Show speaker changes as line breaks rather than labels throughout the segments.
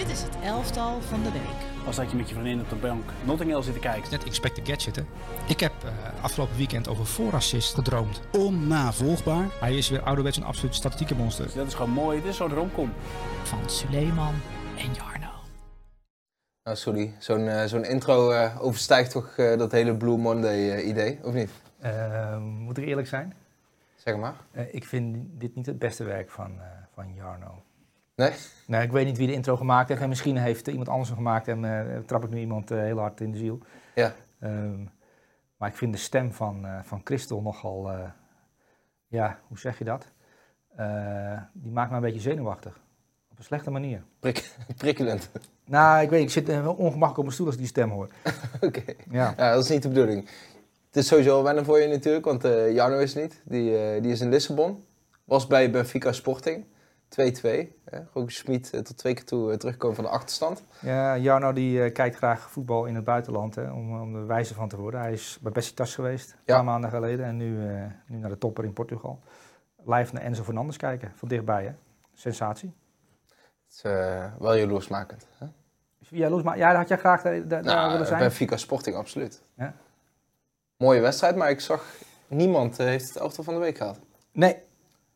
Dit is het elftal van de week.
Als dat je met je vriendin op de bank Notting Hill zit te kijken.
Net Inspect the Gadget, hè. Ik heb uh, afgelopen weekend over voorassist gedroomd.
Onnavolgbaar.
Hij is weer ouderwets een absoluut statistieke monster.
Dus dat is gewoon mooi. Dit is zo'n romcom.
Van Suleiman en Jarno.
Nou, sorry. Zo'n uh, zo'n intro uh, overstijgt toch dat hele Blue Monday idee, of niet?
Ehm, moet ik eerlijk zijn?
Zeg maar.
ik vind dit niet het beste werk van, van Jarno.
Nee?
Nee, ik weet niet wie de intro gemaakt heeft. En misschien heeft iemand anders hem gemaakt en uh, trap ik nu iemand uh, heel hard in de ziel.
Ja.
Um, maar ik vind de stem van, uh, van Christel nogal, ja, hoe zeg je dat? die maakt me een beetje zenuwachtig. Op een slechte manier.
Prik prikkelend.
Nou, ik weet ik zit wel ongemakkelijk op mijn stoel als ik die stem hoor.
Oké. Okay. Ja. ja. dat is niet de bedoeling. Het is sowieso wennen voor je natuurlijk, want Jarno is niet. Die, die is in Lissabon. Was bij Benfica Sporting. 2-2. Roger Smit tot twee keer toe terugkomen van de achterstand.
Ja, Jarno die uh, kijkt graag voetbal in het buitenland hè, om, om er wijzer van te worden. Hij is bij Besiktas geweest, een ja. paar maanden geleden. En nu, nu naar de topper in Portugal. Live naar Enzo Fernandes kijken, van dichtbij. Hè. Sensatie.
Het is uh, wel jaloersmakend. Hè?
Jaloers, maar ja, had jij graag daar, daar
nou,
willen zijn?
Benfica Sporting, absoluut.
Ja.
Mooie wedstrijd, maar ik zag niemand heeft het elftal van de week gehad.
Nee,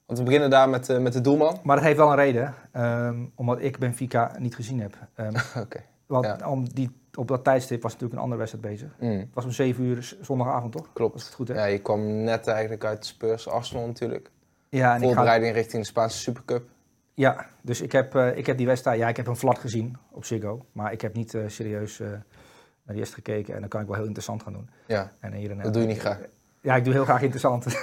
want we beginnen daar met, uh, met de doelman.
Maar dat heeft wel een reden, um, omdat ik Benfica niet gezien heb. Um,
Oké.
Want
ja.
om die, op dat tijdstip was natuurlijk een andere wedstrijd bezig.
Mm.
Het was om 7 uur zondagavond, toch?
Klopt.
Was het goed, hè?
Ja, je kwam net eigenlijk uit Spurs Arsenal natuurlijk.
Ja, en
Voorbereiding
ga...
richting de Spaanse Supercup.
Ja, dus ik heb, uh, ik heb die wedstrijd, ja, ik heb een flat gezien op Ziggo. Maar ik heb niet uh, serieus naar die eerst gekeken. En dan kan ik wel heel interessant gaan doen.
Ja,
en hier
dat doe je niet graag.
Ja, ik doe heel graag interessant. uh,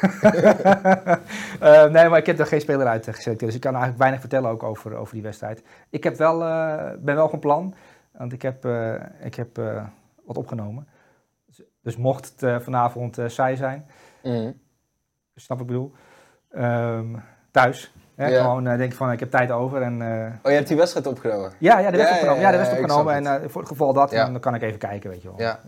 nee, maar ik heb er geen speler uit geselecteerd. Dus ik kan eigenlijk weinig vertellen ook over, over die wedstrijd. Ik heb wel, uh, ben wel van plan. Want ik heb, uh, ik heb wat opgenomen. Dus, dus mocht het vanavond saai zijn.
Mm.
Snap ik bedoel. Um, thuis. Hè, ja. Gewoon denk ik van, ik heb tijd over. En,
oh, je hebt die wedstrijd opgenomen?
Ja, ja de wedstrijd ja, opgenomen. Ja, de wedstrijd opgenomen. En voor het geval dat, dan kan ik even kijken, weet je wel.
Ja,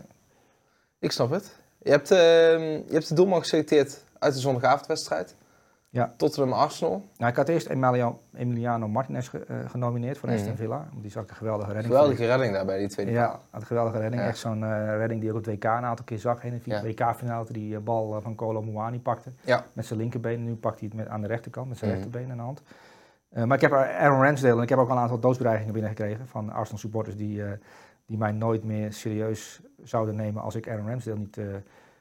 ik snap het. Je hebt, uh, je hebt de doelman geselecteerd uit de zondagavondwedstrijd.
Ja.
Tottenham Arsenal.
Nou, ik had eerst Emiliano, Emiliano Martinez ge, uh, genomineerd voor Aston mm. Villa. Die zag ik een geweldige redding.
Geweldige redding daar bij die tweede
Ja, had een geweldige redding. Ja. Echt zo'n uh, redding die ook op het WK een aantal keer zag. Heen in de ja. WK-finale die bal van Kolo Muani pakte.
Ja.
Met zijn linkerbeen. Nu pakt hij het met, aan de rechterkant met zijn mm. rechterbeen in de hand. maar ik heb Aaron Ramsdale en ik heb ook al een aantal doodsbedreigingen binnengekregen van Arsenal supporters die, die mij nooit meer serieus zouden nemen als ik Aaron Ramsdale niet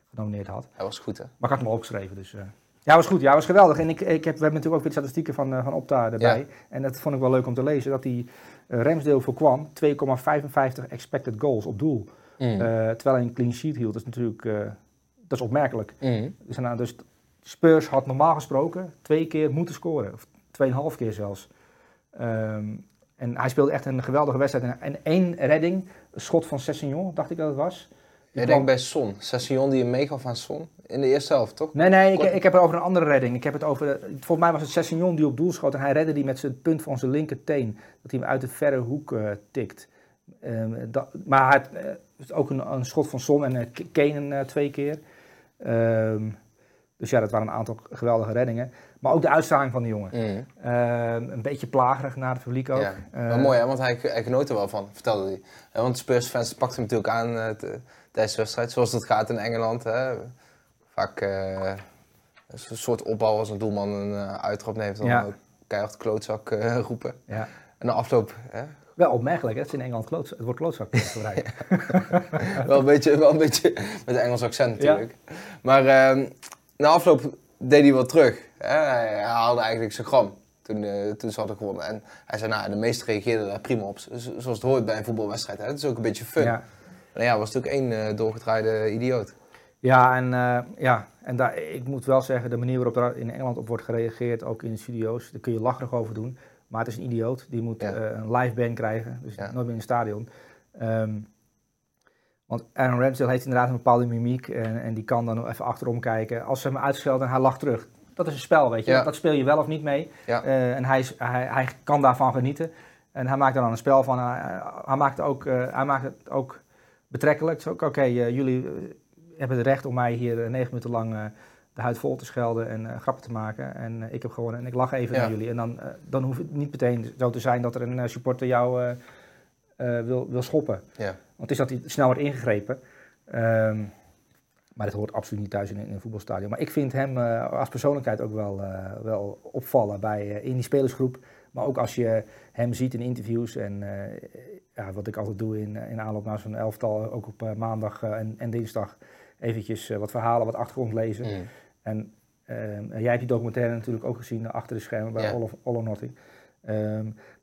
genomineerd had.
Hij was goed, hè?
Maar ik had hem opgeschreven, dus... Uh... Ja, was goed. Ja, was geweldig. En ik, ik heb, we hebben natuurlijk ook weer statistieken van, uh, van Opta erbij. Ja. En dat vond ik wel leuk om te lezen, dat hij uh, Ramsdale voorkwam 2,55 expected goals op doel.
Mm.
terwijl hij een clean sheet hield. Dat is natuurlijk dat is opmerkelijk.
Mm.
Dus, nou, dus Spurs had normaal gesproken twee keer moeten scoren. Of tweeënhalf keer zelfs. Um, en hij speelde echt een geweldige wedstrijd. En één redding, een schot van Sessignon, dacht ik dat het was.
Ik denk bij Son. Session die hem meegaf aan Son. In de eerste helft, toch?
Nee, nee, ik, ik, heb het over een andere redding. Ik heb het over, volgens mij was het Sessignon die op doel schoot. En hij redde die met zijn punt van zijn linkerteen. Dat hij hem uit de verre hoek uh, tikt. Um, dat, maar uh, is ook een, een, schot van Son en uh, Kane twee keer. Um, dus ja, dat waren een aantal geweldige reddingen. Maar ook de uitstraling van de jongen.
Mm.
een beetje plagerig naar het publiek ook.
Ja, wel mooi hè, want hij, hij genoot er wel van, vertelde hij. want Spurs-fans pakten hem natuurlijk aan tijdens de wedstrijd, zoals dat gaat in Engeland. Hè. Vaak uh, een soort opbouw als een doelman een uittrap neemt, dan
ja.
keihard klootzak roepen.
Ja.
En de afloop... Hè.
Wel opmerkelijk, hè? het is in Engeland klootzak, het wordt klootzak
wel, een beetje, wel een beetje met een Engels accent natuurlijk. Ja. Maar ehm, na afloop deed hij wat terug. Hij haalde eigenlijk zijn gram toen, toen ze hadden gewonnen. En hij zei, nou, de meesten reageerden daar prima op. Zoals het hoort bij een voetbalwedstrijd. Hè. Het is ook een beetje fun.
Ja.
Nou ja, was natuurlijk één uh, doorgedraaide idioot.
Ja, en, uh, ja, en daar, ik moet wel zeggen, de manier waarop er in Engeland op wordt gereageerd, ook in de studio's, daar kun je lacherig over doen. Maar het is een idioot, die moet
ja.
uh, een live band krijgen, dus
Ja.
nooit meer in het stadion. Um, want Aaron Ramsdale heeft inderdaad een bepaalde mimiek en, en die kan dan even achterom kijken. Als ze hem uitschelden en hij lacht terug, dat is een spel, weet je.
Ja.
Dat speel je wel of niet mee.
Ja.
Uh, en hij, is, hij, hij kan daarvan genieten. En hij maakt er dan een spel van. Hij, hij maakt, ook, uh, hij maakt het ook betrekkelijk. Het is ook oké, okay, uh, jullie hebben het recht om mij hier negen minuten lang de huid vol te schelden en grappen te maken. En ik heb gewonnen en ik lach even
Ja.
naar jullie. En dan, dan hoeft het niet meteen zo te zijn dat er een supporter jou eh, wil, wil schoppen.
Ja.
Want het is dat hij snel wordt ingegrepen. Ehm, maar dat hoort absoluut niet thuis in, in een voetbalstadion. Maar ik vind hem eh, als persoonlijkheid ook wel, eh, wel opvallen bij, eh, in die spelersgroep. Maar ook als je hem ziet in interviews en ja, wat ik altijd doe in, in aanloop naar zo'n elftal, ook op maandag en, en dinsdag, eventjes wat verhalen, wat achtergrond lezen.
Mm.
En ehm, jij hebt die documentaire natuurlijk ook gezien achter de schermen bij
Ja.
All, of, All or Nothing.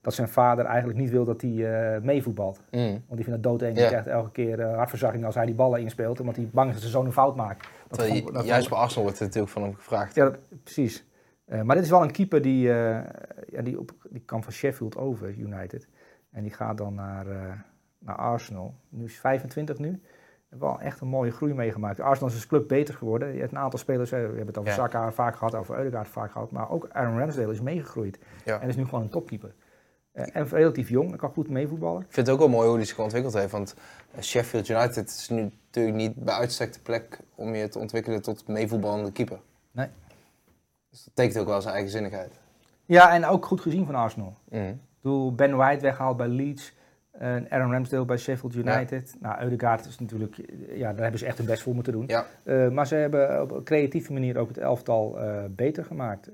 Dat zijn vader eigenlijk niet wil dat hij eh, meevoetbalt.
Mm.
Want die vindt het doodeng.
Ja.
Die krijgt elke keer hartverzakking als hij die ballen inspeelt. Omdat hij bang is dat zijn zoon een fout maakt. Dat
Terwijl
vond- dat
juist
vond-
bij Arsenal wordt er natuurlijk van hem gevraagd.
Ja, dat- precies. Eh, maar dit is wel een keeper die, ja, die, op, die kan van Sheffield over, United. En die gaat dan naar, naar Arsenal. Nu is hij 25 nu. Wel echt een mooie groei meegemaakt. Arsenal is als club beter geworden. Je hebt een aantal spelers, we hebben het over
Ja.
Saka vaak gehad, over Eudegaard vaak gehad. Maar ook Aaron Ramsdale is meegegroeid.
Ja.
En is nu gewoon een topkeeper. Eh, en relatief jong, kan goed meevoetballen.
Ik vind het ook wel mooi hoe hij zich ontwikkeld heeft. Want eh, Sheffield United is nu natuurlijk niet bij uitstek de plek om je te ontwikkelen tot meevoetballende keeper.
Nee.
Dus dat tekent ook wel zijn eigenzinnigheid.
Ja, en ook goed gezien van Arsenal.
Mm.
Ik Ben White weggehaald bij Leeds. En Aaron Ramsdale bij Sheffield United. Nou, Eudegaard is natuurlijk... Ja, daar hebben ze echt hun best voor moeten doen.
Ja.
Eh, maar ze hebben op een creatieve manier ook het elftal beter gemaakt.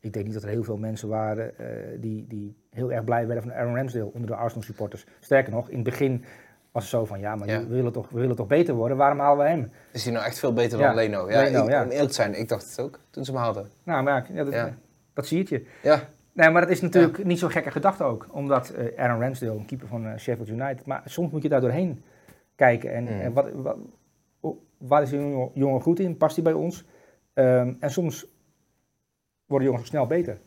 Ik denk niet dat er heel veel mensen waren eh, die, die heel erg blij werden van Aaron Ramsdale onder de Arsenal supporters. Sterker nog, in het begin was het zo van, ja, maar
Ja.
We, willen toch, we willen toch beter worden, waarom halen we hem?
Is hij nou echt veel beter
Ja.
dan Leno? Ja,
Leno,
ik,
ja.
om eerlijk te zijn, ik dacht het ook toen ze hem haalden.
Nou, maar ja, dat,
Ja.
dat zie je.
Ja,
Nee, maar dat is natuurlijk niet zo'n gekke gedachte ook. Omdat eh, Aaron Ramsdale, een keeper van eh, Sheffield United... Maar soms moet je daar doorheen kijken. En,
Mm.
en wat, waar is die jongen, jongen goed in? Past hij bij ons? Ehm, en soms worden jongens ook snel beter.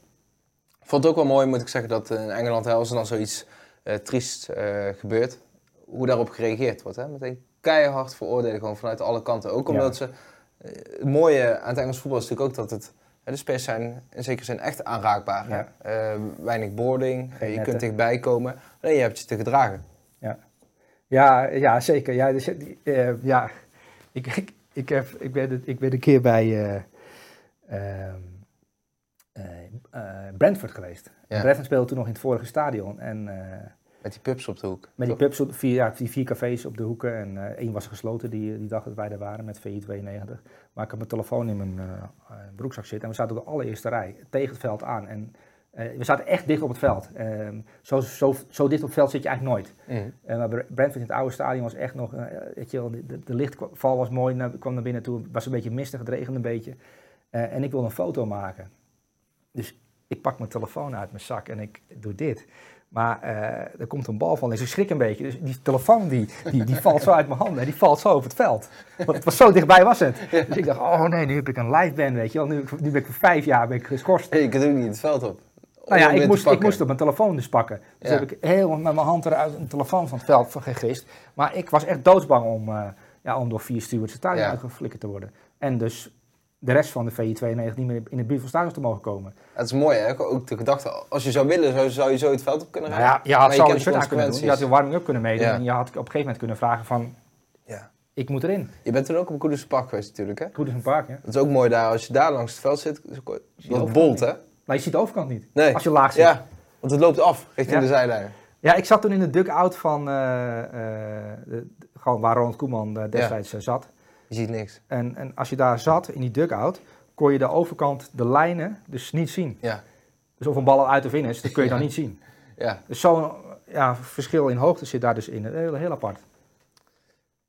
Ik vond het ook wel mooi, moet ik zeggen, dat in Engeland, hè, als er dan zoiets eh triest eh, gebeurt, hoe daarop gereageerd wordt. Hè? Meteen keihard veroordelen, gewoon vanuit alle kanten. Ook omdat ze, eh, het mooie aan het Engels voetbal is natuurlijk ook dat het, de spelers zijn in zekere zin echt aanraakbaar.
Ja.
Weinig boarding, je
netten.
kunt dichtbij komen, alleen je hebt je te gedragen.
Ja, ja zeker. Ja, dus, ja. Ik, ik, ik, heb, ik, ben, ik ben een keer bij eh, ehm, eh, eh, Brentford geweest.
Ja.
Brentford speelde toen nog in het vorige stadion. En... eh,
Met die pubs op de hoek.
Met die pubs, op, vier, ja, die vier cafés op de hoeken. En eh, één was gesloten die, die dag dat wij er waren met VI 92. Maar ik had mijn telefoon in mijn eh, eh, broekzak zitten. En we zaten op de allereerste rij tegen het veld aan. En eh, we zaten echt dicht op het veld. Ehm, zo, zo, zo dicht op het veld zit je eigenlijk nooit. En maar Br- Brentford in het oude stadion was echt nog... eh, weet je wel, de, lichtval was mooi, kwam naar binnen toe. Het was een beetje mistig, het regende een beetje. Eh, en ik wilde een foto maken. Dus ik pak mijn telefoon uit mijn zak en ik doe dit. Maar eh, er komt een bal van, dus ik schrik een beetje. Dus die telefoon die, die, die valt zo uit mijn handen, die valt zo op het veld. Want het was zo dichtbij was het. Dus ik dacht, oh nee, nu heb ik een live band, weet je wel. Nu, nu ben ik voor vijf jaar ben ik geschorst.
Hey, kunt ook niet het veld op.
Nou ja, ik moest, ik moest op mijn telefoon dus pakken. Dus
Ja.
heb ik heel met mijn hand eruit een telefoon van het veld gegist. Maar ik was echt doodsbang om, eh, ja, om door vier stewards
Ja.
uitgeflikkerd te worden. En dus de rest van de VI-92 niet meer in de buurt van stadions te mogen komen.
Het is mooi, hè? Ook de gedachte, als je zou willen, zou, zou je zo het veld op kunnen
Nou
rijden.
ja, je had
Maar
zo
kent
een
de
shirt aan kunnen doen. Je had
consequenties.
warming-up kunnen meedoen.
Ja.
En je had op een gegeven moment kunnen vragen van,
Ja.
ik moet erin.
Je bent toen ook op Koeders Park geweest natuurlijk, hè?
Een park, hè?
Dat is ook mooi daar, als je daar langs het veld zit,
de
dat bolt, hè?
Maar je ziet de overkant niet.
Nee.
Als je laag zit.
Ja, want het loopt af richting
Ja.
de zijlijn.
Ja, ik zat toen in de dugout van, eh, eh, de- de- gewoon waar Ronald Koeman eh, destijds zat.
Je ziet niks.
En, en als je daar zat, in die dugout, kon je de overkant, de lijnen, dus niet zien.
Ja,
Dus of een bal al uit of in is, dat kun je
Ja.
dan niet zien.
ja.
Dus zo'n ja, verschil in hoogte zit daar dus in. Heel, heel apart.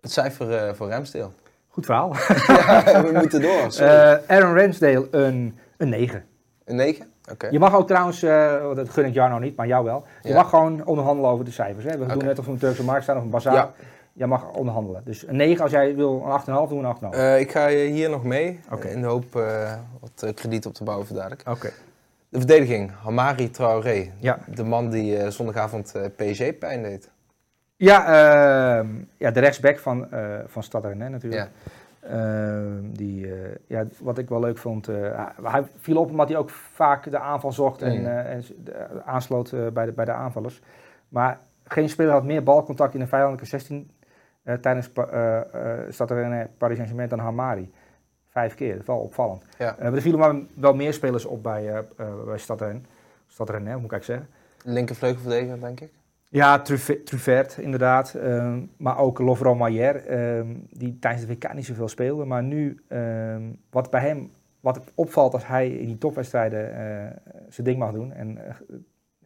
Het cijfer eh, voor Ramsdale.
Goed verhaal.
ja, we moeten door.
Eh, Aaron Ramsdale, een, een 9.
Een 9? Oké.
Je mag ook trouwens, eh, dat gun ik Jarno niet, maar jou wel. Je
Ja.
mag gewoon onderhandelen over de cijfers. Hè? We doen net of we een Turkse markt staan of een bazaar.
Ja.
Jij mag onderhandelen. Dus een 9 als jij wil, een 8,5 doen we een 8,5.
Eh, ik ga hier nog mee,
Oké.
in de hoop eh, wat eh, krediet op te bouwen voor dadelijk.
Oké.
De verdediging, Hamari Traoré.
Ja.
De man die eh, zondagavond eh PSG pijn deed.
Ja, ehm, ja, de rechtsback van, eh van Stad Rennais natuurlijk. Ehm, die, eh, ja, wat ik wel leuk vond, eh, hij- viel op omdat hij ook vaak de aanval zocht en,
Mm.
eh, en aansloot eh, bij, de, bij de aanvallers. Maar geen speler had meer balcontact in de vijandelijke 16 eh, tijdens pa, eh, eh, Stad Rennais Paris Saint-Germain dan Hamari. Vijf keer, dat is wel opvallend.
Ja.
Maar er vielen maar wel meer spelers op bij, bij Stad hoe moet ik zeggen.
Linkervleugelverdediger, denk ik.
Ja, Truffert inderdaad. Ehm, maar ook Lovro Maier, ehm, die tijdens de WK niet zoveel speelde. Maar nu, ehm, wat bij hem wat opvalt als hij in die topwedstrijden uh, zijn ding mag doen. En uh,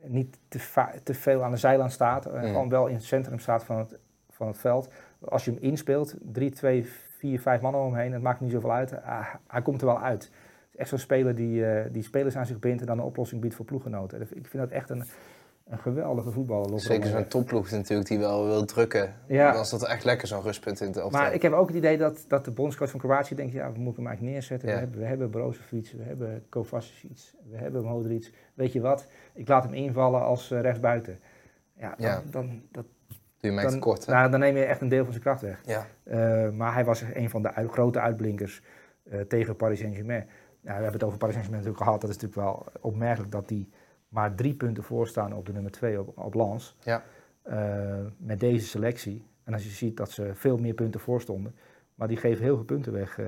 niet te, te, veel aan de zijlijn staat. Uh, Gewoon wel in het centrum staat van het, van het veld. Als je hem inspeelt, drie, twee, vier, vijf mannen omheen, het maakt niet zoveel uit. Ah, hij komt er wel uit. Het is echt zo'n speler die, die spelers aan zich bindt en dan een oplossing biedt voor ploeggenoten. Ik vind dat echt een, een geweldige voetballer.
Zeker zo'n topploeg natuurlijk die wel wil drukken. Ja. Dan is dat echt lekker zo'n rustpunt in
het Maar ik heb ook het idee dat, dat de bondscoach van Kroatië denkt, ja, we moeten hem eigenlijk neerzetten. We hebben, we hebben Brozovic, we hebben Kovacic, we hebben Modric. Weet je wat, ik laat hem invallen als uh, rechtsbuiten. Ja, dan, ja. dan dat,
Dan, kort,
nou, dan neem je echt een deel van zijn kracht weg. Ja. Uh, maar hij was een van de uit, grote uitblinkers uh, tegen Paris Saint-Germain. Nou, we hebben het over Paris Saint-Germain natuurlijk gehad. Dat is natuurlijk wel opmerkelijk dat die maar drie punten voorstaan op de nummer twee op, op Lans. Ja. Uh, met deze selectie. En als je ziet dat ze veel meer punten voorstonden. Maar die geven heel veel punten weg,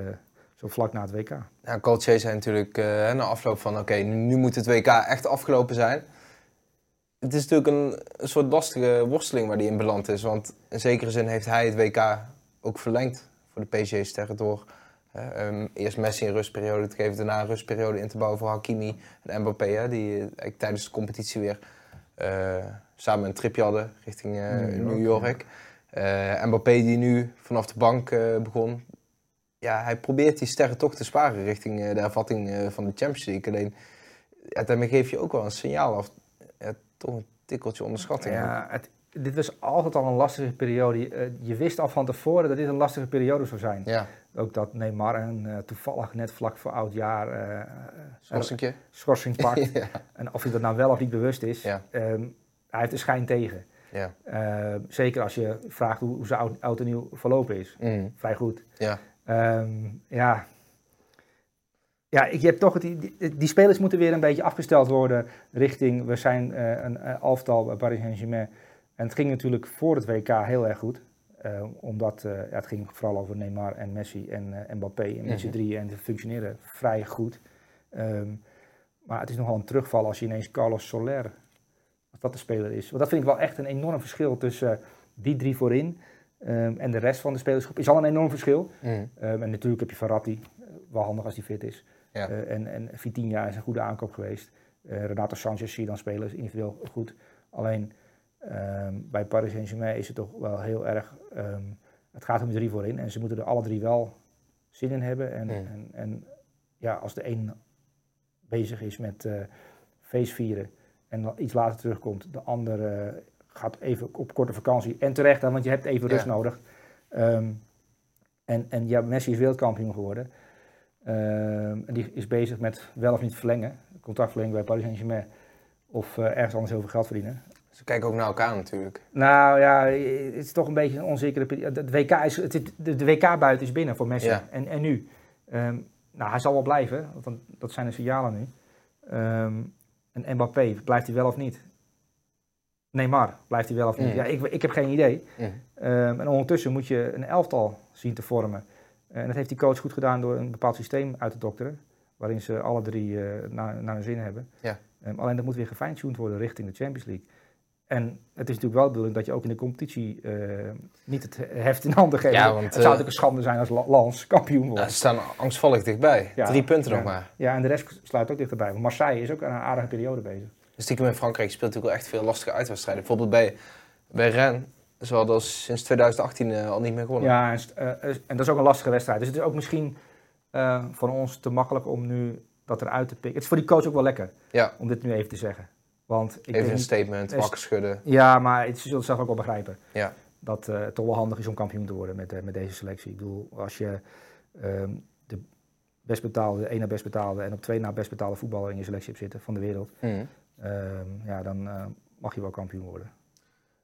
zo vlak na het WK.
Ja, Coach zei natuurlijk uh, na afloop van oké, nu moet het WK echt afgelopen zijn. Het is natuurlijk een, een soort lastige worsteling waar hij in beland is. Want in zekere zin heeft hij het WK ook verlengd voor de PSG-sterren door Um, eerst Messi een rustperiode te geven, daarna een rustperiode in te bouwen voor Hakimi en Mbappé. Hè, die uh, tijdens de competitie weer uh, samen een tripje hadden richting uh, New York. Mbappé die nu vanaf de bank begon. Ja, hij probeert die sterren toch te sparen richting de hervatting van de Champions League. Alleen, ja, daarmee geef je ook wel een signaal af. Toch een tikkeltje onderschatting.
Ja, het, dit was altijd al een lastige periode. Je wist al van tevoren dat dit een lastige periode zou zijn. Ja. Ook dat Neymar en uh, toevallig net vlak voor oud jaar
uh,
schorsing pakt. En of hij dat nou wel of niet bewust is, ja. um, hij heeft de schijn tegen. Ja. Uh, zeker als je vraagt hoe, hoe zijn oud, oud, en nieuw verlopen is. Mm. Vrij goed. Ja. Um, ja. Ja, je hebt toch het, die, die, spelers moeten weer een beetje afgesteld worden richting, we zijn een elftal bij Paris Saint-Germain. En het ging natuurlijk voor het WK heel erg goed. Uh, omdat uh, ja, het ging vooral over Neymar en Messi en uh, Mbappé en met z'n drieën en ze functioneren vrij goed. Um, maar het is nogal een terugval als je ineens Carlos Soler, als dat de speler is. Want dat vind ik wel echt een enorm verschil tussen die drie voorin um, en de rest van de spelersgroep. Is al een enorm verschil. Mm. Um, en natuurlijk heb je Verratti, wel handig als hij fit is. Ja. en, en Vitinha is een goede aankoop geweest. Renato Sanchez zie je dan spelen, is individueel goed. Alleen Um, bij Paris Saint-Germain is het toch wel heel erg. Um, het gaat om drie voorin en ze moeten er alle drie wel zin in hebben. En, en, en ja, als de een bezig is met uh, feestvieren en iets later terugkomt, de ander uh, gaat even op korte vakantie. En terecht, want je hebt even rust nodig. Um, en, en ja, Messi is wereldkampioen geworden. En die is bezig met wel of niet verlengen, contractverlenging bij Paris Saint-Germain. Of uh, ergens anders heel veel geld verdienen.
Ze kijken ook naar elkaar natuurlijk.
Nou ja, het is toch een beetje een onzekere periode. De WK, is, het, de, de WK-buiten is binnen voor Messi. En, en nu? Um, nou, hij zal wel blijven, want dat zijn de signalen nu. Um, en Mbappé, blijft hij wel of niet? Neymar, blijft hij wel of niet? Mm. Ja, ik, ik heb geen idee. Mm. Um, en ondertussen moet je een elftal zien te vormen. En dat heeft die coach goed gedaan door een bepaald systeem uit te dokteren. Waarin ze alle drie uh, naar, naar hun zin hebben. Ja. alleen dat moet weer gefine-tuned worden richting de Champions League. En het is natuurlijk wel de bedoeling dat je ook in de competitie uh, niet het heft in handen geeft. Ja, want, het zou uh, natuurlijk een schande zijn als Lans kampioen wordt. Ja,
ze staan angstvallig dichtbij. Ja, Drie punten nog maar.
Ja, en de rest sluit ook dichterbij. Want Marseille is ook aan een aardige periode bezig.
Dus stiekem in Frankrijk speelt natuurlijk wel echt veel lastige uitwedstrijden. Bijvoorbeeld bij, bij Rennes. Ze hadden sinds 2018 uh, al niet meer gewonnen.
Ja, en, en, dat is ook een lastige wedstrijd. Dus het is ook misschien voor ons te makkelijk om nu dat eruit te pikken. Het is voor die coach ook wel lekker ja. om dit nu even te zeggen. Want
ik Even een statement, wakker schudden.
Ja, maar het, ze zullen het zelf ook wel begrijpen. Ja. Dat uh, het toch wel handig is om kampioen te worden met, uh, met deze selectie. Ik bedoel, als je um, de best betaalde, één na best betaalde en op twee na best betaalde voetballer in je selectie hebt zitten van de wereld, mm. um, ja, dan uh, mag je wel kampioen worden.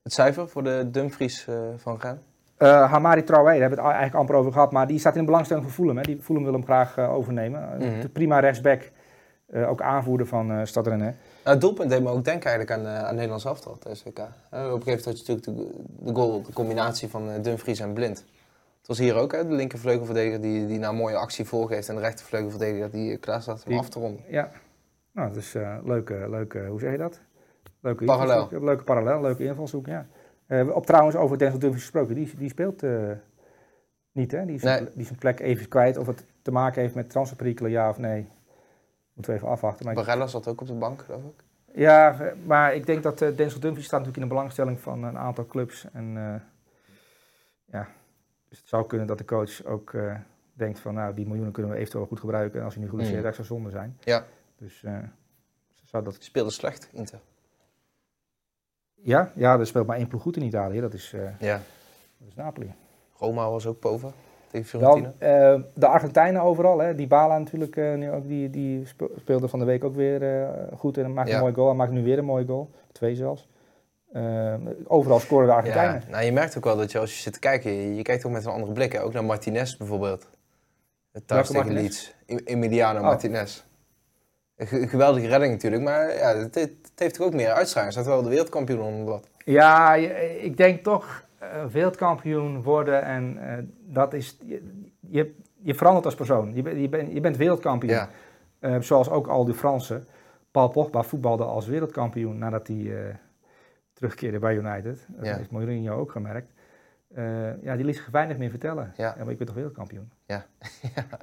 Het cijfer voor de Dumfries van Gaan?
Hamari Traoré, daar hebben we het eigenlijk amper over gehad, maar die staat in de belangstelling voor Fulham. Hè. Die Fulham wil hem graag overnemen. Mm Prima rechtsback, ook aanvoerder van uh, Stad René.
Het doelpunt deed me ook denken eigenlijk aan, aan Nederlands elftal tijdens WK. Uh, op een gegeven moment had je natuurlijk de, de goal, de combinatie van Dumfries en Blind. Het was hier ook, hè, de linkervleugelverdediger die, die nou een mooie actie voorgeeft en de rechtervleugelverdediger die klaar staat om af te ronden.
Ja, nou, dat is leuk, leuk hoe zeg je dat? Leuke
Parallel.
invalshoek, Leuke parallel, leuke invalshoek, ja. Eh, op trouwens over Denzel Dumfries gesproken, die, die speelt eh, niet hè? Die is,
Nee.
die is zijn plek even kwijt. Of het te maken heeft met transferperikelen, ja of nee. Moeten we even afwachten. Maar
Barella zat ook op de bank, geloof ik.
ja, eh, maar ik denk dat eh, Denzel Dumfries staat natuurlijk in de belangstelling van een aantal clubs. En eh, ja, dus het zou kunnen dat de coach ook eh, denkt van nou, die miljoenen kunnen we eventueel goed gebruiken. En als hij nu goed is,
Mm.
dat zou zonde zijn.
Ja.
Dus eh, zou dat...
Speelde slecht, Inter.
Ja, ja, er speelt maar één ploeg goed in Italië. Dat is, eh,
Ja.
dat is Napoli.
Roma was ook boven tegen Fiorentina.
eh, de Argentijnen overal, hè. Die Bala natuurlijk, eh, nu ook, die, die spe- speelde van de week ook weer goed en maakte
Ja.
een mooie goal. Hij maakt nu weer een mooie goal, twee zelfs. Overal scoren de Argentijnen.
Ja, nou, je merkt ook wel dat je als je zit te kijken, je, je kijkt ook met een andere blik. Hè. Ook naar Martinez bijvoorbeeld. Het thuis tegen? Leeds. Emiliano
Oh.
Martinez. Een ge- geweldige redding natuurlijk, maar ja, het, het heeft toch ook meer uitstraling. Staat wel de wereldkampioen onder het blad.
Ja, ik denk toch eh, wereldkampioen worden en eh, dat is, je, je, je verandert als persoon. Je, bent- je, bent je bent wereldkampioen.
Ja,
Eh, zoals ook al de Fransen. Paul Pogba voetbalde als wereldkampioen nadat hij terugkeerde bij United. Dat
Ja.
heeft Mourinho ook gemerkt. Eh, ja, die liet zich weinig meer vertellen.
Ja.
maar ik ben toch wereldkampioen.
Ja.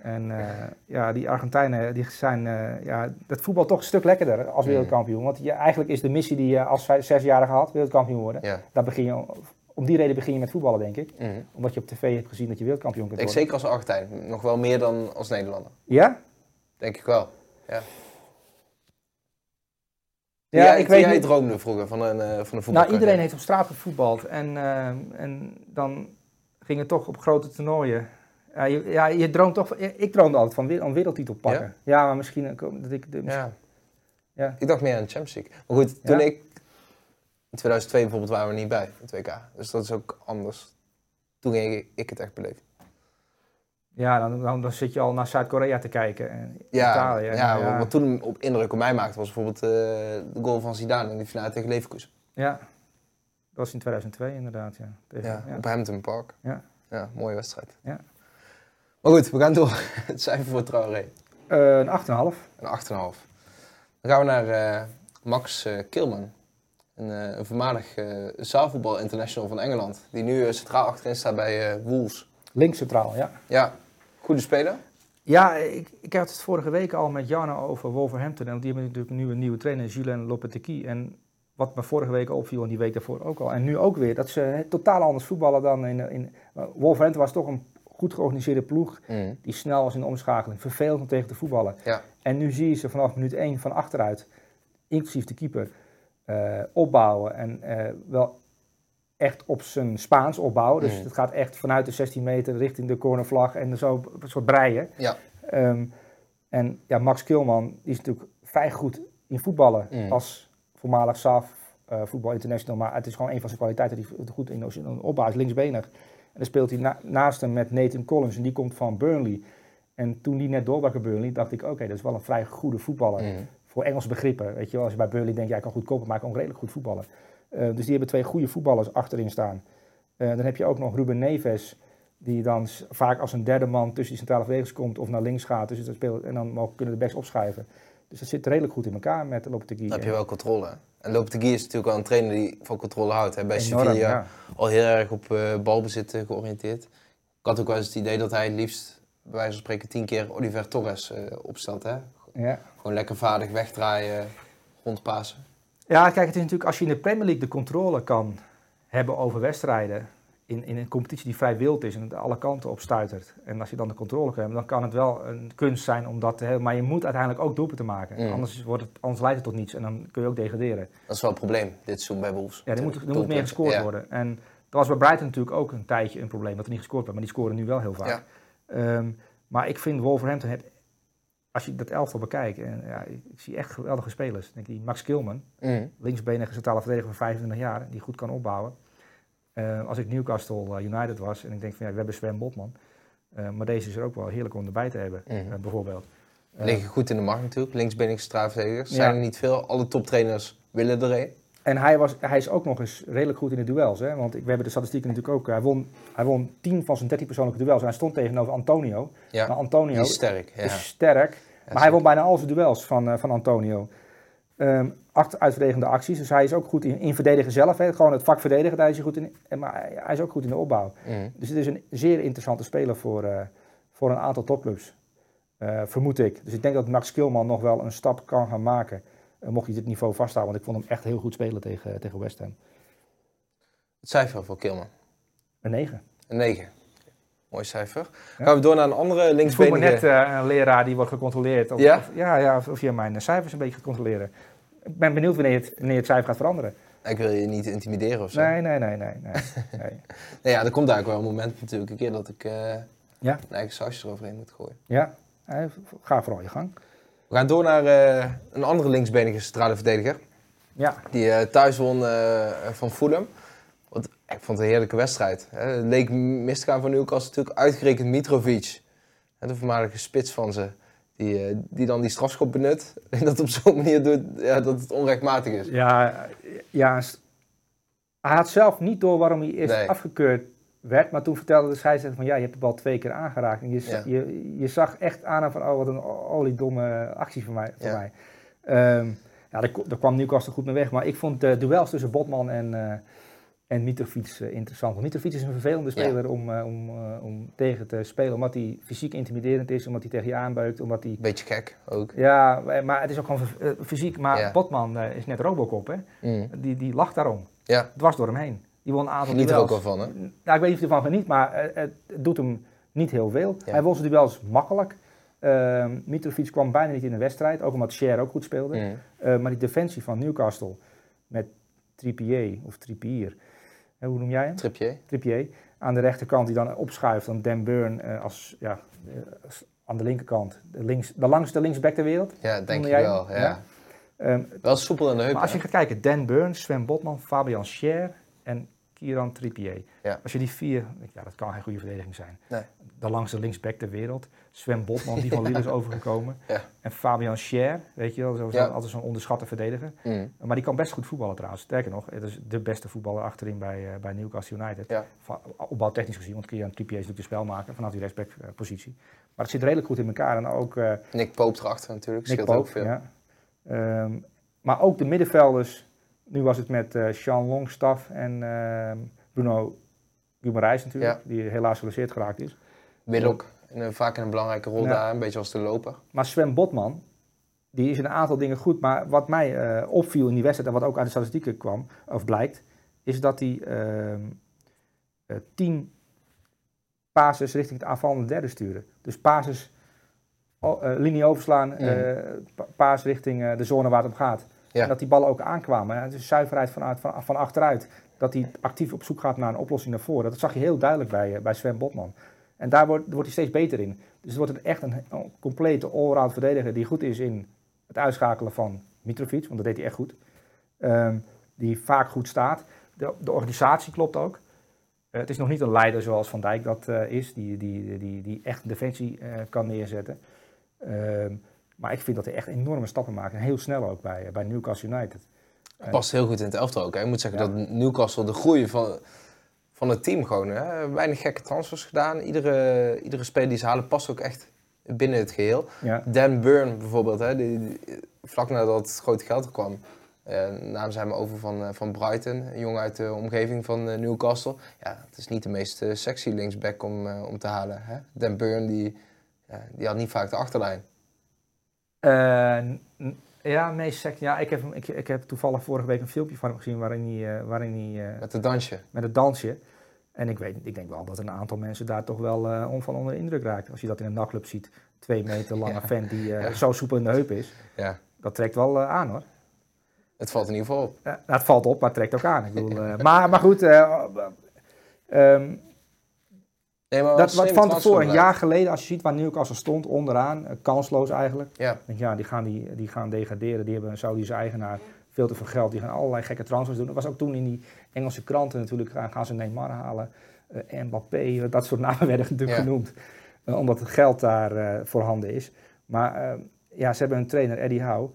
En eh, ja, die Argentijnen, die zijn, eh, ja, dat voetbal toch een stuk lekkerder als wereldkampioen. Want je, eigenlijk is de missie die je als vijf- zesjarige had, wereldkampioen worden.
ja.
Daar begin je, om die reden begin je met voetballen, denk ik.
Mhm.
Omdat je op tv hebt gezien dat je wereldkampioen kunt
Ik
worden.
zeker als Argentijn. Nog wel meer dan als Nederlander.
Ja?
Denk ik wel.
Ja,
jij,
ik weet
jij
niet.
droomde vroeger van een, eh van een voetbal.
Nou, iedereen heeft op straat gevoetbald. En, eh, en dan ging het toch op grote toernooien. Ja, je, ja, je droomt toch... Ik droomde altijd van een wereldtitel pakken. Ja, maar misschien ook dat ik... De,
Ja.
Ja.
Ik dacht meer aan de Champions League. Maar goed, toen
Ja?
ik... In 2002 bijvoorbeeld waren we niet bij, het WK. Dus dat is ook anders. Toen ging ik, ik het echt beleven.
Ja, dan, dan, dan zit je al naar Zuid-Korea te kijken. En
Ja,
Italië.
ja,
ja,
wat toen op indruk op mij maakte was bijvoorbeeld eh, de goal van Zidane in de finale tegen Leverkusen.
ja. Dat was in 2002 inderdaad, ja. Tegen-
Ja,
ja.
op Hampton Park.
Ja.
ja, mooie wedstrijd.
Ja.
Maar goed, we gaan door. Het cijfer voor Traoré.
Eh, een 8,5.
Een 8,5. Dan gaan we naar eh, Max Kilman. Een, een voormalig zaalvoetbal international van Engeland. Die nu centraal achterin staat bij Wolves.
Links centraal, ja.
Ja, goede speler.
Ja, ik, ik had het vorige week al met Jarno over Wolverhampton. En die hebben natuurlijk nu een nieuwe trainer, Julien Lopetegui. En wat me vorige week opviel en die week daarvoor ook al. En nu ook weer, dat ze hè, totaal anders voetballen dan in... in Wolverhampton was toch een goed georganiseerde ploeg.
Mhm.
Die snel was in de omschakeling. Vervelend om tegen te voetballen.
Ja.
En nu zie je ze vanaf minuut 1 van achteruit, inclusief de keeper, eh, opbouwen. En eh, wel echt op zijn Spaans opbouwen. Dus
Mhm.
het gaat echt vanuit de 16 meter richting de cornervlag en zo een soort breien.
Ja.
Ehm, en ja, Max Kilman is natuurlijk vrij goed in voetballen
Mhm.
als voormalig SAF, eh voetbal international. Maar het is gewoon een van zijn kwaliteiten die goed in de opbouw is, linksbenig. En dan speelt hij na- naast hem met Nathan Collins en die komt van Burnley. En toen die net doorbrak bij Burnley, dacht ik, oké, dat is wel een vrij goede voetballer.
Mhm.
Voor Engelse begrippen, weet je wel. Als je bij Burnley denkt, ja, ik kan goed kopen, maar ik kan ook redelijk goed voetballen. Eh, dus die hebben twee goede voetballers achterin staan. Eh, dan heb je ook nog Ruben Neves, die dan vaak als een derde man tussen die centrale verdedigers komt of naar links gaat. Dus dat speelt, en dan mogen, kunnen de backs opschuiven. Dus dat zit redelijk goed in elkaar met Lopetegui.
Dan heb je wel controle. En Lopetegui is natuurlijk wel een trainer die van controle houdt. Hè. Bij
Enorm,
Sevilla
ja.
al heel erg op eh, balbezit georiënteerd. Ik had ook wel eens het idee dat hij het liefst, bij wijze van spreken, tien keer Oliver Torres opstelt. Hè.
Ja.
Gewoon lekker vaardig wegdraaien, rondpassen.
Ja, kijk, het is natuurlijk als je in de Premier League de controle kan hebben over wedstrijden. In, in een competitie die vrij wild is en alle kanten op stuitert. En als je dan de controle kan hebben, dan kan het wel een kunst zijn om dat te hebben. Maar je moet uiteindelijk ook doelpunten maken.
Mm.
Anders, wordt het, anders leidt het tot niets en dan kun je ook degraderen.
Dat is wel een probleem, dit seizoen bij Wolves.
Ja, er moet, er moet meer gescoord
Ja.
worden. En dat was bij Brighton natuurlijk ook een tijdje een probleem, dat er niet gescoord werd. Maar die scoren nu wel heel vaak.
Ja.
Ehm, maar ik vind Wolverhampton, als je dat elftal bekijkt, en, ja, ik, zie echt geweldige spelers. Ik denk die Max Kilman,
Mhm.
linksbenige centrale verdediger van 25 jaar, die goed kan opbouwen. Eh, als ik Newcastle eh, United was en ik denk van ja, we hebben Sven Botman. Eh, maar deze is er ook wel heerlijk om erbij te hebben,
Mhm.
eh, bijvoorbeeld.
Liggen goed in de markt natuurlijk, linksbenige strafverdedigers.
Ja.
Zijn er niet veel, alle toptrainers willen er een.
En hij, was, hij is ook nog eens redelijk goed in de duels. Hè? Want ik, we hebben de statistieken natuurlijk ook. Hij won, hij won 10 van zijn 13 persoonlijke duels. En hij stond tegenover Antonio.
Ja,
Maar Antonio
is sterk. Ja.
is sterk.
Ja,
maar hij won bijna al zijn duels van, eh, van Antonio. Ehm acht uitverdedigende acties. Dus hij is ook goed in, in verdedigen zelf. Hè. Gewoon het vak verdedigen, daar is hij goed in. En, maar hij- hij is ook goed in de opbouw.
Mhm.
Dus het is een zeer interessante speler voor, eh, voor een aantal topclubs. Eh, vermoed ik. Dus ik denk dat Max Kilman nog wel een stap kan gaan maken. Mocht hij dit niveau vasthouden. Want ik vond hem echt heel goed spelen tegen, tegen West Ham.
Het cijfer voor Kilman.
Een 9.
Een 9. Mooi cijfer.
Ja.
Gaan we door naar een andere
Ik voel me
linksbenige...
net eh, een leraar die wordt gecontroleerd. Of,
Ja?
Of, ja, ja, of, of je mijn eh, cijfers een beetje gaat controleren. Ik ben benieuwd wanneer het, wanneer het cijfer gaat veranderen.
Ik wil je niet intimideren of zo.
Nee, nee, nee, nee. nee, nee.
Nee, ja, er komt eigenlijk wel een moment natuurlijk een keer dat ik eh
Ja.
een eigen sausje eroverheen moet gooien.
Ja, ga vooral je gang.
We gaan door naar eh, een andere linksbenige centrale verdediger.
Ja,
Die eh, thuis won eh, van Fulham. Want, ik vond het een heerlijke wedstrijd. Hè. Het leek mis te gaan voor Newcastle natuurlijk. Uitgerekend Mitrovic, hè, de voormalige spits van ze. Die, die dan die strafschop benut. En dat op zo'n manier doet ja, dat het onrechtmatig is.
ja, ja hij had zelf niet door waarom hij
Nee.
afgekeurd werd. Maar toen vertelde de scheidsrechter van ja, je hebt de bal twee keer aangeraakt. En je,
Ja.
je, je zag echt aan van oh, wat een oliedomme actie van mij. Van
Ja.
mij. Ehm, ja, daar, daar kwam Newcastle goed mee weg. Maar ik vond de duels tussen Botman en, eh en Mitrovic eh, interessant. Want Mitrovic is een vervelende
Ja.
speler om, eh, om, om tegen te spelen. Omdat hij fysiek intimiderend is, omdat hij tegen je aanbeukt, omdat hij...
Beetje gek ook.
Ja, maar het is ook gewoon fysiek. Maar. Botman is net Robocop, hè?
Mm.
Die, die lacht daarom.
Ja,
Dwars door hem heen. Die won een aantal
geniet er ook wel van hè.
Nou, ik weet niet of hij ervan geniet, maar eh, het, het doet hem niet heel veel.
Ja.
Hij won zijn duels makkelijk. Mitrovic kwam bijna niet in de wedstrijd, ook omdat Cher ook goed speelde.
Mm.
Eh, maar die defensie van Newcastle met Trippier, of Trippier, hoe noem jij hem?
Tripje.
Trippier. Aan de rechterkant die dan opschuift dan Dan Burn eh, als, ja, als- aan de linkerkant. De, links, de langste linksback ter wereld.
Ja, denk ik wel. Ja.
Ja. Ehm,
Wel soepel in de heup.
maar als je gaat kijken, Dan Burn, Sven Botman, Fabian Scher en Kieran Trippier.
Ja.
Als je die vier, ja, dat kan geen goede verdediging zijn.
Nee.
De langste linksback ter wereld. Sven Botman, die van Lille is overgekomen.
Ja.
En Fabian Scher, weet je wel, zo, zo-
Ja.
altijd zo'n onderschatte verdediger.
Mm.
Maar die kan best goed voetballen trouwens. Sterker nog, het is de beste voetballer achterin bij, eh, bij Newcastle United.
Ja.
Van, opbouwtechnisch gezien, want Kieran Trippier is natuurlijk de spelmaker vanaf die rechtsback-positie. maar het zit redelijk goed in elkaar. En ook eh,
Nick Pope erachter natuurlijk.
Nick
Scheelt ook veel.
ja. Ehm, maar ook de middenvelders. Nu was het met eh Sean Longstaff en ehm, Bruno Guimaraes natuurlijk,
Ja.
die helaas geblesseerd geraakt is.
Willock, een, vaak in een belangrijke rol
Ja.
daar, een beetje als de loper.
Maar Sven Botman, die is in een aantal dingen goed. Maar wat mij eh, opviel in die wedstrijd en wat ook uit de statistieken kwam, of blijkt, is dat hij ehm eh, tien passes richting het aanvallende derde sturen. Dus passes, eh, linie overslaan, eh pa- paas richting de zone waar het om gaat. En dat die ballen ook aankwamen. Dus zuiverheid van, van achteruit. Dat hij actief op zoek gaat naar een oplossing naar voren. Dat zag je heel duidelijk bij, eh, bij Sven Botman. En daar wordt, wordt hij steeds beter in. Dus het wordt echt een, complete allround verdediger die goed is in het uitschakelen van Mitrovic, want dat deed hij echt goed. Ehm, die vaak goed staat. De, de organisatie klopt ook. Eh, het is nog niet een leider zoals Van Dijk dat eh, is, die, die, die, die echt defensie kan neerzetten. Ehm, maar ik vind dat hij echt enorme stappen maakt. En heel snel ook bij, bij Newcastle United.
Past heel goed in het elftal ook. Hè. Ik moet zeggen
Ja.
dat Newcastle de groei van, van het team gewoon... Hè, weinig gekke transfers gedaan. Iedere, iedere speler die ze halen past ook echt binnen het geheel.
Ja,
Dan Burn bijvoorbeeld, hè, die, die- vlak nadat het grote geld er kwam... eh namen ze hem over van, eh, van Brighton, een jongen uit de omgeving van eh, Newcastle. Ja, het is niet de meest eh, sexy linksback om, eh, om te halen. Hè? Dan Burn, die, die had niet vaak de achterlijn.
Eh, ja, nee, sec, ja ik, heb, ik, ik heb toevallig vorige week een filmpje van hem gezien waarin hij, eh, waarin hij eh,
Met het dansje.
met het dansje. En ik, weet, ik denk wel dat een aantal mensen daar toch wel om van onder de indruk raakt. Als je dat in een nachtclub ziet, twee meter lange
Ja.
vent die
Ja.
zo soepel in de heup is.
Ja,
Dat trekt wel aan hoor.
het valt in ieder geval op.
Ja, nou, het valt op, maar het trekt ook aan. Ik bedoel, maar, maar goed, eh, ehm,
Nee, maar
dat wat van tevoren, een jaar geleden, als je ziet waar Newcastle stond, onderaan, eh, kansloos eigenlijk.
Ja,
denk, ja, die gaan, die, die gaan degraderen. Die hebben een Saudische eigenaar, veel te veel geld. Die gaan allerlei gekke transfers doen. Dat was ook toen in die Engelse kranten natuurlijk. Gaan, gaan ze Neymar halen, eh, Mbappé, eh, dat soort namen werden natuurlijk
Ja.
genoemd. Eh, omdat het geld daar eh, voorhanden is. Maar eh, ja, ze hebben een trainer, Eddie Howe,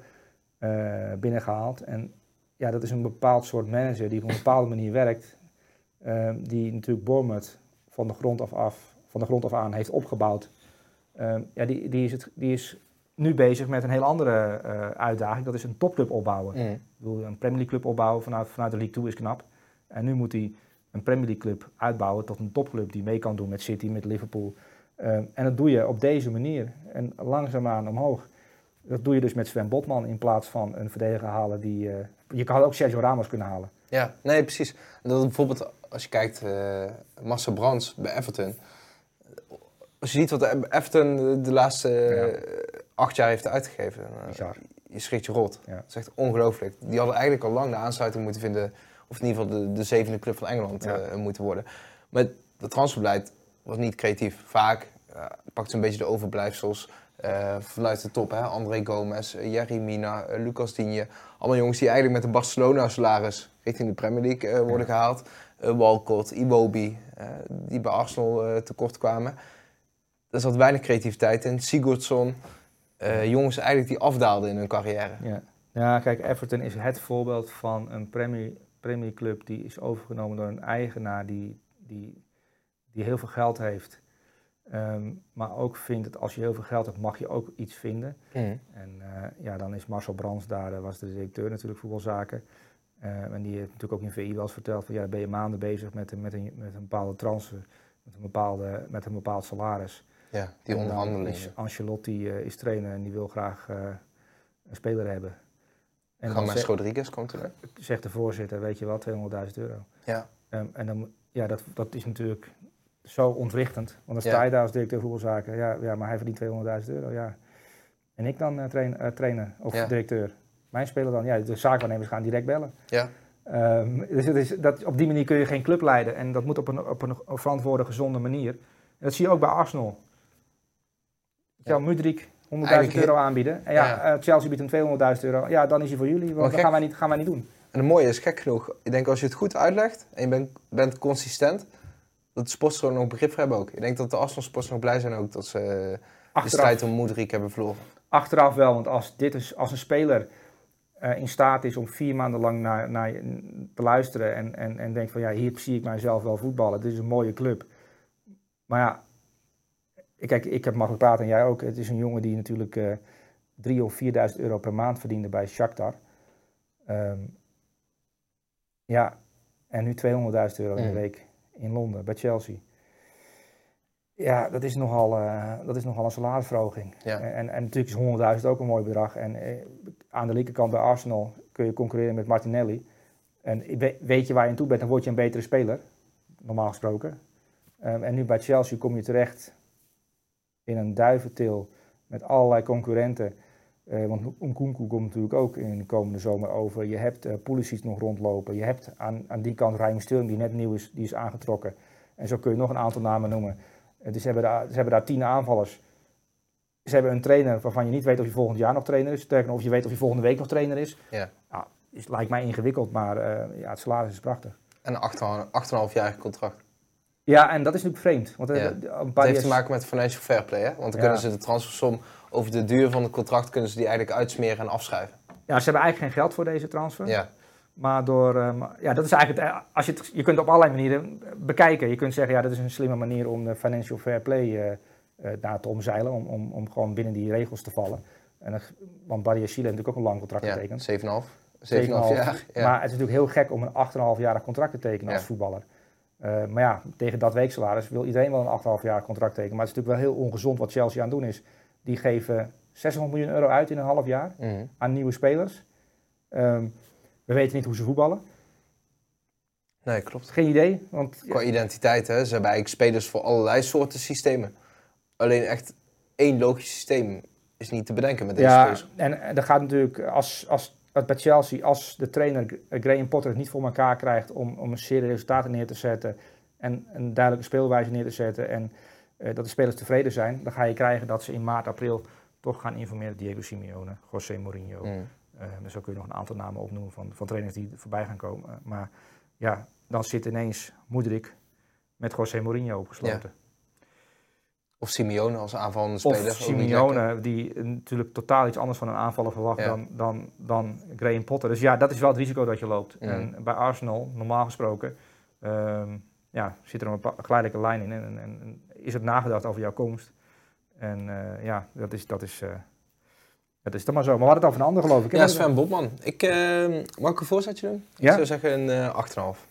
eh, binnengehaald. En ja, dat is een bepaald soort manager die op een bepaalde manier werkt. eh, die natuurlijk Bournemouth van de grond af, af, van de grond af aan heeft opgebouwd. Eh, ja, die, die, is het, die is nu bezig met een heel andere uh, uitdaging. Dat is een topclub opbouwen.
Mm.
Ik bedoel, een Premier League club opbouwen vanuit, vanuit de League 2 is knap. En nu moet hij een Premier League club uitbouwen tot een topclub die mee kan doen met City, met Liverpool. Uh, en dat doe je op deze manier. En langzaamaan omhoog. Dat doe je dus met Sven Botman in plaats van een verdediger halen die... Uh, je kan ook Sergio Ramos kunnen halen.
Ja, nee, precies. Dat bijvoorbeeld, als je kijkt, uh, Marcel Brands bij Everton. Als je ziet wat Everton de laatste ja. acht jaar heeft uitgegeven. Uh, je schrikt je rot.
Ja.
Dat is echt ongelooflijk. Die hadden eigenlijk al lang de aansluiting moeten vinden. Of in ieder geval de, de zevende club van Engeland ja. moeten worden. Maar het transferbeleid was niet creatief. Vaak pakt ze een beetje de overblijfsels. Uh, vanuit de top, hè? André Gomez, Jerry Mina, uh, Lucas Digne. Allemaal jongens die eigenlijk met de Barcelona-salaris richting de Premier League worden ja. gehaald. Walcott, Iwobi, die bij Arsenal tekort kwamen. Er zat weinig creativiteit in. Sigurdsson, jongens eigenlijk die afdaalden in hun carrière.
Ja. ja, kijk, Everton is het voorbeeld van een Premier, Premier Club die is overgenomen door een eigenaar die, die, die heel veel geld heeft. Um, maar ook vindt dat als je heel veel geld hebt, mag je ook iets vinden.
Mm.
En uh, ja, dan is Marcel Brands daar, was de directeur natuurlijk voetbalzaken. Uh, en die heeft natuurlijk ook in VI wel eens verteld van ja, dan ben je maanden bezig met, met, een, met een bepaalde transfer, met een, bepaalde, met een bepaald salaris.
Ja, die onderhandelingen.
Is Ancelotti is trainer en die wil graag een speler hebben.
En Rodriguez komt er.
Zegt de voorzitter, weet je wel, 200.000 euro.
Ja.
Um, en dan, ja, dat, dat is natuurlijk zo ontwrichtend. Want dan sta je daar als directeur voetbalzaken. Ja, ja maar hij verdient 200.000 euro. Ja. En ik dan uh, train, uh, trainer of
ja.
directeur. Mijn speler dan. Ja, de zaakwaarnemers gaan direct bellen.
Ja.
Um, dus het is, dat, op die manier kun je geen club leiden. En dat moet op een, op een verantwoorde, gezonde manier. En dat zie je ook bij Arsenal. Ja. Mudrik 100.000 euro aanbieden. En ja, ja. Uh, Chelsea biedt hem 200.000 euro. Ja, dan is hij voor jullie. Want dat gaan wij, niet, gaan wij niet doen.
En het mooie is, gek genoeg, ik denk als je het goed uitlegt en je bent, bent consistent, dat de sporters er nog begrip voor hebben ook. Ik denk dat de Arsenal sporters nog blij zijn ook dat ze Achteraf, de strijd om Moedrik hebben verloren.
Achteraf wel, want als, dit is, als een speler uh, in staat is om vier maanden lang naar, naar te luisteren en, en, en denkt van ja, hier zie ik mijzelf wel voetballen. Dit is een mooie club. Maar ja, kijk, ik heb makkelijk praten en jij ook. Het is een jongen die natuurlijk uh, drie of 4.000 euro per maand verdiende bij Shakhtar. Um, ja, en nu 200.000 euro in de week in Londen, bij Chelsea. Ja, dat is nogal, uh, dat is nogal een salarisverhoging.
Ja.
En, en natuurlijk is 100.000 ook een mooi bedrag. En uh, aan de linkerkant bij Arsenal kun je concurreren met Martinelli. En weet je waar je aan toe bent, dan word je een betere speler. Normaal gesproken. Um, en nu bij Chelsea kom je terecht in een duiventil met allerlei concurrenten. Uh, want Nkunku komt natuurlijk ook in de komende zomer over. Je hebt uh, Pulisic nog rondlopen. Je hebt aan, aan die kant Raheem Sterling die net nieuw is, die is aangetrokken. En zo kun je nog een aantal namen noemen. Uh, dus ze hebben, daar, ze hebben daar tien aanvallers. Ze hebben een trainer waarvan je niet weet of hij volgend jaar nog trainer is. Sterker of je weet of hij volgende week nog trainer is.
Ja.
Nou, is, lijkt mij ingewikkeld, maar ja, het salaris is prachtig.
En een 8,5-jarig contract.
Ja, en dat is natuurlijk vreemd. Want,
ja. Het heeft te maken met financial fair play, hè? Want dan ja. kunnen ze de transfersom over de duur van het contract kunnen ze die eigenlijk uitsmeren en afschrijven.
Ja, ze hebben eigenlijk geen geld voor deze transfer.
Ja.
Maar door, um, ja, dat is eigenlijk het, als je, het, je kunt het op allerlei manieren bekijken. Je kunt zeggen, ja, dat is een slimme manier om de financial fair play uh, daar te omzeilen, om, om, om gewoon binnen die regels te vallen. En want Barry Chile heeft natuurlijk ook een lang contract
ja,
getekend.
7,5 jaar.
Ja. Maar het is natuurlijk heel gek om een 8,5-jarig contract te tekenen als voetballer. Uh, maar ja, tegen dat weeksalaris wil iedereen wel een 8,5 jaar contract tekenen. Maar het is natuurlijk wel heel ongezond wat Chelsea aan het doen is. Die geven 600 miljoen euro uit in een half jaar
mm -hmm.
aan nieuwe spelers. Um, we weten niet hoe ze voetballen.
Nee, klopt.
Geen idee. Want,
Qua ja. identiteit, hè. ze hebben eigenlijk spelers voor allerlei soorten systemen. Alleen echt één logisch systeem is niet te bedenken met deze
ja,
spelers.
En, en dat gaat natuurlijk, als, als, bij Chelsea, als de trainer Graham Potter het niet voor elkaar krijgt om, om een serie resultaten neer te zetten en een duidelijke speelwijze neer te zetten en uh, dat de spelers tevreden zijn, dan ga je krijgen dat ze in maart, april toch gaan informeren. Diego Simeone, José Mourinho.
Mm.
Uh, zo kun je nog een aantal namen opnoemen van, van trainers die voorbij gaan komen. Uh, maar ja, dan zit ineens Moedrik met José Mourinho opgesloten.
Ja. Of Simeone als aanvallende speler.
Of Simeone, die natuurlijk totaal iets anders van een aanvaller verwacht ja. dan, dan, dan Graham Potter. Dus ja, dat is wel het risico dat je loopt.
Mm.
En bij Arsenal, normaal gesproken, um, ja, zit er een geleidelijke lijn in. En, en, en, is het nagedacht over jouw komst. En uh, ja, dat is, dat is uh, Dat is dan maar zo. Maar we hadden het over een ander geloof ik.
Ja, Sven Botman. Ik, eh, mag ik een voorzetje doen?
Ja?
Ik zou zeggen een eh 8,5.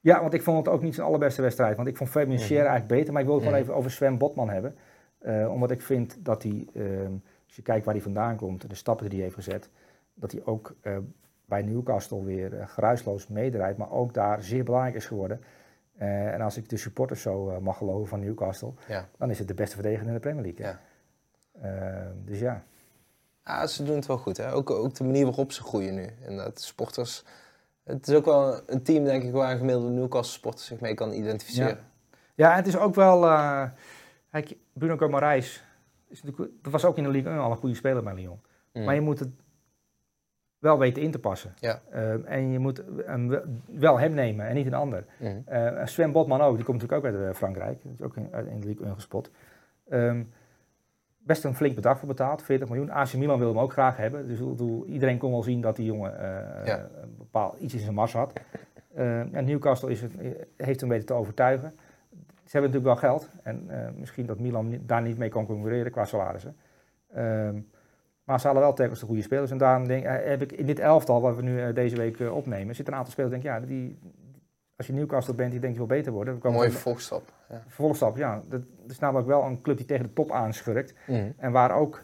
Ja, want ik vond het ook niet zijn allerbeste wedstrijd. Want ik vond Fabian
Mhm.
Scheer eigenlijk beter. Maar ik wil het gewoon
Mhm.
even over Sven Botman hebben. Eh, omdat ik vind dat hij, ehm, als je kijkt waar hij vandaan komt, de stappen die hij heeft gezet, dat hij ook bij Newcastle weer geruisloos meedraait. Maar ook daar zeer belangrijk is geworden. En als ik de supporters zo mag geloven van Newcastle,
Ja.
dan is het de beste verdediger in de Premier League.
Ja.
Eh, dus ja.
Ja, ze doen het wel goed. Hè? Ook, ook de manier waarop ze groeien nu. En dat sporters... Het is ook wel een team, denk ik, waar een gemiddelde Newcastle sporter zich mee kan identificeren.
Ja, het is ook wel. eh kijk, Bruno Gomarijs, is natuurlijk- dat was ook in de Ligue 1 al een goede speler bij Lyon.
Mm.
Maar je moet het wel weten in te passen.
Ja.
Eh, en je moet hem wel- hem nemen en niet een ander.
Mm.
Eh, Sven Botman ook, die komt natuurlijk ook uit eh, Frankrijk. Die is ook in, in de Ligue 1 gespot. Ehm, best een flink bedrag voor betaald, 40 miljoen. AC Milan wil hem ook graag hebben. Dus bedoel, iedereen kon wel zien dat die jongen eh,
Ja.
een bepaald iets in zijn mars had. Eh, en Newcastle is het, heeft hem weten te overtuigen. Ze hebben natuurlijk wel geld. En eh, misschien dat Milan daar niet mee kan concurreren qua salarissen. Ehm, maar ze halen wel telkens de goede spelers. En daarom denk, heb ik in dit elftal, wat we nu deze week opnemen, zitten een aantal spelers. Denk ik, ja, die, als je Newcastle bent, die denkt je wil beter worden.
Een mooie
van-
vervolgstap. Ja.
Ja. Dat is namelijk wel een club die tegen de top aanschurkt.
Mm.
En waar ook,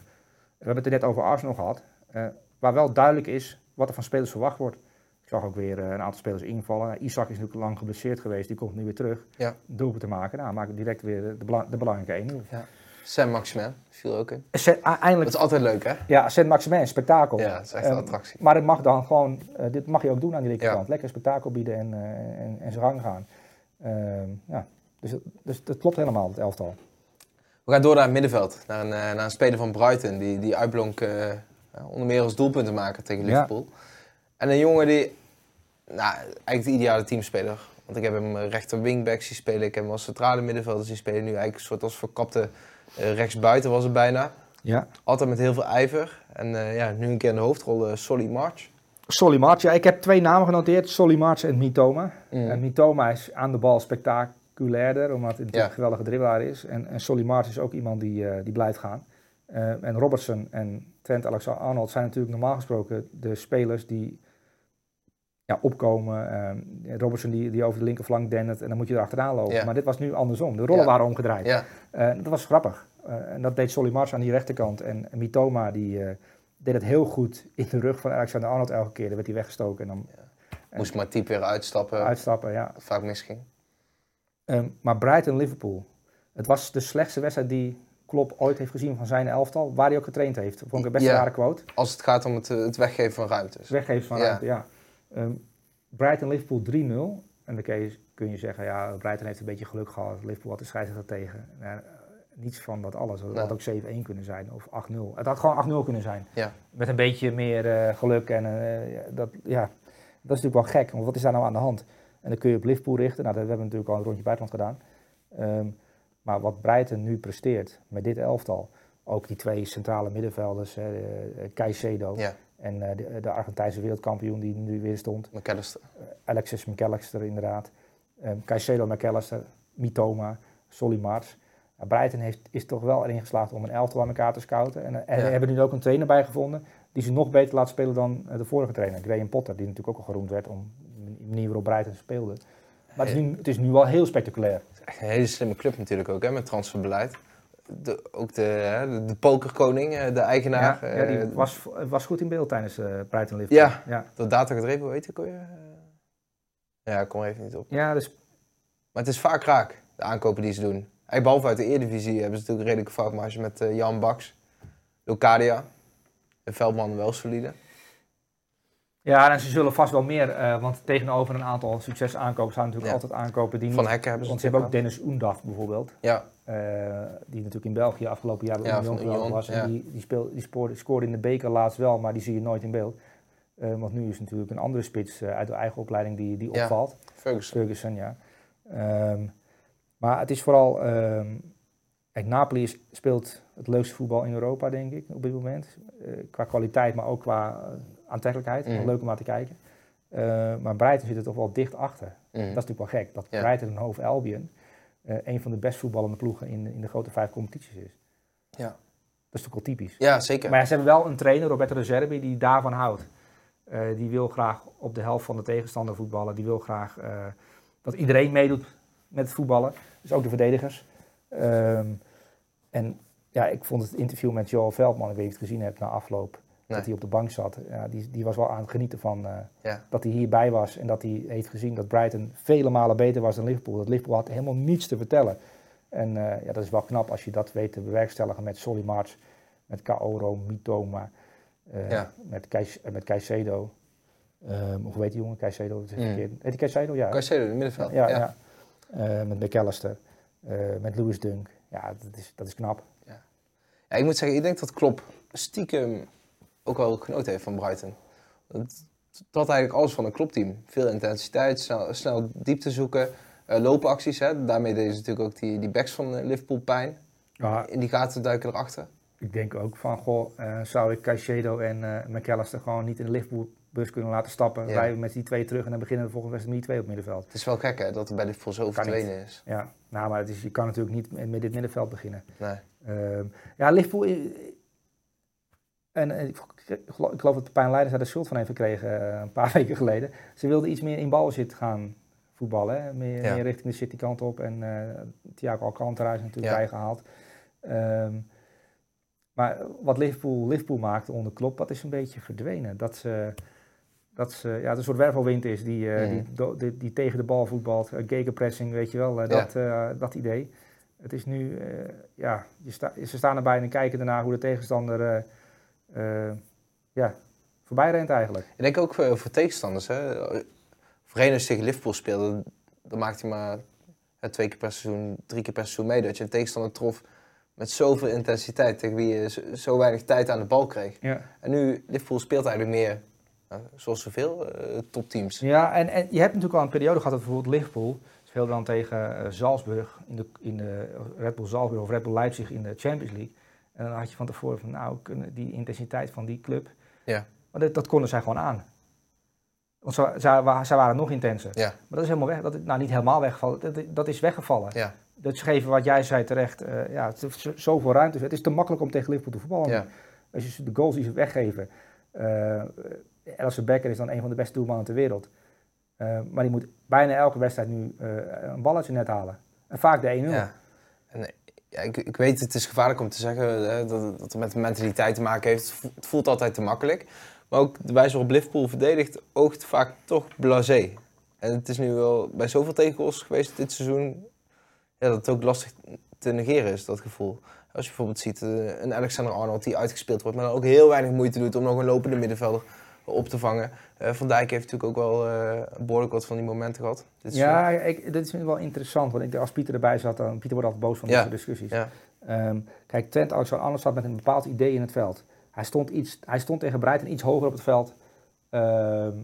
we hebben het er net over Arsenal gehad, eh, waar wel duidelijk is wat er van spelers verwacht wordt. Ik zag ook weer eh, een aantal spelers invallen. Isaac is natuurlijk lang geblesseerd geweest, die komt nu weer terug.
Ja.
Doelpunt te maken, nou, maakt direct weer de, bela- de belangrijke 1-0.
Sam Maximin viel ook in.
Zet- a-
Dat
Eindelijk,
is altijd leuk, hè?
ja, Saint Maximin, spektakel.
Ja, dat is echt een
Ehm,
attractie.
Maar het mag dan gewoon, eh, dit mag je ook doen aan die linkerkant.
Ja.
Lekker spektakel bieden en, eh, en, en zijn gang gaan. Ehm, ja. dus, dus dat klopt helemaal, het elftal.
We gaan door naar het middenveld. Naar een, eh, naar een speler van Brighton. Die, die uitblonk onder meer als doelpuntenmaker tegen
Ja.
Liverpool. En een jongen die... Nou, eigenlijk de ideale teamspeler. Want ik heb hem rechter wingback zien spelen. Ik heb hem als centrale middenvelder zien spelen. Nu eigenlijk een soort als verkapte rechtsbuiten was het bijna.
Ja.
Altijd met heel veel ijver. En eh, ja, nu een keer in de hoofdrol eh, Solly March.
Solly March, ja, ik heb twee namen genoteerd. Solly March en Mitoma.
Mm.
En Mitoma is aan de bal spectaculairder, omdat hij
Ja.
een geweldige dribbelaar is. En, en Solly March is ook iemand die, eh, die blijft gaan. Eh, en Robertson en Trent Alexander-Arnold zijn natuurlijk normaal gesproken de spelers die ja, opkomen. Eh, Robertson die, die over de linkerflank dendert en dan moet je er achteraan lopen.
Ja.
Maar dit was nu andersom. De rollen
Ja.
waren omgedraaid.
Ja,
Eh, dat was grappig. Eh, en dat deed Solly March aan die rechterkant. En, Mitoma die, deed het heel goed in de rug van Alexander Arnold elke keer. Dan werd hij weggestoken en dan
moest maar type weer uitstappen.
uitstappen. Ja.
Vaak misging.
Ehm, maar Brighton-Liverpool. Het was de slechtste wedstrijd die Klopp ooit heeft gezien van zijn elftal. Waar hij ook getraind heeft. Vond ik een best rare quote.
Als het gaat om het, het weggeven van ruimtes.
Weggeven van ruimte, ja. Ehm, Brighton-Liverpool 3-0. En dan kun je, kun je zeggen, ja, Brighton heeft een beetje geluk gehad. Liverpool had de scheidsrechter tegen. Nou, niets van dat alles. Het had ook 7-1 kunnen zijn of 8-0. Het had gewoon 8-0 kunnen zijn.
Ja.
Met een beetje meer eh, geluk. En eh, ja, dat, ja, dat is natuurlijk wel gek. Want wat is daar nou aan de hand? En dan kun je op Liverpool richten. Nou, dat hebben we natuurlijk al een rondje buitenland gedaan. Ehm, maar wat Brighton nu presteert met dit elftal. Ook die twee centrale middenvelders, hè, eh, Caicedo
Ja,
en eh, de, de Argentijnse wereldkampioen die nu weer stond.
McAllister.
Alexis McAllister inderdaad. Um, Caicedo McAllister, Mitoma, Solly Brighton heeft, is toch wel erin geslaagd om een elftal aan elkaar te scouten. En, eh, en
Ja.
hebben nu ook een trainer bij gevonden die ze nog beter laat spelen dan eh, de vorige trainer, Graham Potter. Die natuurlijk ook al geroemd werd om de manier waarop Brighton speelde. Maar het is, nu, het is nu wel heel spectaculair.
Echt een hele slimme club natuurlijk ook, hè, met transferbeleid. De, ook de, de, de pokerkoning, eh, de eigenaar.
Ja, ja, die
eh,
was, was goed in beeld tijdens eh Brighton Liverpool.
Ja.
ja.
Dat data gedreven, heet ik alweer? Eh, Ja, ik kom er even niet op.
Ja, dus
Maar het is vaak raak, de aankopen die ze doen. Eigenlijk behalve uit de Eredivisie hebben ze natuurlijk een redelijke foutmarge met Jan Baks, Locadia. En Veldman wel solide.
Ja, en ze zullen vast wel meer, eh, want tegenover een aantal succesaankopen staan natuurlijk
Ja.
altijd aankopen die niet...
Van Hekken hebben ze
want ze hebben ook
natuurlijk
Dennis Oendaf bijvoorbeeld,
gehad.
Eh, die natuurlijk in België afgelopen jaar bij
Ja,
Union geweldig was. En die, die, speel, die spoorde, scoorde in de beker laatst wel, maar die zie je nooit in beeld. Eh, want nu is natuurlijk een andere spits eh, uit de eigen opleiding die, die opvalt.
Ferguson.
Ferguson, ja. Ehm, maar het is vooral... ehm kijk, Napoli is- speelt het leukste voetbal in Europa, denk ik, op dit moment. Qua kwaliteit, maar ook qua aantrekkelijkheid.
Mhm.
Leuk om naar te kijken. Maar Brighton zit er toch wel dicht achter.
Mhm.
Dat is natuurlijk wel gek. Dat
Ja.
Brighton en Hove Albion eh, een van de best voetballende ploegen in, in de grote vijf competities is.
Ja.
Dat is toch wel typisch.
Ja, zeker.
Maar ja, ze hebben wel een trainer, Roberto de Zerbi, die daarvan houdt. Eh, die wil graag op de helft van de tegenstander voetballen. Die wil graag eh, dat iedereen meedoet met het voetballen. Dus ook de verdedigers. Ehm, en ja, ik vond het interview met Joel Veldman, ik weet niet of je het gezien hebt na afloop,
Nee.
dat hij op de bank zat. Ja, die, die was wel aan het genieten van eh,
Ja.
dat hij hierbij was en dat hij heeft gezien dat Brighton vele malen beter was dan Liverpool. Dat Liverpool had helemaal niets te vertellen. En eh, ja, dat is wel knap als je dat weet te bewerkstelligen met Solly March, met Kaoro, Mitoma, eh,
Ja.
met, Kais, eh, met Caicedo. Ehm, of hoe heet die jongen? Caicedo? Dat is
Mm.
verkeerd. Heet Caicedo? Ja.
Caicedo in het middenveld.
Ja, ja. Met McAllister, met Lewis Dunk. Ja, dat is, dat is knap.
Ja, ik moet zeggen, ik denk dat Klopp stiekem ook wel genoten heeft van Brighton. Het, het had eigenlijk alles van een Klopp-team. Veel intensiteit, snel, snel diepte zoeken, eh, loopacties. Hè. Daarmee deden ze natuurlijk ook die, die backs van eh, Liverpool pijn.
Ja,
In die gaten duiken erachter.
ik denk ook van, goh, eh, zou ik Caicedo en eh McAllister gewoon niet in de Liverpool-bus kunnen laten stappen.
Ja.
Wij met die twee terug en dan beginnen we volgende wedstrijd met die twee op middenveld.
Het is wel gek hè, dat er bij Liverpool zo verdwenen is.
Ja, nou, maar het is, je kan natuurlijk niet met, dit middenveld beginnen.
Nee.
Ehm, ja, Liverpool. En eh, ik geloof, dat Pijn Leiders daar de schuld van heeft gekregen eh, een paar weken geleden. Ze wilden iets meer in balbezit gaan voetballen. Hè? Meer,
Ja.
meer richting de citykant op. En eh Thiago Alcantara is natuurlijk
Ja.
bijgehaald. Ehm, maar wat Liverpool, Liverpool maakte onder Klopp, dat is een beetje verdwenen. Dat ze, dat ze, ja, een soort wervelwind is die, eh,
Mhm.
die, do- die, die tegen de bal voetbalt. Uh, gegenpressing, weet je wel. dat, dat idee. Het is nu, ja, je sta, ze staan erbij en kijken daarna hoe de tegenstander ja, voorbij rent eigenlijk.
Ik denk ook voor, voor tegenstanders. Hè. Voorheen als je tegen Liverpool speelde, dan maakte hij maar twee keer per seizoen, drie keer per seizoen mee. Dat je een tegenstander trof met zoveel intensiteit, tegen wie je zo, weinig tijd aan de bal kreeg.
Ja,
En nu, Liverpool speelt eigenlijk meer, nou, zoals zoveel, eh, topteams.
ja en, en je hebt natuurlijk al een periode gehad dat bijvoorbeeld Liverpool speelde dan tegen eh, Salzburg in de, in de Red Bull Salzburg of Red Bull Leipzig in de Champions League. En dan had je van tevoren van nou, kunnen die intensiteit van die club,
Ja.
maar dat, dat konden zij gewoon aan. Want ze, zij waren nog intenser.
Ja.
Maar dat is helemaal weg. Dat, nou, niet helemaal weggevallen. Dat, dat is weggevallen.
Ja,
Dat is geven wat jij zei terecht. eh, ja, het is zo- zoveel ruimte. Het is te makkelijk om tegen Liverpool te voetballen.
ja.
Als je ze de goals die ze weggeven. Alison Becker is dan een van de beste doelmannen ter wereld. Eh, maar die moet bijna elke wedstrijd nu een balletje net halen. En vaak de 1-0.
ja. Eh, ik, ik weet, het is gevaarlijk om te zeggen hè, dat, dat het met mentaliteit te maken heeft. Het voelt altijd te makkelijk. Maar ook de wijze waarop Liverpool verdedigt, oogt vaak toch blasé. En het is nu wel bij zoveel tegengoals geweest dit seizoen, ja, dat het ook lastig te negeren is, dat gevoel. Als je bijvoorbeeld ziet, eh, een Alexander Arnold die uitgespeeld wordt, maar dan ook heel weinig moeite doet om nog een lopende middenvelder op te vangen. Eh, Van Dijk heeft natuurlijk ook wel eh behoorlijk wat van die momenten gehad. Dit.
Ja, ik, dat is wel interessant. Want ik, als Pieter erbij zat, dan Pieter wordt altijd boos van
Ja.
deze discussies.
Ja.
Ehm, kijk, Trent Alexander-Arnold zat met een bepaald idee in het veld. Hij stond, iets, hij stond tegen Brighton iets hoger op het veld. ehm,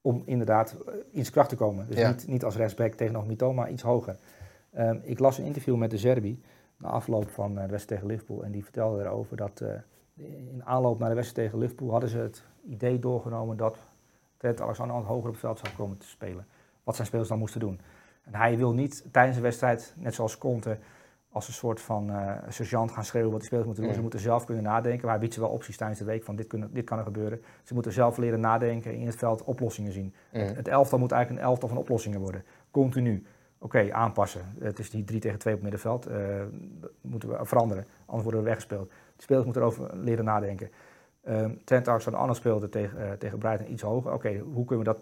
om inderdaad eh, in zijn kracht te komen. Dus
Ja.
niet, niet als rechtsback tegenover Mito, maar iets hoger. Ehm, ik las een interview met de Zerbi na afloop van de wedstrijd tegen Liverpool. En die vertelde erover dat in aanloop naar de wedstrijd tegen Liverpool hadden ze het idee doorgenomen dat Trent Alexander-Arnold hoger op het veld zou komen te spelen. Wat zijn spelers dan moesten doen. En hij wil niet tijdens de wedstrijd, net zoals Conte, als een soort van eh sergeant gaan schreeuwen wat de spelers moeten doen. Ze moeten zelf kunnen nadenken. Maar hij biedt ze wel opties tijdens de week van dit, kunnen, dit kan er gebeuren. Ze moeten zelf leren nadenken, in het veld oplossingen zien. Het elftal moet eigenlijk een elftal van oplossingen worden. Continu. Oké, aanpassen. Het is niet 3 tegen 2 op het middenveld. Eh, dat moeten we veranderen. Anders worden we weggespeeld. Spelers moeten erover leren nadenken. Ehm Trent Alexander-Arnold speelde tegen, eh, tegen Brighton iets hoger. Oké, hoe kunnen we dat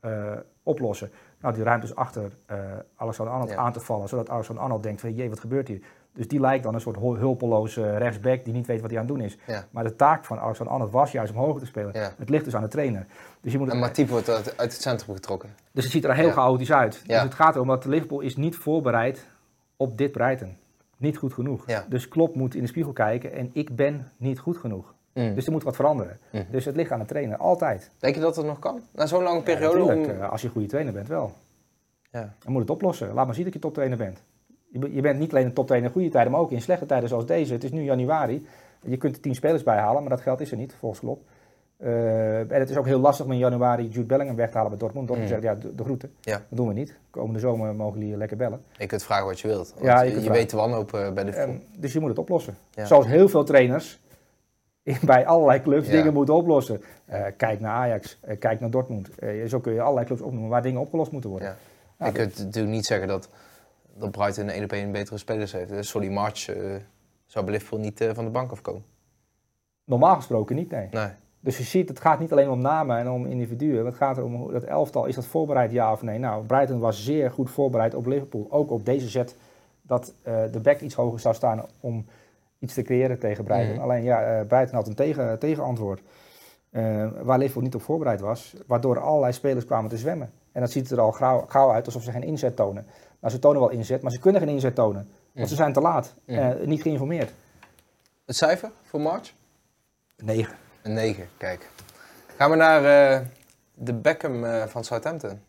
eh, oplossen? Nou, die ruimtes achter eh Alexander-Arnold
Ja.
aan te vallen. Zodat Alexander-Arnold denkt van, jee, wat gebeurt hier? Dus die lijkt dan een soort hul- hulpeloze rechtsback die niet weet wat hij aan het doen is.
Ja.
Maar de taak van Alexander-Arnold was juist om hoger te spelen.
Ja.
Het ligt dus aan de trainer. Dus je moet
En Matip wordt uit, het centrum getrokken.
dus het ziet er heel chaotisch uit. Dus het gaat erom dat Liverpool is niet voorbereid op dit Brighton. Niet goed genoeg.
Ja.
Dus Klopp moet in de spiegel kijken en ik ben niet goed genoeg.
Mm.
Dus er moet wat veranderen.
Mhm.
Dus het ligt aan de trainer, altijd.
Denk je dat het nog kan? Na zo'n lange periode? om...
eh, als je een goede trainer bent, wel.
Ja.
Dan moet het oplossen. Laat maar zien dat je toptrainer bent. Je, be- je bent niet alleen een toptrainer in goede tijden, maar ook in slechte tijden zoals deze. Het is nu januari. Je kunt er tien spelers bijhalen, maar dat geld is er niet, volgens Klopp. Uh, en het is ook heel lastig om in januari Jude Bellingham weg te halen bij Dortmund. Dortmund
Mm.
zegt, ja, de, de groeten.
Ja.
Dat doen we niet. Komende zomer mogen jullie lekker bellen.
Je kunt vragen wat je wilt.
Ja, je
weet de wanhoop eh, bij de
Ehm, dus je moet het oplossen.
Ja.
Zoals heel veel trainers in- bij allerlei clubs
Ja.
dingen moeten oplossen. Eh, kijk naar Ajax, eh, kijk naar Dortmund. Eh, zo kun je allerlei clubs opnoemen waar dingen opgelost moeten worden.
Ja. Je kunt natuurlijk niet zeggen dat, dat Brighton een 1 op 1 betere spelers heeft. Solly March eh, zou bij Liverpool niet eh, van de bank afkomen.
Normaal gesproken niet, nee.
Nee.
Dus je ziet, het gaat niet alleen om namen en om individuen. Het gaat erom dat elftal, is dat voorbereid ja of nee? Nou, Brighton was zeer goed voorbereid op Liverpool. Ook op deze zet dat eh, de back iets hoger zou staan om iets te creëren tegen Brighton.
Mhm.
Alleen ja, eh Brighton had een tegen, tegenantwoord. eh, waar Liverpool niet op voorbereid was. Waardoor allerlei spelers kwamen te zwemmen. En dat ziet er al gauw, gauw uit alsof ze geen inzet tonen. Nou, ze tonen wel inzet, maar ze kunnen geen inzet tonen. Want ze zijn te laat.
Mhm.
eh, niet geïnformeerd.
Het cijfer voor March?
9.
Een 9, kijk. Gaan we naar eh, de Beckham eh, van Southampton.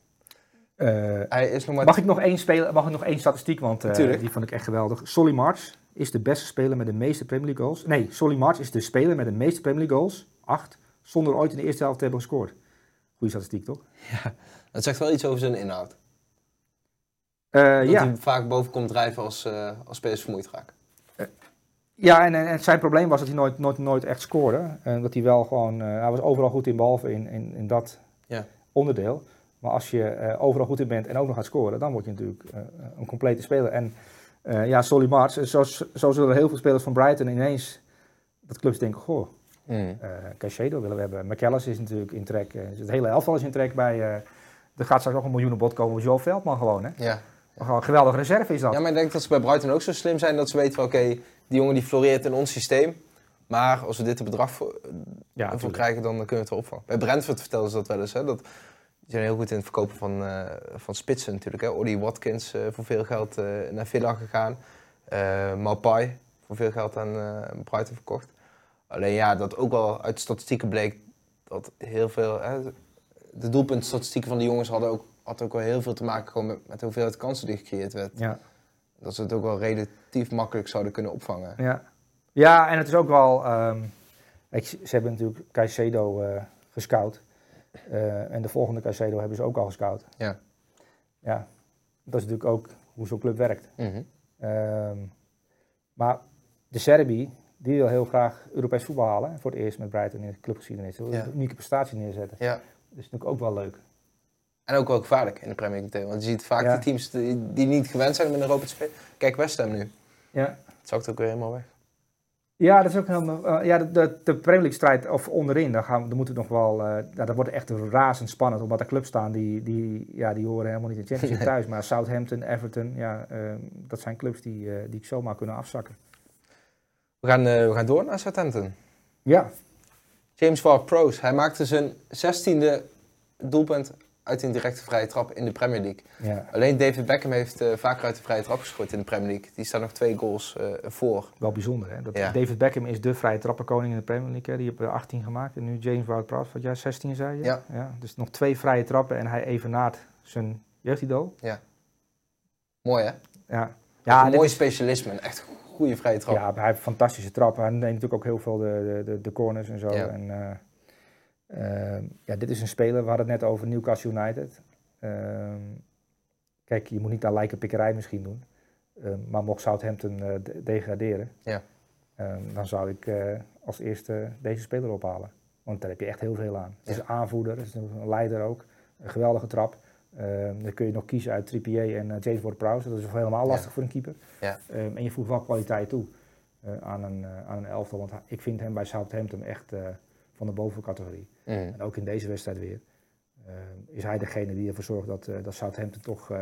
Hij is nog maar...
Mag ik nog één, spelen, mag ik nog één statistiek, want eh, die vond ik echt geweldig. Solly March is de beste speler met de meeste Premier League goals. Nee, Solly March is de speler met de meeste Premier League goals, acht, zonder ooit in de eerste helft te hebben gescoord. Goeie statistiek, toch?
Dat zegt wel iets over zijn inhoud.
Eh,
Dat
ja.
hij vaak boven komt drijven als, eh, als spelers vermoeid raken.
Ja, en, zijn probleem was dat hij nooit, nooit, nooit echt scoorde. En dat hij wel gewoon, eh, hij was overal goed in, behalve in, in, in dat
Ja.
onderdeel. Maar als je eh, overal goed in bent en ook nog gaat scoren, dan word je natuurlijk eh, een complete speler. En ja, Solly March, zo, zo zullen heel veel spelers van Brighton ineens dat clubs denken, goh,
Mm.
Caicedo willen we hebben. McAllis is natuurlijk in trek. het hele elftal is in trek bij... er gaat straks nog een miljoenenbod komen op Joe Veldman gewoon, hè?
Ja.
Gewoon een geweldige reserve is dat.
ja, maar ik denk dat ze bij Brighton ook zo slim zijn dat ze weten van oké, die jongen die floreert in ons systeem. Maar als we dit een bedrag voor,
ja,
voor
natuurlijk.
krijgen, dan kunnen we het wel opvangen. Bij Brentford vertelden ze dat wel eens. Hè? Dat, die zijn heel goed in het verkopen van, eh, van spitsen natuurlijk. Hè? Ollie Watkins eh, voor veel geld eh, naar Villa gegaan. Maupay voor veel geld aan Brighton verkocht. Alleen ja, dat ook wel uit statistieken bleek dat heel veel... Hè, de doelpuntstatistieken van de jongens hadden ook, had ook wel heel veel te maken gewoon met, met de hoeveelheid kansen die gecreëerd werd.
Ja.
Dat ze het ook wel relatief makkelijk zouden kunnen opvangen.
Ja. ja, en het is ook wel... ehm, ze hebben natuurlijk Caicedo eh gescout. Eh, en de volgende Caicedo hebben ze ook al gescout.
Ja.
Ja, dat is natuurlijk ook hoe zo'n club werkt.
Mhm.
Ehm, maar de Serbi, die wil heel graag Europees voetbal halen. Voor het eerst met Brighton in de clubgeschiedenis. Ze willen
Ja.
een unieke prestatie neerzetten.
Ja.
Dat is natuurlijk ook wel leuk.
En ook wel gevaarlijk in de Premier League meteen. Want je ziet vaak
Ja.
die teams die, die niet gewend zijn om in Europa te spelen. Kijk West Ham nu.
Ja,
Het zakt ook weer helemaal weg.
ja dat is ook helemaal... eh, ja, de, de, de Premier League strijd, of onderin, daar, gaan, daar moeten we nog wel... eh ja, dat wordt echt razend spannend. Omdat er clubs staan die, die, ja, die horen helemaal niet in de Championship thuis. Maar Southampton, Everton, ja, ehm, dat zijn clubs die, eh, die zomaar kunnen afzakken.
We gaan, eh, we gaan door naar Southampton.
Ja,
James Ward-Prowse. Hij maakte zijn zestiende doelpunt uit een directe vrije trap in de Premier League.
ja,
Alleen David Beckham heeft eh, vaker uit de vrije trap gescoord in de Premier League. Die staat nog twee goals eh, voor.
wel bijzonder. Hè? Dat
Ja.
David Beckham is de vrije trappenkoning in de Premier League. Hè? Die heeft er 18 gemaakt. En nu James Ward-Prowse, wat jij 16 zei je?
Ja.
Dus nog twee vrije trappen en hij evenaart zijn jeugdidool.
Mooi hè?
Ja,
Ja,
ja
mooi
is-
specialisme. Echt goede vrije trap.
Ja, hij heeft fantastische trappen. Hij neemt natuurlijk ook heel veel de, de, de, de corners en zo.
Ja.
En, eh, eh, ja, dit is een speler, we hadden het net over Newcastle United. Ehm, kijk, je moet niet aan lijkenpikkerij misschien doen. Ehm, maar mocht Southampton eh, de- degraderen,
Ja.
ehm, dan zou ik eh, als eerste deze speler ophalen. Want daar heb je echt heel veel aan. Het is een aanvoerder, het is een leider ook. Een geweldige trap. Ehm, dan kun je nog kiezen uit Trippier en eh, James Ward-Prowse. Dat is helemaal lastig
Ja.
voor een keeper.
Ja.
Ehm, en je voegt wel kwaliteit toe aan, een, aan een elftal. Want ik vind hem bij Southampton echt van de bovencategorie. En ook in deze wedstrijd weer. ehm, is hij degene die ervoor zorgt dat, eh, dat Southampton toch eh,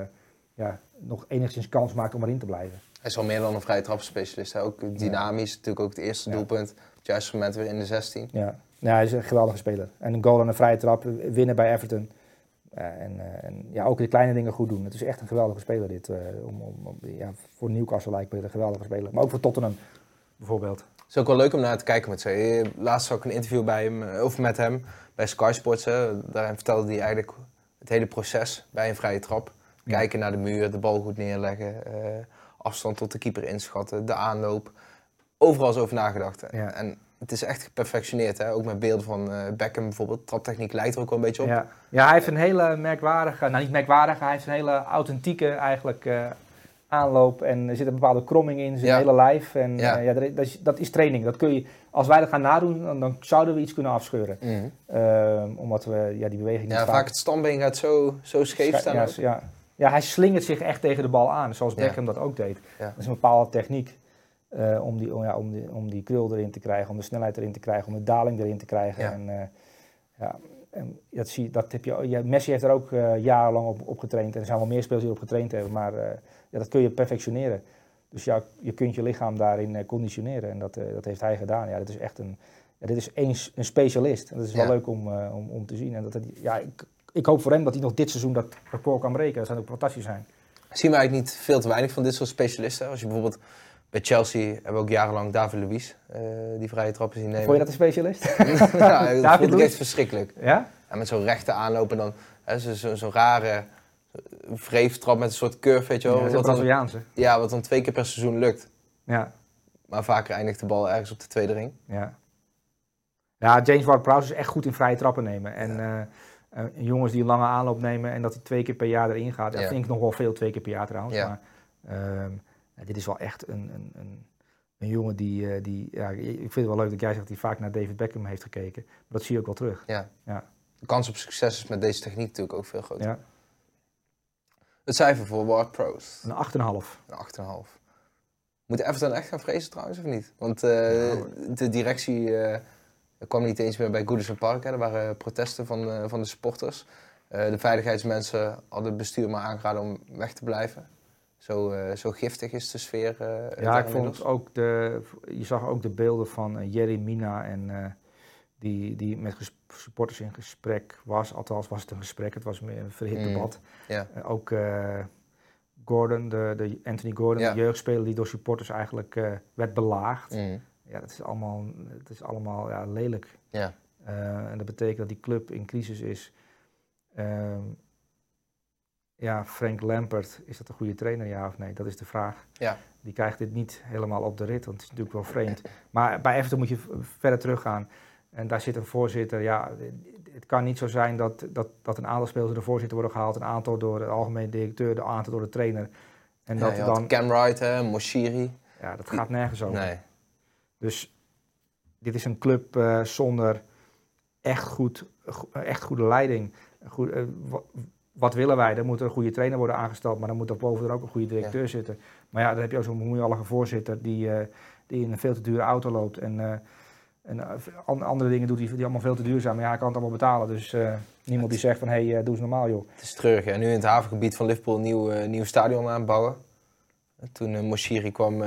ja, nog enigszins kans maakt om erin te blijven.
Hij is al meer dan een vrije trapspecialist. hè. Ook dynamisch. Natuurlijk ook het eerste
Ja.
doelpunt. Op het juiste moment weer in de 16.
Ja. ja, hij is een geweldige speler. En een goal en een vrije trap, eh, winnen bij Everton. En, eh, en ja, ook de kleine dingen goed doen. Het is echt een geweldige speler dit. eh, om, om, om- ja, voor Newcastle lijkt me een geweldige speler. Maar ook voor Tottenham bijvoorbeeld.
Het is ook wel leuk om naar te kijken met z'n. Laatst zag ik een interview bij hem, eh, of met hem bij Sky Sports. Hè. Daarin vertelde hij eigenlijk het hele proces bij een vrije trap.
Ja.
Kijken naar de muur, de bal goed neerleggen, eh, afstand tot de keeper inschatten, de aanloop. Overal is over nagedacht.
Ja.
En het is echt geperfectioneerd. Hè? Ook met beelden van uh, Beckham bijvoorbeeld. Traptechniek lijkt er ook wel een beetje op.
Ja. ja, hij heeft een hele merkwaardige, nou niet merkwaardige, hij heeft een hele authentieke eigenlijk uh, aanloop. En er zit een bepaalde kromming in zijn hele lijf. En ja. ja dat, is, dat, is, training. Dat kun je, als wij dat gaan nadoen, dan, dan zouden we iets kunnen afscheuren. Mm. omdat we ja, die beweging
Ja, vaak, het standbeen gaat zo, zo scheef staan.
Ja, ja, ja, hij slingert zich echt tegen de bal aan, zoals Beckham dat ook deed. Dat is een bepaalde techniek. Uh, om, die, om, ja, om, die, om die krul erin te krijgen, om de snelheid erin te krijgen, om de daling erin te krijgen. En, uh, ja, en dat, zie, dat heb je, Messi heeft er ook jarenlang op, op getraind. En er zijn wel meer spelers die erop getraind hebben, maar ja, dat kun je perfectioneren. Dus ja, je kunt je lichaam daarin conditioneren en dat, dat heeft hij gedaan. Ja, dat is echt een, ja, dit is een, een specialist. En dat is wel leuk om, om, om te zien. En dat, ja, ik, ik hoop voor hem dat hij nog dit seizoen dat record kan breken. Dat zou ook fantastisch zijn.
Zien we eigenlijk niet veel te weinig van dit soort specialisten? Als je bijvoorbeeld bij Chelsea hebben we ook jarenlang David Luiz uh, die vrije trappen zien nemen.
Vond je dat een specialist?
ja, dat vond ik echt verschrikkelijk. Ja? En met zo'n rechte aanlopen dan, zo'n zo, zo rare wreeftrap met een soort curve, weet je wel.
Ja, dat is
Ja, wat dan twee keer per seizoen lukt. Ja. Maar vaker eindigt de bal ergens op de tweede ring.
Ja. Ja, James Ward-Prowse is echt goed in vrije trappen nemen. En ja. uh, uh, jongens die een lange aanloop nemen en dat hij twee keer per jaar erin gaat. Dat vind ik nog wel veel, twee keer per jaar trouwens. Ja. Maar, uh, dit is wel echt een, een, een, een jongen die, uh, die ja, ik vind het wel leuk dat jij zegt dat hij vaak naar David Beckham heeft gekeken. Maar dat zie je ook wel terug.
Ja. ja. De kans op succes is met deze techniek natuurlijk ook veel groter. Ja. Het cijfer voor Ward Pros?
Een 8,5.
Een 8,5. Moet Everton echt gaan vrezen trouwens, of niet? Want uh, de directie uh, kwam niet eens meer bij Goodison Park. Hè. Er waren protesten van, van de supporters. de veiligheidsmensen hadden het bestuur maar aangeraden om weg te blijven. Zo, zo giftig is de sfeer.
Ja, ik vond ook de. Je zag ook de beelden van Jerry Mina en die, die met supporters in gesprek was. Althans, was het een gesprek, het was meer een verhit mm, debat. Ja. ook Gordon, de, de Anthony Gordon, de jeugdspeler die door supporters eigenlijk werd belaagd. Mm. Ja, dat is allemaal, dat is allemaal ja, lelijk. Ja. en dat betekent dat die club in crisis is. Ehm, ja, Frank Lampert, is dat een goede trainer, ja of nee? Dat is de vraag. Ja. Die krijgt dit niet helemaal op de rit, want het is natuurlijk wel vreemd. Maar bij Everton moet je verder teruggaan. En daar zit een voorzitter. Ja, het kan niet zo zijn dat, dat, dat een aantal spelers door de voorzitter worden gehaald, een aantal door de algemene directeur, een aantal door de trainer.
En dat dan... Cam Wright, hè, Moshiri.
Ja, dat gaat nergens over. Nee. Dus dit is een club uh, zonder echt, goed, echt goede leiding. Goed, uh, wat willen wij? Er moet een goede trainer worden aangesteld, maar dan moet er boven er ook een goede directeur zitten. Maar ja, dan heb je ook zo'n moeilijke voorzitter die, uh, die in een veel te dure auto loopt en, en uh, andere dingen doet die, die allemaal veel te duur zijn. Maar ja, hij kan het allemaal betalen. Dus niemand die zegt van, hé, hey, doe eens normaal joh.
Het is terug. En nu in het havengebied van Liverpool een nieuw, nieuw stadion aanbouwen. Toen uh, Moshiri kwam,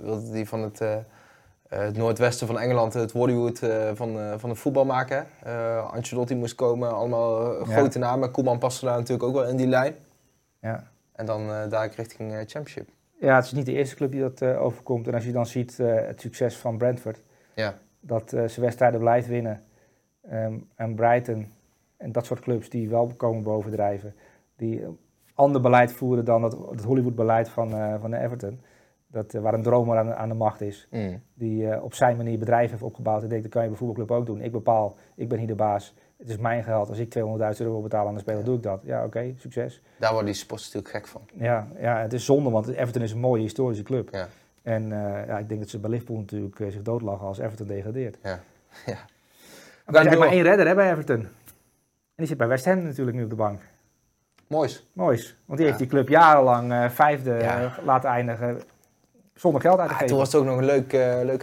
wilde hij van het het noordwesten van Engeland het Hollywood van, van het voetbal maken. Ancelotti moest komen, allemaal grote namen. Koeman paste daar natuurlijk ook wel in die lijn. Ja. En dan daar richting Championship.
Ja, het is niet de eerste club die dat overkomt. En als je dan ziet het succes van Brentford, ja. Dat ze wedstrijden blijft winnen. Um, en Brighton en dat soort clubs die wel komen bovendrijven. Die ander beleid voeren dan het, het Hollywood-beleid van, van de Everton. Dat, eh, waar een dromer aan, aan de macht is. Mm. Die uh, op zijn manier bedrijf heeft opgebouwd. En denkt, dat kan je bij voetbalclub ook doen. Ik bepaal, ik ben hier de baas. Het is mijn geld. Als ik 200.000 euro wil betalen aan de speler, doe ik dat. Ja, oké, succes.
Daar worden die sports natuurlijk gek van.
Ja, ja, het is zonde, want Everton is een mooie historische club. Ja. En uh, ja, ik denk dat ze bij Liverpool natuurlijk uh, zich doodlachen als Everton degradeert. Ja. ja. Maar er is maar één redder hè, bij Everton. En die zit bij West Ham natuurlijk nu op de bank.
Moois.
Moois. Want die heeft die club jarenlang uh, vijfde laten eindigen zonder geld uit te ah, geven.
Toen was het ook nog een leuk... Uh, leuk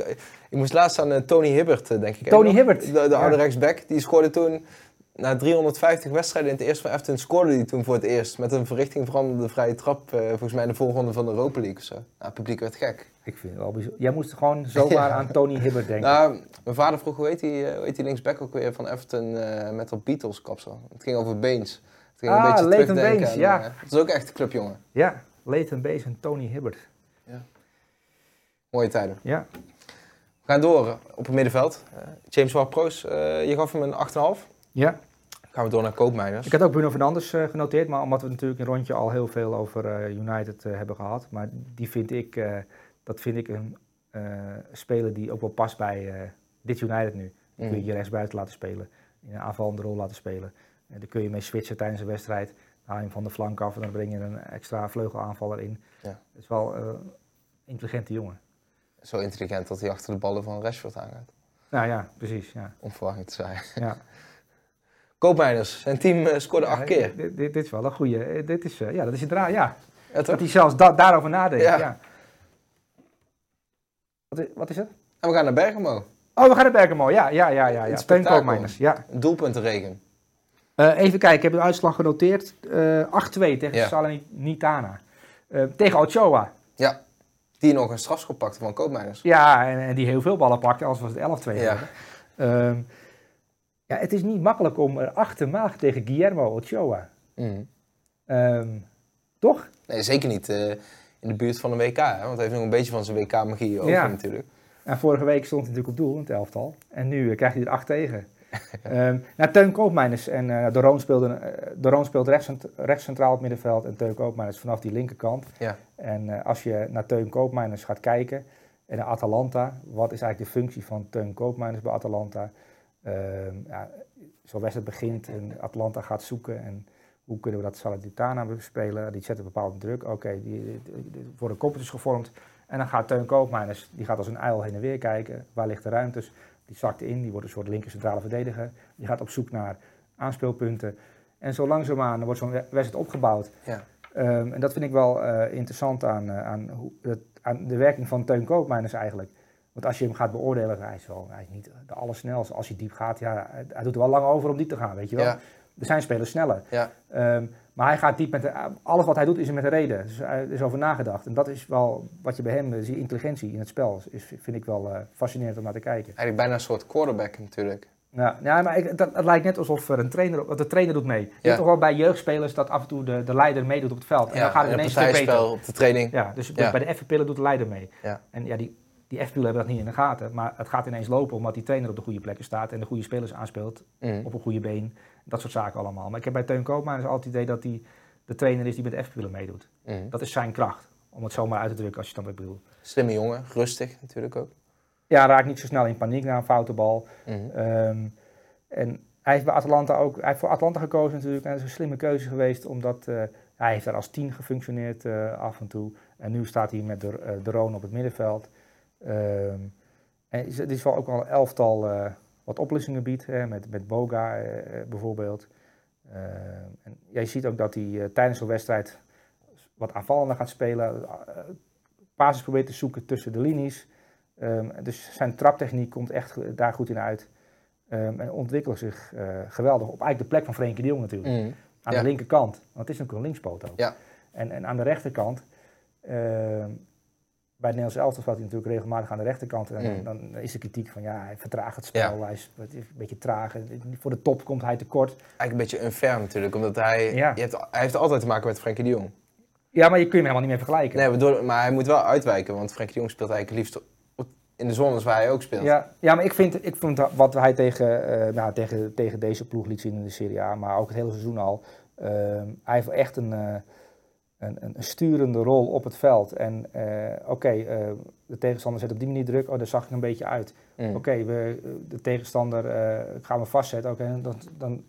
ik moest laatst aan uh, Tony Hibbert, denk ik.
Tony Hibbert?
De, de oude rechtsback. Die scoorde toen... Na 350 wedstrijden in het eerste van Everton scoorde hij toen voor het eerst. Met een verrichting veranderde vrije trap. volgens mij in de volgende van de Europa League of zo. Nou, het publiek werd gek.
Ik vind het wel bijzonder. Jij moest gewoon zomaar aan Tony Hibbert denken.
Nou, mijn vader vroeg, hoe heet die, hoe heet die linksback ook weer van Everton met dat Beatles kapsel? Het ging over Baines. Het ging
ah, een beetje Leighton Baines, ja.
dat is ook echt een clubjongen.
Ja, Leighton Baines en Tony Hibbert.
Mooie tijden. Ja. We gaan door op het middenveld. Uh, James Ward-Prowse, uh, je gaf hem een 8,5. Ja. Gaan we door naar Koopmeiners.
Ik had ook Bruno Fernandes uh, genoteerd, maar omdat we natuurlijk een rondje al heel veel over United hebben gehad. Maar die vind ik, dat vind ik een speler die ook wel past bij, dit United nu. Dan kun je
Mm.
je rechtsbuiten laten spelen, in een aanvallende rol laten spelen. En dan kun je mee switchen tijdens een wedstrijd. Dan haal je hem van de flank af en dan breng je een extra vleugelaanvaller in.
Ja.
Het is wel eh, een intelligente jongen.
Zo intelligent dat hij achter de ballen van Rashford aangaat.
Nou ja, precies. Ja.
Om verwarring te zijn.
Ja.
Koopmeiners, zijn team eh, scoorde acht keer.
Dit, dit, dit is wel een goede. eh, Dit is, eh, ja, dat is een draai. Ja. Dat hij zelfs da- daarover nadenkt.
Ja.
Wat, is, wat is het?
En we gaan naar Bergamo.
Oh, we gaan naar Bergamo. Ja, ja, ja, ja. Ja.
spektakel.
Teun Koopmeiners, Ja.
Doelpuntenregen.
Eh, even kijken, ik heb de uitslag genoteerd. Eh 8-2 tegen
Ja.
Salernitana. Tegen Ochoa.
Ja. Die nog een strafschop pakte van Koopmeiners.
Ja, en, en die heel veel ballen pakte, anders was het 11-2
Ja.
Ja, het is niet makkelijk om erachter te maken tegen Guillermo Ochoa.
Mhm.
Ehm, toch?
Nee, zeker niet eh, in de buurt van een WK. Hè? Want hij heeft nog een beetje van zijn WK-magie over
Ja.
natuurlijk.
En vorige week stond hij natuurlijk op doel in het elftal. En nu eh, krijgt hij er acht tegen. Ehm nou, Teun Koopmeiners en Roon speelde, speelt rechtscent- rechtscentraal op middenveld en Teun Koopmeiners vanaf die linkerkant.
Ja.
En als je naar Teun Koopmeiners gaat kijken en naar Atalanta, wat is eigenlijk de functie van Teun Koopmeiners bij Atalanta? Ehm ja, Zo'n wedstrijd begint en Atalanta gaat zoeken en hoe kunnen we dat Salernitana bespelen? Die zetten bepaalde druk. Oké, die, die, die worden koppeltjes gevormd. En dan gaat Teun Koopmeiners, die gaat als een uil heen en weer kijken. Waar ligt de ruimtes? Die zakt in, die wordt een soort linker centrale verdediger. Die gaat op zoek naar aanspeelpunten. En zo langzaamaan wordt zo'n wedstrijd opgebouwd.
Ja.
Ehm, en dat vind ik wel eh, interessant aan, eh, aan, hoe, het, aan de werking van Teun Koopmeiners eigenlijk. Want als je hem gaat beoordelen, hij is, wel, hij is niet de allersnelste. Als hij diep gaat, ja, hij, hij doet er wel lang over om diep te gaan, weet je wel.
Ja.
Er zijn spelers sneller.
Ja.
Ehm, maar hij gaat diep met de, alles wat hij doet is er met een reden. Dus er is over nagedacht. En dat is wel wat je bij hem, eh, die intelligentie in het spel, is, vind ik wel eh, fascinerend om naar te kijken.
Eigenlijk bijna een soort quarterback natuurlijk.
Ja, ja maar ik, dat, het lijkt net alsof er een trainer, de trainer doet mee. Je
Ja.
hebt toch wel bij jeugdspelers dat af en toe de, de leider meedoet op het veld. En dan gaat het
in een
ineens een stuk beter.
op de training.
Ja, dus bij de F-pillen doet de leider mee.
Ja.
En ja, die, die F-pillen hebben dat niet in de gaten. Maar het gaat ineens lopen omdat die trainer op de goede plekken staat en de goede spelers aanspeelt
Mhm.
op een goede been. Dat soort zaken allemaal. Maar ik heb bij Teun Koopman altijd het idee dat hij de trainer is die met de F-pillen meedoet.
Mhm.
Dat is zijn kracht. Om het zomaar uit te drukken als je het dan bedoelt.
Slimme jongen, rustig natuurlijk ook.
Ja, raakt niet zo snel in paniek na een foute bal.
Mhm.
Ehm, en hij heeft bij Atalanta ook, hij heeft voor Atalanta gekozen natuurlijk. En dat is een slimme keuze geweest, omdat eh, hij heeft daar als tien gefunctioneerd eh, af en toe. En nu staat hij met de, de Roon op het middenveld. Ehm, en het is wel ook wel een elftal eh, wat oplossingen biedt, hè, met, met Boga eh, eh, bijvoorbeeld. Ehm, en ja, je ziet ook dat hij tijdens zo'n wedstrijd wat aanvallender gaat spelen. basis probeert te zoeken tussen de linies. Ehm, dus zijn traptechniek komt echt daar goed in uit. En ontwikkelt zich geweldig op eigenlijk de plek van Frenkie de Jong natuurlijk.
Mhm.
Aan
Ja.
de linkerkant, want het is natuurlijk een linkspoot ook.
Ja.
En, en aan de rechterkant, bij het Nederlands elftal hij natuurlijk regelmatig aan de rechterkant. En
Mm.
dan, dan is de kritiek van ja, hij vertraagt het spel, hij is, een beetje traag. Voor de top komt hij tekort.
Eigenlijk een beetje unfair natuurlijk, omdat hij,
Ja.
je hebt, hij heeft altijd te maken met Frenkie de Jong.
Ja, maar je kun je hem helemaal niet meer vergelijken.
Nee, waardoor, maar hij moet wel uitwijken, want Frenkie de Jong speelt eigenlijk liefst in de zones waar hij ook speelt.
Ja, ja, maar ik vind, ik vind wat hij tegen, eh, nou, tegen, tegen deze ploeg liet zien in de Serie A, maar ook het hele seizoen al. hij heeft echt een, eh, een, een sturende rol op het veld. En eh, oké, eh, de tegenstander zet op die manier druk. Oh, daar zag ik een beetje uit.
Mhm.
Oké, we de tegenstander eh, gaan we vastzetten. Oké, dan, dan,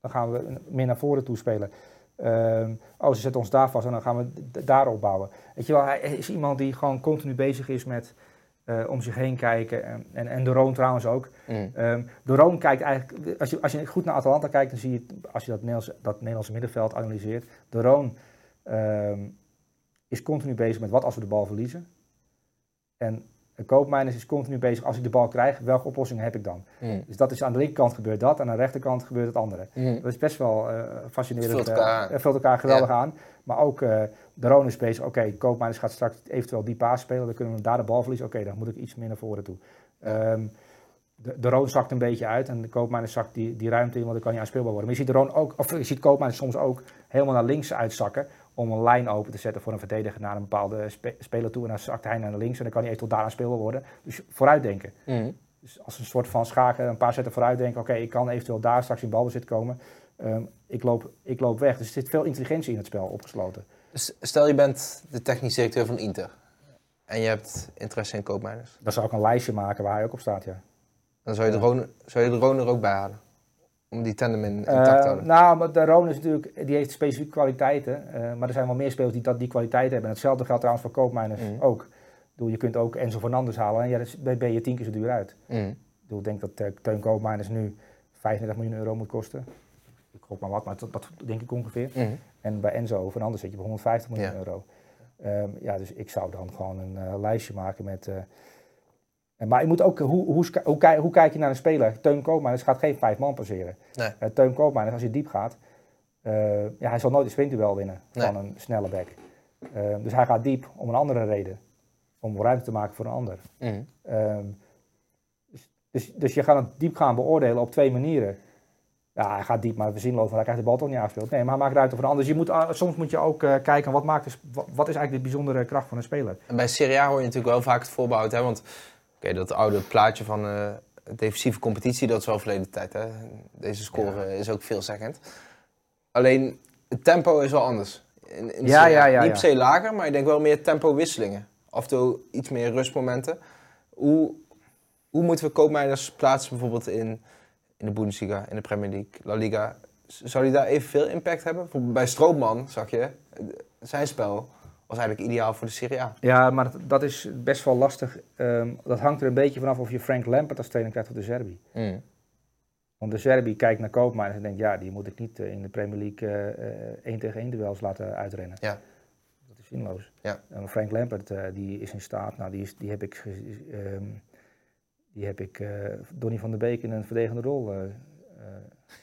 dan gaan we meer naar voren toe spelen. Ehm, oh, ze zetten ons daar vast en dan gaan we daar opbouwen. Weet je wel, hij is iemand die gewoon continu bezig is met om zich heen kijken. En, en, en de Roon trouwens ook.
Mhm.
Ehm, de Roon kijkt eigenlijk, als je, als je goed naar Atalanta kijkt, dan zie je, als je dat Nederlands, dat Nederlandse middenveld analyseert, de Roon ehm, is continu bezig met wat als we de bal verliezen. En een koopmijners is continu bezig, als ik de bal krijg, welke oplossing heb ik dan?
Mhm.
Dus dat is aan de linkerkant gebeurt dat, en aan de rechterkant gebeurt het andere.
Mhm.
Dat is best wel eh, fascinerend.
Vult elkaar aan.
eh, vult elkaar geweldig aan. Maar ook eh, de Roon is bezig. Oké, Koopmeiners gaat straks eventueel die paas spelen. Dan kunnen we daar de bal verliezen. Oké, dan moet ik iets meer naar voren toe. Ehm, de, de Roon zakt een beetje uit. En de Koopmeiners zakt die, die ruimte in, want dan kan hij aanspeelbaar worden. Maar je ziet de Roon ook, of je ziet Koopmeiners soms ook helemaal naar links uitzakken. Om een lijn open te zetten voor een verdediger naar een bepaalde spe- speler toe. En dan zakt hij naar links en dan kan hij eventueel daar aanspeelbaar worden. Dus vooruitdenken.
Mhm.
Dus als een soort van schaken, een paar zetten vooruit denken, oké, ik kan eventueel daar straks in balbezit komen. Ehm, ik, loop, ik loop weg. Dus er zit veel intelligentie in het spel opgesloten.
Stel je bent de technisch directeur van Inter. En je hebt interesse in koopmijners.
Dan zou ik een lijstje maken waar hij ook op staat, ja.
Dan zou je, de,
Ja.
Rone, zou je de er ook bij halen. Om die tandem in, in
Eh,
tact te houden.
nou, maar de Roon is natuurlijk, die heeft specifieke kwaliteiten. eh, maar er zijn wel meer spelers die dat, die kwaliteit hebben. En hetzelfde geldt trouwens voor koopmijners
Mhm.
ook. Bedoel, je kunt ook Enzo Fernandes halen. En ja, dan ben je tien keer zo duur uit.
Mm.
Ik denk dat eh, Teun Koopmijners nu 35 miljoen euro moet kosten. Ik gok maar wat, maar dat, dat denk ik ongeveer.
Mm.
En bij Enzo Fernandes zit je bij 150 miljoen
Ja.
euro. Ehm, ja, dus ik zou dan gewoon een eh, lijstje maken met... eh, maar je moet ook, hoe, hoe, hoe, kijk- hoe kijk je naar een speler? Teun Koopmijners gaat geen vijf man passeren.
Nee.
Eh, Teun Koopmijners, als je diep gaat, eh, ja, hij zal nooit een sprintduel winnen
Nee.
van een snelle back. Ehm, dus hij gaat diep om een andere reden. Om ruimte te maken voor een ander.
Mm.
Ehm, dus, dus, dus je gaat het diep gaan beoordelen op twee manieren. Ja, hij gaat diep, maar zinloos, want hij krijgt de bal toch niet aangespeeld. Nee, maar hij maakt ruimte voor een ander. Dus je moet, soms moet je ook eh, kijken, wat, maakt wat, wat is eigenlijk de bijzondere kracht van een speler?
En bij Serie A hoor je natuurlijk wel vaak het voorbehoud. Hè? Want oké, dat oude plaatje van eh, defensieve competitie, dat is wel verleden tijd. Hè? Deze score is ook veelzeggend. Alleen, het tempo is wel anders. In, in
Ja, ja, ja,
Niet per se lager, maar ik denk wel meer tempo-wisselingen. Af en toe iets meer rustmomenten. Hoe, hoe moeten we koopmijners plaatsen bijvoorbeeld in, in de Bundesliga, in de Premier League, La Liga? Zou die daar evenveel impact hebben? Bijvoorbeeld bij Stroopman, zag je, eh, zijn spel was eigenlijk ideaal voor de Serie A.
Ja, maar dat, dat is best wel lastig. Ehm, dat hangt er een beetje vanaf of je Frank Lampert als trainer krijgt of de Serbi.
Mm.
Want de Serbi kijkt naar Koopmeiners en denkt, ja, die moet ik niet eh, in de Premier League eh, eh, één tegen één duels laten uitrennen.
Ja.
Dat is zinloos.
Ja.
En Frank Lampert, eh, die is in staat, nou, die, is, die heb ik, ehm, die heb ik eh, Donny van der Beek in een verdedigende rol. eh, eh,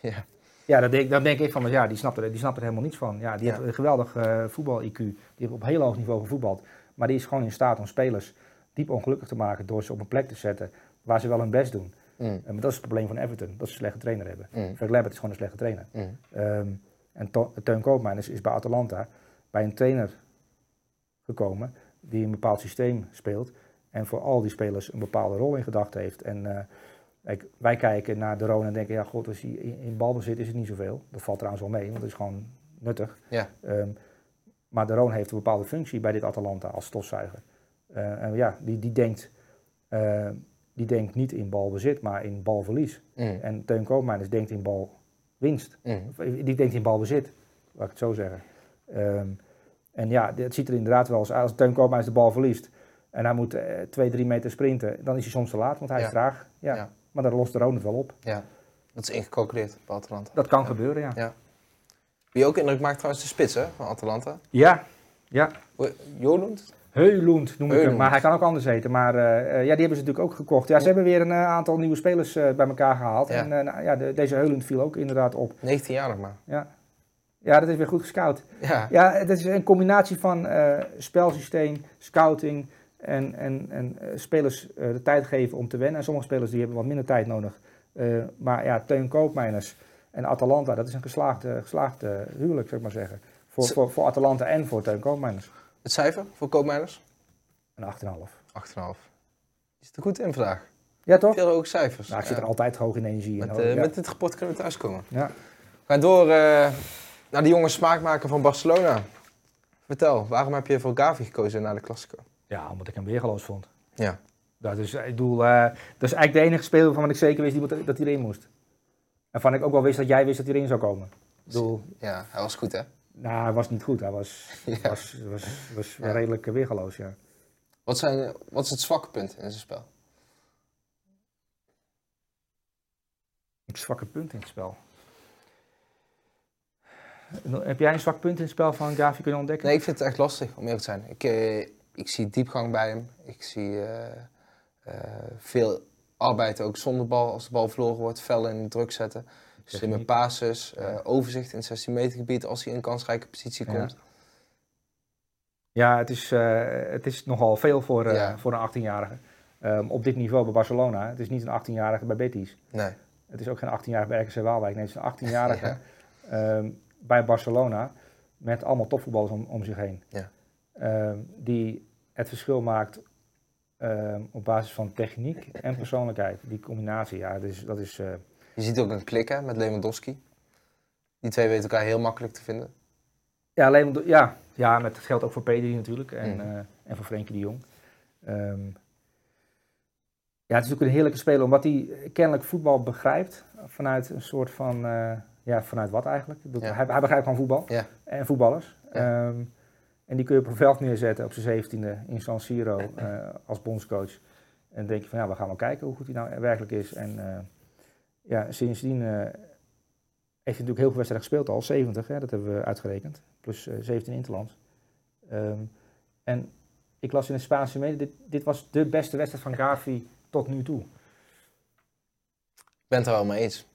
Ja.
Ja, dan denk, denk ik van, ja, die snapt er, die snapt er helemaal niets van. Ja, die
Ja.
heeft een geweldig eh, voetbal-IQ. Die heeft op heel hoog niveau gevoetbald. Maar die is gewoon in staat om spelers diep ongelukkig te maken door ze op een plek te zetten waar ze wel hun best doen.
Mm.
En dat is het probleem van Everton, dat ze een slechte trainer hebben.
Mm.
Frank Lampert is gewoon een slechte trainer.
Mm.
Ehm, en To- Teun Koopmeiners is bij Atalanta bij een trainer gekomen die een bepaald systeem speelt en voor al die spelers een bepaalde rol in gedachten heeft. En eh, kijk, wij kijken naar de Rona en denken, ja god, als hij in, balbezit is het niet zoveel. Dat valt trouwens wel mee, want het is gewoon nuttig.
Ja.
Ehm, maar de Roon heeft een bepaalde functie bij dit Atalanta als stofzuiger. Eh, en ja, die, die, denkt, eh, die denkt niet in balbezit, maar in balverlies.
Mm.
En Teun Koopmeiners denkt in balwinst.
Mm.
Eh, Die denkt in balbezit, laat ik het zo zeggen. Ehm, en ja, het ziet er inderdaad wel eens uit. Als Teun Koopmeiners de bal verliest en hij moet eh, twee, drie meter sprinten, dan is hij soms te laat, want hij
Ja.
is traag. Ja.
Ja.
Maar dan lost de het wel op.
Ja, dat is ingecalculeerd bij Atalanta.
Dat kan
Ja.
gebeuren, ja.
Ja. Wie ook indruk maakt trouwens de spits hè, van Atalanta.
Ja, ja.
Jolund?
Heulund noem ik hem, maar hij kan ook anders heten. Maar eh, eh, ja, die hebben ze natuurlijk ook gekocht. Ja, ze hebben weer een eh, aantal nieuwe spelers bij elkaar gehaald.
Ja.
En nou, ja, de- deze Heulund viel ook inderdaad op.
19 jaar nog maar.
Ja, ja dat is weer goed gescout.
Ja,
Ja, het is een combinatie van spelsysteem, scouting en, en, en eh, spelers eh, de tijd geven om te wennen. En sommige spelers die hebben wat minder tijd nodig. Eh, maar ja, Teun Koopmeiners en Atalanta, dat is een geslaagde, geslaagde huwelijk, zou ik maar zeggen. Voor,
Z-
voor, voor Atalanta en voor Teun Koopmeiners.
het cijfer voor koopmijners?
Een 8,5.
8,5. Je zit er goed in vandaag.
Ja, toch?
Veel hoge cijfers.
Nou, ik zit
Ja.
er altijd hoog in energie. en
Met, eh,
ja.
met dit rapport kunnen we thuiskomen.
Ja.
We gaan door naar de jonge smaakmaker van Barcelona. Vertel, waarom heb je voor Gavi gekozen na de Classico?
Ja, omdat ik hem weergeloos vond.
Ja.
Dat is, ik bedoel, eh, dat is eigenlijk de enige speler waarvan ik zeker wist die dat hij erin moest. En van ik ook wel wist dat jij wist dat hij erin zou komen. Ik bedoel,
Ja, hij was goed hè?
nou, hij was niet goed. Hij was,
Ja.
was, was, was
Ja.
redelijk weergeloos, ja.
Wat, zijn, wat is het zwakke punt in zijn spel?
Een zwakke punt in het spel. Heb jij een zwak punt in het spel van Gavi kunnen ontdekken?
Nee, ik vind het echt lastig om eerlijk te zijn. Ik, eh, ik zie diepgang bij hem. Ik zie eh, eh, veel arbeid ook zonder bal. Als de bal verloren wordt, fel in druk zetten. Slimme passes, eh, overzicht in het 16 meter gebied als hij in een kansrijke positie komt.
Ja, het is, het is nogal veel voor,
Ja.
voor een 18-jarige. Ehm, op dit niveau bij Barcelona. Het is niet een 18-jarige bij Betis.
Nee.
Het is ook geen 18-jarige bij RKC Waalwijk. Nee, het is een 18-jarige ehm, bij Barcelona. Met allemaal topvoetballers om, om zich heen.
Ja.
Ehm, die het verschil maakt ehm, op basis van techniek en persoonlijkheid. Die combinatie, ja, dat is... Dat is eh,
Je ziet ook een klik hè, met Lewandowski. Die twee weten elkaar heel makkelijk te vinden.
ja, alleen, ja, ja, met het geldt ook voor Pedri natuurlijk. En,
Mhm.
eh, en voor Frenkie de Jong. Ehm, ja, het is natuurlijk een heerlijke speler, omdat hij kennelijk voetbal begrijpt. Vanuit een soort van, eh, ja, vanuit wat eigenlijk? Dat,
Ja.
hij, hij begrijpt gewoon voetbal
Ja.
en voetballers.
Ja.
Ehm, en die kun je op een veld neerzetten op zijn zeventiende in San Siro eh, als bondscoach. En dan denk je van, ja, we gaan wel kijken hoe goed hij nou werkelijk is. En eh, ja, sindsdien eh, heeft hij natuurlijk heel veel wedstrijden gespeeld al, 70, hè, dat hebben we uitgerekend. Plus eh, 17 interlands. Ehm, en ik las in de Spaanse media, dit, dit was de beste wedstrijd van Gavi tot nu toe.
Ik ben het er wel mee eens.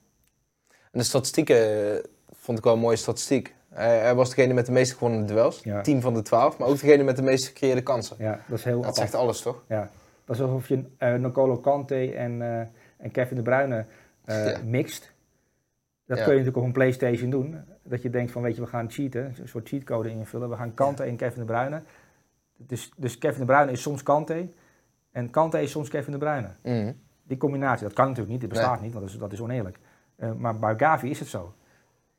En de statistieken eh, vond ik wel een mooie statistiek. Hij, was degene met de meeste gewonnen duels,
Ja.
10 van de 12, maar ook degene met de meest gecreëerde kansen.
Ja, dat is heel
Dat zegt alles, toch?
Ja. Dat is alsof je eh Nicolo Kante en, eh, en Kevin De Bruyne
Ja.
mixt. Dat
Ja.
kun je natuurlijk op een Playstation doen. Dat je denkt van, weet je, we gaan cheaten. Een soort cheatcode invullen. We gaan Kante en Kevin De Bruyne. Dus, dus Kevin De Bruyne is soms Kante. En Kante is soms Kevin De Bruyne.
Mhm.
Die combinatie, dat kan natuurlijk niet. Die bestaat
Nee.
niet, want dat is, dat is oneerlijk. Maar bij Gavi is het zo.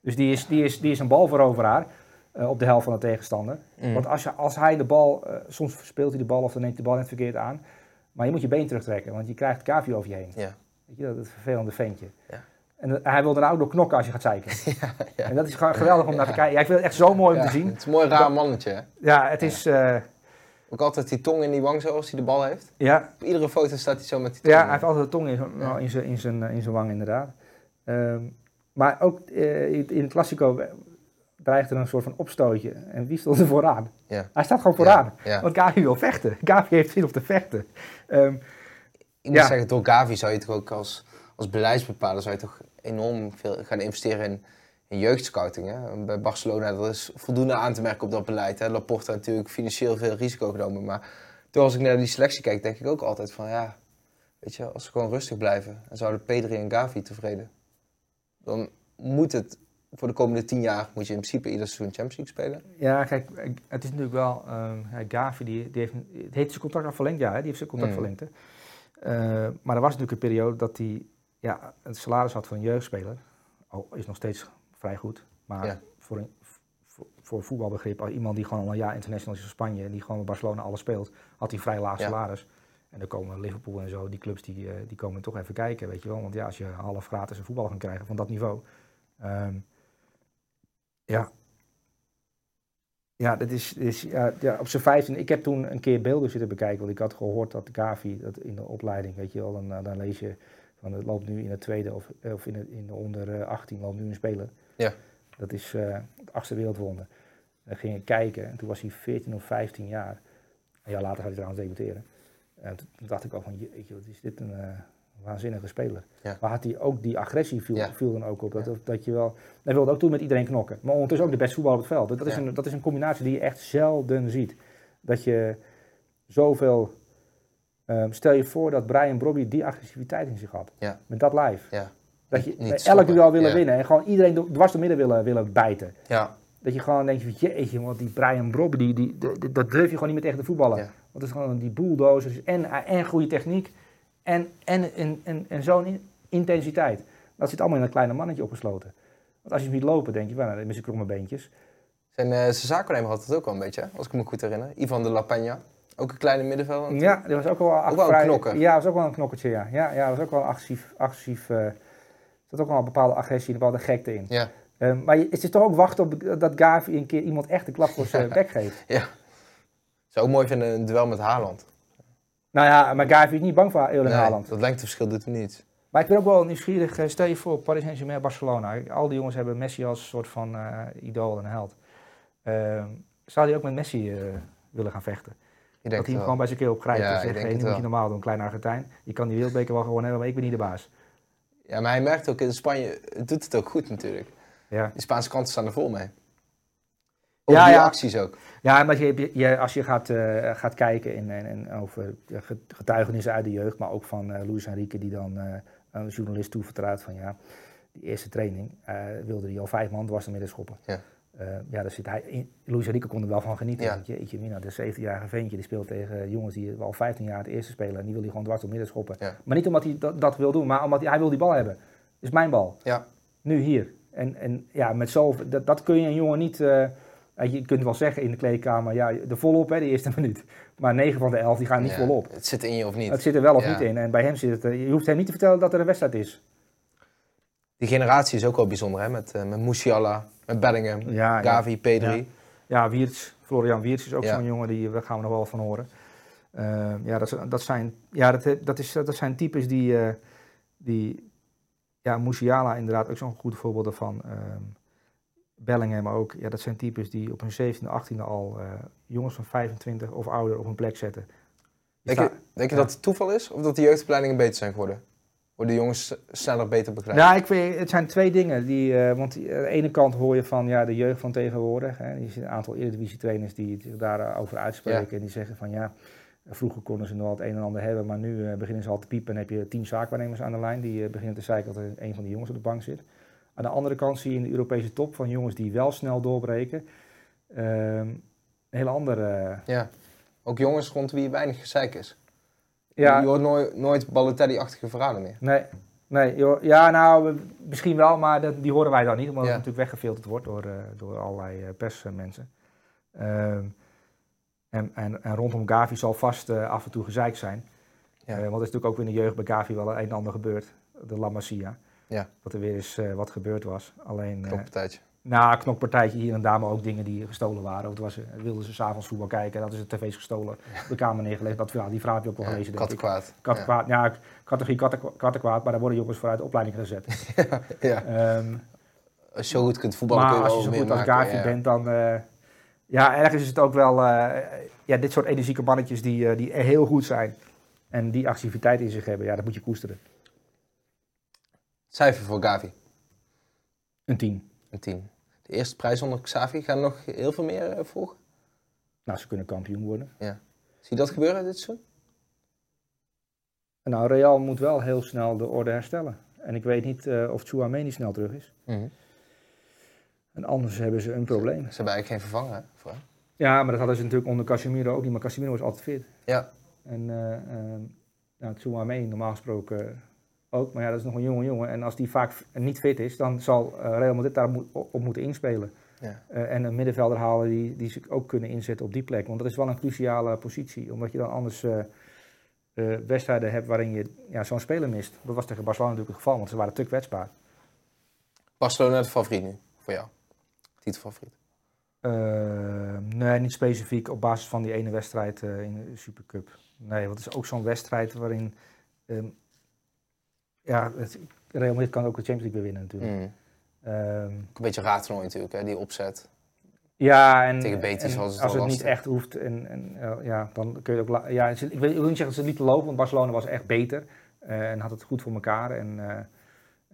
Dus die is, die is, die is een balveroveraar eh op de helft van de tegenstander.
Mhm.
Want als, je, als hij de bal, eh, soms verspeelt hij de bal of dan neemt hij de bal net verkeerd aan. Maar je moet je been terugtrekken, want je krijgt Gavi over je heen.
Ja.
Weet je, dat is een vervelende ventje.
Ja.
En dat- hij wil er ook door knokken als je gaat zeiken.
ja.
En dat is gewoon geweldig om naar te kijken. Ja, ik vind het echt zo mooi om te zien.
Het is een mooi raar mannetje. Hè?
Ja, het is... eh,
Ook altijd die tong in die wang zo als hij de bal heeft.
ja,
Op iedere foto staat hij zo met die tong.
Ja, hij heeft altijd de tong in in zijn, in zijn, eh, in zijn wang, inderdaad. Ehm, maar ook eh, in het Classico dreigt er een soort van opstootje. En wie stond er vooraan?
Ja.
Hij staat gewoon vooraan.
Ja, ja.
Want Gavi wil vechten. Gavi heeft zin om te vechten. Ehm,
Ik moet zeggen, door Gavi zou je toch ook als, als beleidsbepaler zou je toch enorm veel gaan investeren in, in jeugdscouting. Hè? Bij Barcelona dat is voldoende aan te merken op dat beleid. Hè? Laporta natuurlijk financieel veel risico genomen. Maar toen als ik naar die selectie kijk, denk ik ook altijd van ja, weet je, als ze gewoon rustig blijven en zouden Pedri en Gavi tevreden. Dan moet het voor de komende tien jaar moet je in principe ieder seizoen Champions League spelen.
ja, kijk, het is natuurlijk wel... ehm, Gavi, die, die heeft, het heeft zijn contract al verlengd. Ja, hè, die heeft zijn contract
Mm.
verlengd. Hè. Eh, maar er was natuurlijk een periode dat hij ja, het salaris had van een jeugdspeler. Al is nog steeds vrij goed. Maar
Ja.
voor, een, voor, voor voetbalbegrip, als iemand die gewoon al een jaar international is van Spanje en die gewoon bij Barcelona alles speelt, had hij vrij laag
Ja.
salaris. En dan komen Liverpool en zo, die clubs die, eh, die komen toch even kijken, weet je wel. Want ja, als je half gratis een voetballer kan krijgen van dat niveau. ehm, ja. Ja, dat is, is ja, ja, op zijn 15. Ik heb toen een keer beelden zitten bekijken, want ik had gehoord dat de Gavi dat in de opleiding, weet je wel, dan, eh, dan lees je van het loopt nu in het tweede of, of in, de, in de onder eh, 18 loopt nu een speler.
Ja.
Dat is eh, het achtste wereldwonder. Dan ging ik kijken en toen was hij 14 of 15 jaar. Een jaar later gaat hij trouwens debuteren. En toen dacht ik al van, jeetje, wat is dit een eh, waanzinnige speler.
Ja.
Maar had hij ook die agressie viel,
Ja.
viel dan ook op. Dat,
Ja.
dat je wel, hij wilde ook toen met iedereen knokken. Maar ondertussen ook de beste voetballer op het veld. Dat, is een, dat is een combinatie die je echt zelden ziet. Dat je zoveel... ehm, stel je voor dat Brian Brobby die agressiviteit in zich had. Met dat live.
Ja.
Dat je
Niet-
elk duel willen winnen. En gewoon iedereen dwars door midden willen, willen bijten.
Ja,
Dat je gewoon denkt van jeetje, want die Brian Brobby, die, die, die- dat durf je gewoon niet meer tegen te voetballen.
Ja.
Want het is gewoon die bulldozers en, en goede techniek en, en, en, en, en zo'n in- intensiteit. Dat zit allemaal in een kleine mannetje opgesloten. Want als je hem ziet lopen, denk je, nou, met zijn kromme beentjes.
zijn, eh zijn zaakwaarnemer had het ook wel een beetje, als ik me goed herinner. Ivan de La Peña, ook een kleine middenvelder.
Ja, dat was ook wel,
Ook wel een knokker.
Ja, dat was ook wel een knokkertje, ja. Ja, ja dat was ook wel een agressief, agressief eh, er zat ook wel een bepaalde agressie, een bepaalde gekte in.
Ja,
Eh, maar je- het is toch ook wachten op dat Gavi een keer iemand echt een klap voor zijn bek geeft.
Zou ook mooi vinden een duel met Haaland.
Nou ja, maar Gavi is niet bang voor Erling
Nee,
Haaland.
dat lengteverschil doet hem niet.
Maar ik ben ook wel nieuwsgierig. eh, Stel je voor, Paris Saint-Germain, Barcelona. Al die jongens hebben Messi als soort van eh, idool en held. Ehm, zou hij ook met Messi eh, willen gaan vechten?
Ik
Dat
denk
hij
het
hem gewoon bij zijn keel op grijpt
Ja,
en zegt, hey, nu moet je normaal doen, kleine Argentijn. Je kan die wereldbeker wel gewoon hebben, maar ik ben niet de baas.
Ja, maar hij merkt ook in Spanje, het doet het ook goed natuurlijk.
Ja,
De Spaanse kranten staan er vol mee.
Ja,
die
ja.
acties ook.
ja maar je, je, als je gaat, eh, gaat kijken in, over eh, get- getuigenissen uit de jeugd, maar ook van eh Luis Enrique die dan eh, aan een journalist toevertrouwt van ja, die eerste training eh, wilde hij al vijf man dwars door midden schoppen.
Ja.
Eh, ja, daar zit hij in. Luis Enrique kon er wel van genieten.
Ja.
Jeetje, Mina, de 17-jarige ventje, die speelt tegen jongens die al 15 jaar het eerste spelen. En die wil hij gewoon dwars door midden schoppen.
Ja.
Maar niet omdat hij dat, dat wil doen, maar omdat hij, hij wil die bal hebben. Het is mijn bal.
Ja.
Nu hier. En, en ja, met zo, dat, dat kun je een jongen niet, eh, je kunt wel zeggen in de kleedkamer, ja, de volop hè, de eerste minuut. Maar 9 van de 11 die gaan niet
Ja,
volop.
Het zit in je of niet.
Het zit er wel of
Ja.
niet in. En bij hem zit het, eh, je hoeft hem niet te vertellen dat er een wedstrijd is.
Die generatie is ook wel bijzonder, hè? Met, eh, met Musiala, met Bellingham,
Ja.
Gavi, P3.
Ja. Wiertz, Florian Wiertz is ook zo'n jongen, die, daar gaan we nog wel van horen. Eh, ja, dat, dat zijn, ja dat, dat, is, dat zijn types die, eh, die ja, Musiala inderdaad ook zo'n goed voorbeeld ervan. Ehm Bellingham ook. Ja, dat zijn types die op hun 17e, 18e al eh, jongens van 25 of ouder op een plek zetten.
Denk je, denk je
ja.
dat het toeval is of dat de jeugdopleidingen beter zijn geworden? Worden de jongens sneller beter begeleid?
Ja, ik weet, het zijn twee dingen. Die, eh, want die- aan de ene kant hoor je van ja, de jeugd van tegenwoordig. Hè, je ziet een aantal Eredivisie trainers die zich daarover uitspreken. En die zeggen van ja, vroeger konden ze nog wel het een en ander hebben. Maar nu eh, beginnen ze al te piepen en heb je tien zaakwaarnemers aan de lijn. Die eh, beginnen te zeiken dat er een van die jongens op de bank zit. Aan de andere kant zie je in de Europese top van jongens die wel snel doorbreken. ehm, een hele andere... eh,
Ja. Ook jongens rond wie weinig gezeik is.
ja,
Je hoort nooit, nooit Balotelli-achtige verhalen meer.
Nee, nee joh, ja, nou, misschien wel, maar dat, die horen wij dan niet, omdat
Ja.
het natuurlijk weggefilterd wordt door, eh, door allerlei eh, persmensen. Ehm, en, en, en rondom Gavi zal vast af en toe gezeik zijn.
Ja.
Want er is natuurlijk ook in de jeugd bij Gavi wel een en ander gebeurd. De La Masia.
Ja.
Dat er weer eens eh, wat gebeurd was. Alleen, eh,
Knoppartijtje.
na een knokpartijtje hier en daar, maar ook dingen die gestolen waren. Of was, eh, wilden ze s'avonds voetbal kijken, dat is de tv's gestolen, de kamer neergelegd. Dat, ja, die vraag heb je ook wel
Ja,
gelezen, denk
kattenkwaad.
Kattenkwaad, ja, geen katten- kattenkwaad, maar daar worden jongens vooruit de opleiding gezet.
Ja. ja.
Ehm,
Als je zo goed kunt voetballen
maar
kun je
als je zo goed als. Gavi
ja.
bent, dan... ja, ergens is het ook wel... ja, dit soort energieke mannetjes die, die heel goed zijn. En die activiteit in zich hebben, ja, dat moet je koesteren.
Cijfer voor Gavi.
Een 10.
Een 10. De eerste prijs onder Xavi. Gaan nog heel veel meer eh, volgen?
Nou, ze kunnen kampioen worden.
Zie je dat gebeuren dit seizoen?
En nou, Real moet wel heel snel de orde herstellen. En ik weet niet eh, of Chouameni snel terug is. En anders hebben ze een probleem.
Ze hebben eigenlijk geen vervanger voor hem.
Ja, maar dat hadden ze natuurlijk onder Casemiro ook niet. Maar Casemiro was altijd fit.
Ja.
En uh, nou, normaal gesproken ook. Maar ja, dat is nog een jonge jongen. En als die vaak niet fit is, dan zal eh, Real Madrid daar moet- op moeten inspelen.
Ja.
Eh, en een middenvelder halen die, die zich ook kunnen inzetten op die plek. Want dat is wel een cruciale positie. Omdat je dan anders eh, wedstrijden hebt waarin je ja, zo'n speler mist. Dat was tegen Barcelona natuurlijk het geval, want ze waren te kwetsbaar.
Barcelona de favoriet nu, voor jou. Titelfavoriet.
Nee, niet specifiek op basis van die ene wedstrijd in de Supercup. Nee, want het is ook zo'n wedstrijd waarin... ehm, ja, het, Real Madrid kan ook de Champions League weer winnen natuurlijk.
Mm.
Ehm,
een beetje raadtoernooi natuurlijk, hè, die opzet.
ja, en,
Tegen Betis
en
het
als het niet echt hoeft, en, en, eh, ja, dan kun je het ook... Ja, ik, wil, ik wil niet zeggen dat ze het niet lopen, want Barcelona was echt beter. eh, en had het goed voor elkaar. En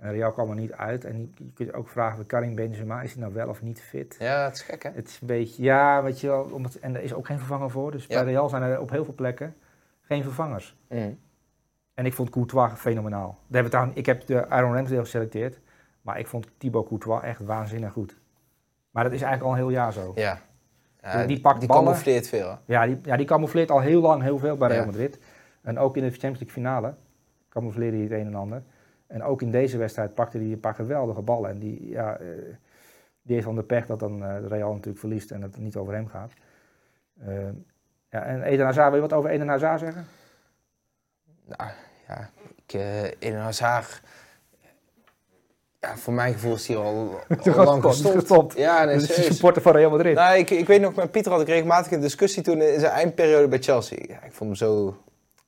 en Real kwam er niet uit. En je, je kunt je ook vragen, Karim Benzema, is hij nou wel of niet fit?
Ja, het is gek hè.
Het is een beetje, ja, weet je wel, omdat, en er is ook geen vervanger voor. Dus
Ja.
bij Real zijn er op heel veel plekken geen vervangers.
Mm.
En ik vond Courtois fenomenaal. Daar ik heb de Aaron Ramsdale geselecteerd, maar ik vond Thibaut Courtois echt waanzinnig goed. Maar dat is eigenlijk al een heel jaar zo.
Ja. ja
Die- die pakt
die
ballen.
camoufleert veel. hè.
Ja, die, ja, die camoufleert al heel lang heel veel bij Real
Ja.
Madrid. En ook in de Champions League finale camoufleerde hij het een en ander. En ook in deze wedstrijd pakte hij een paar geweldige ballen. En die, ja, eh, die heeft dan de pech dat dan eh, Real natuurlijk verliest en het niet over hem gaat. Eh, ja, en Eden Hazard, wil je wat over Eden Hazard zeggen?
Nou, ja. Ik, eh in Hazard... Ja, voor mijn gevoel is hij al, al lang gestopt.
gestopt.
Ja, nee,
Dat is supporter van Real Madrid.
Nou, ik, ik weet nog, met Pieter had ik regelmatig een discussie toen in zijn eindperiode bij Chelsea. Ja, ik vond hem zo,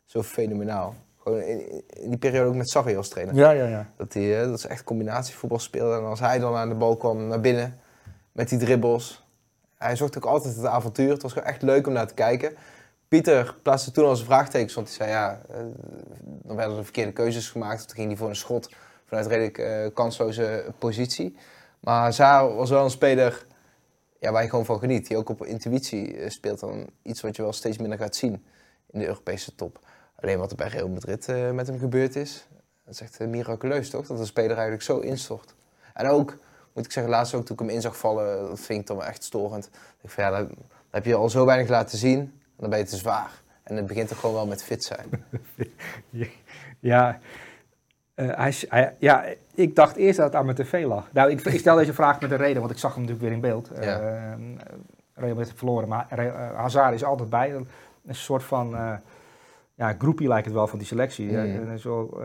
zo fenomenaal. Gewoon in, in die periode ook met Sarri als trainer.
Ja, ja, ja.
Dat hij eh, dat is echt combinatievoetbal speelde. En als hij dan aan de bal kwam naar binnen met die dribbles. Hij zocht ook altijd het avontuur. Het was gewoon echt leuk om naar te kijken. Pieter plaatste toen als een vraagteken, want hij zei ja, eh, dan werden er verkeerde keuzes gemaakt. Toen ging hij voor een schot vanuit redelijk eh, kansloze positie. Maar Hazard was wel een speler ja, waar je gewoon van geniet. Die ook op intuïtie eh, speelt dan iets wat je wel steeds minder gaat zien in de Europese top. Alleen wat er bij Real Madrid met hem gebeurd is, dat is echt miraculeus toch? Dat een speler eigenlijk zo instort. En ook, moet ik zeggen, laatst ook toen ik hem in zag vallen, dat vind ik dan echt storend. Ik van ja, dat, heb je al zo weinig laten zien, en dan ben je te zwaar. En het begint er gewoon wel met fit zijn.
Ja, Uh, hij, hij, ja, ik dacht eerst dat het aan mijn tv lag. Nou, ik, ik stel deze vraag met een reden, want ik zag hem natuurlijk weer in beeld. Ja. Uh, Real Madrid verloren, maar uh, Hazard is altijd bij. Een soort van ja, groepie lijkt het wel van die selectie. Mm. zo,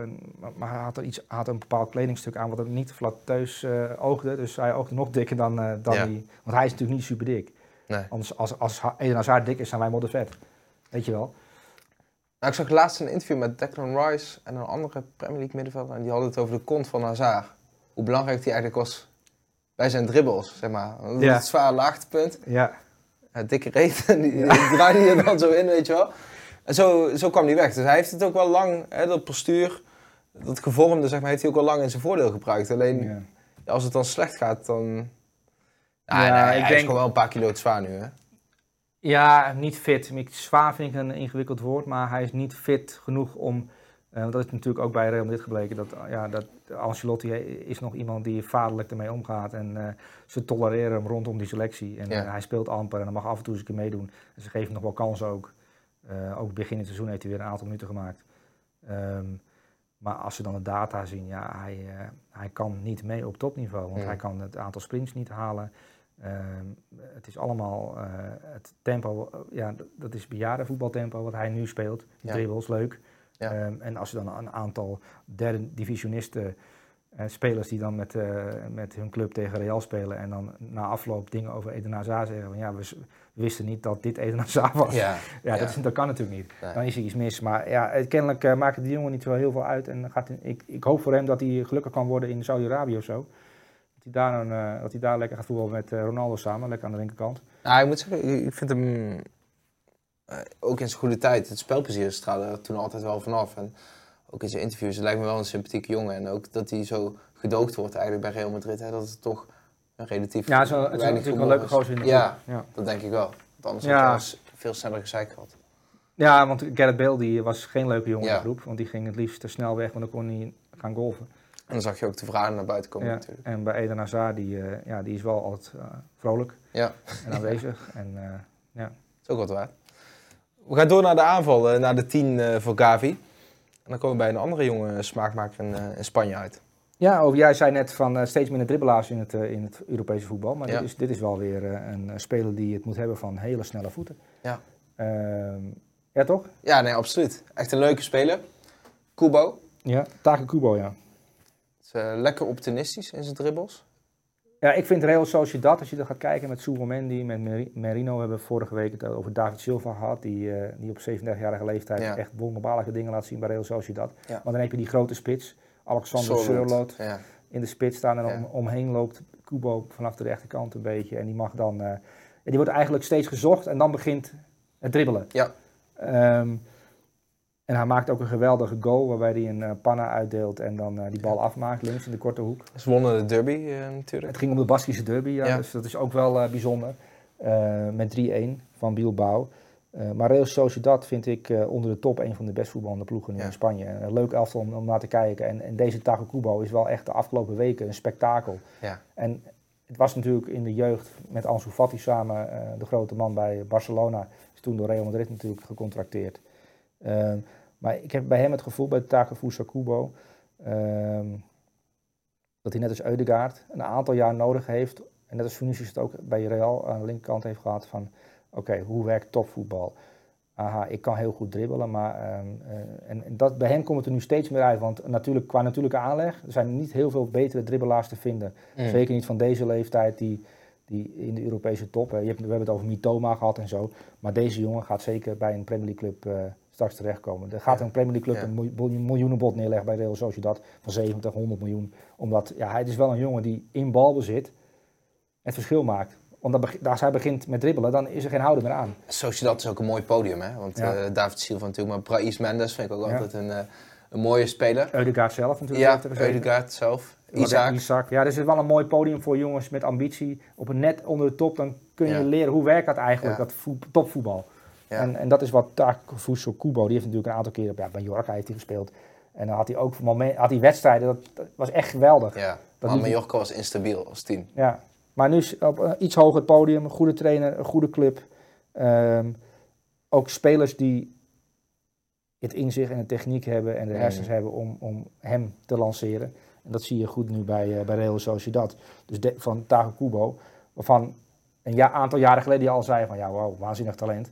maar hij had, er iets, had een bepaald kledingstuk aan wat er niet flatteus oogde. Dus hij oogde nog dikker dan, dan ja. die... Want hij is natuurlijk niet super dik. Nee. Anders, als, als Eden Hazard dik is, zijn wij moddervet. Weet je wel.
Nou, ik zag laatst een interview met Declan Rice en een andere Premier League middenvelder. En die hadden het over de kont van Hazard. Hoe belangrijk die eigenlijk was bij zijn dribbles, zeg maar. Dat ja. het zware laagtepunt. Ja. ja dikke reet. En die, ja. die draaide je dan zo in, weet je wel. En zo, zo kwam hij weg. Dus hij heeft het ook wel lang, hè, dat postuur, dat gevormde, zeg maar, heeft hij ook wel lang in zijn voordeel gebruikt. Alleen, ja. als het dan slecht gaat, dan... Ja, ja nee, ik hij denk... is gewoon wel een paar kilo te zwaar nu, hè.
Ja, niet fit. Zwaar vind ik een ingewikkeld woord, maar hij is niet fit genoeg om. Uh, dat is natuurlijk ook bij Real Madrid gebleken. Dat, ja, dat Ancelotti is nog iemand die vaderlijk ermee omgaat. En uh, ze tolereren hem rondom die selectie. En ja. uh, hij speelt amper en dan mag af en toe eens een keer meedoen. En ze geven hem nog wel kans ook. ook begin het seizoen heeft hij weer een aantal minuten gemaakt. Um, maar als ze dan de data zien, ja, hij, hij kan niet mee op topniveau. Want hij kan het aantal sprints niet halen. Ehm, het is allemaal uh, het tempo, uh, ja, dat is bejaardenvoetbaltempo wat hij nu speelt. Ja. Dribbles, leuk. Ja. Um, en als je dan een aantal derde divisionisten, uh, spelers die dan met, met hun club tegen Real spelen en dan na afloop dingen over Eden Hazard zeggen. Ja, we, wisten niet dat dit Eden Hazard was. Ja, ja, Dat, is, dat, kan natuurlijk niet. Dan is er iets mis. Maar ja, kennelijk maakt het die jongen niet zo heel veel uit. En gaat, ik, ik hoop voor hem dat hij gelukkig kan worden in Saudi-Arabië of zo hij daar, een, uh, dat hij daar lekker gaat voetballen met uh, Ronaldo samen, lekker aan de linkerkant.
Nou, ik moet zeggen, ik vind hem uh, ook in zijn goede tijd, het spelplezier straalde er toen altijd wel vanaf. En ook in zijn interviews, lijkt me wel een sympathieke jongen. En ook dat hij zo gedoogd wordt eigenlijk bij Real Madrid, hè, dat het toch een relatief
Ja, zo, het is natuurlijk een leuke gozer in de
ja, ja, dat denk ik wel. Want anders ja. had hij veel sneller gezeik gehad.
Ja, want Gareth Bale die was geen leuke jongen in de groep, want die ging het liefst te snel weg, want dan kon hij gaan golven.
En dan zag je ook de vragen naar buiten komen
ja,
natuurlijk.
En bij Eden Hazard, die, uh, ja, die is wel altijd uh, vrolijk ja. en aanwezig. en, uh, ja. Dat
is ook wat waard. We gaan door naar de aanval, naar de 10 voor Gavi. En dan komen we bij een andere jonge smaakmaker in, in Spanje uit.
Ja, over, jij zei net van steeds minder dribbelaars in het, in het Europese voetbal. Maar ja. dit, is, dit is wel weer een speler die het moet hebben van hele snelle voeten. Ja. Ehm, ja, toch?
Ja, nee, absoluut. Echt een leuke speler. Kubo.
Ja, Take Kubo, ja.
Uh, lekker optimistisch in zijn dribbles.
Ja, ik vind Real Sociedad, als je er gaat kijken met Mendy, met Merino, hebben we vorige week het over David Silva gehad, die, uh, die op 37-jarige leeftijd echt wonderbaarlijke dingen laat zien bij Real Sociedad. Ja. Maar dan heb je die grote spits, Alexander Surlot, ja. in de spits staan en om, omheen loopt Kubo vanaf de rechterkant een beetje. En die mag dan, uh, die wordt eigenlijk steeds gezocht en dan begint het dribbelen. Ja. Um, en hij maakt ook een geweldige goal waarbij hij een uh, panna uitdeelt en dan uh, die bal afmaakt links in de korte hoek.
Ze wonnen de derby uh, natuurlijk.
Het ging om de Baskische derby, ja, dus dat is ook wel bijzonder. met 3-1 van Bilbao. maar Real Sociedad vind ik onder de top een van de best voetballende ploegen in Spanje. Een leuk elftal om, om naar te kijken. En, en deze Taco Kubo is wel echt de afgelopen weken een spektakel. Ja. En het was natuurlijk in de jeugd met Ansu Fati samen de grote man bij Barcelona. Is toen door Real Madrid natuurlijk gecontracteerd. Ehm, maar ik heb bij hem het gevoel, bij Takefusa Kubo, um, dat hij net als Eudegaard een aantal jaar nodig heeft. En net als Vinicius het ook bij Real aan de linkerkant heeft gehad van... Oké, hoe werkt topvoetbal? Aha, ik kan heel goed dribbelen, maar... Um, en, en, dat, bij hem komt het er nu steeds meer uit. Want natuurlijk, qua natuurlijke aanleg, er zijn niet heel veel betere dribbelaars te vinden. Mm. Zeker niet van deze leeftijd die, die in de Europese top... Je hebt, we hebben het over Mitoma gehad en zo. Maar deze jongen gaat zeker bij een Premier League club... Uh, straks terechtkomen. Er gaat een Premier League club een miljoenenbod neerleggen bij Real Sociedad van 70, 100 miljoen. Omdat ja, hij is wel een jongen die in balbezit het verschil maakt. Want als hij begint met dribbelen, dan is er geen houden meer aan.
Sociedad is ook een mooi podium, hè? Want ja. uh, David Silva natuurlijk, maar Brais Mendes vind ik ook altijd een, uh, een mooie speler.
Eudegaard zelf natuurlijk.
Ja, Eudegaard zelf. Isaac.
Isaac. Ja, dus is wel een mooi podium voor jongens met ambitie. Op een net onder de top, dan kun je leren hoe werkt dat eigenlijk, dat topvoetbal. En, en dat is wat Takefuso Kubo, die heeft natuurlijk een aantal keer ja, bij Mallorca heeft hij gespeeld. En dan had hij ook moment, had hij wedstrijden, dat, was echt geweldig.
Ja, dat maar Mallorca was instabiel als team.
Ja, maar nu op een iets hoger podium, een goede trainer, een goede club. Um, ook spelers die het inzicht en de techniek hebben en de hersens
Mm.
hebben om, om hem te lanceren. En dat zie je goed nu bij, eh bij Real Sociedad. Dus de, van Tago Kubo, waarvan een ja, aantal jaren geleden die al zei van ja, wow, waanzinnig talent.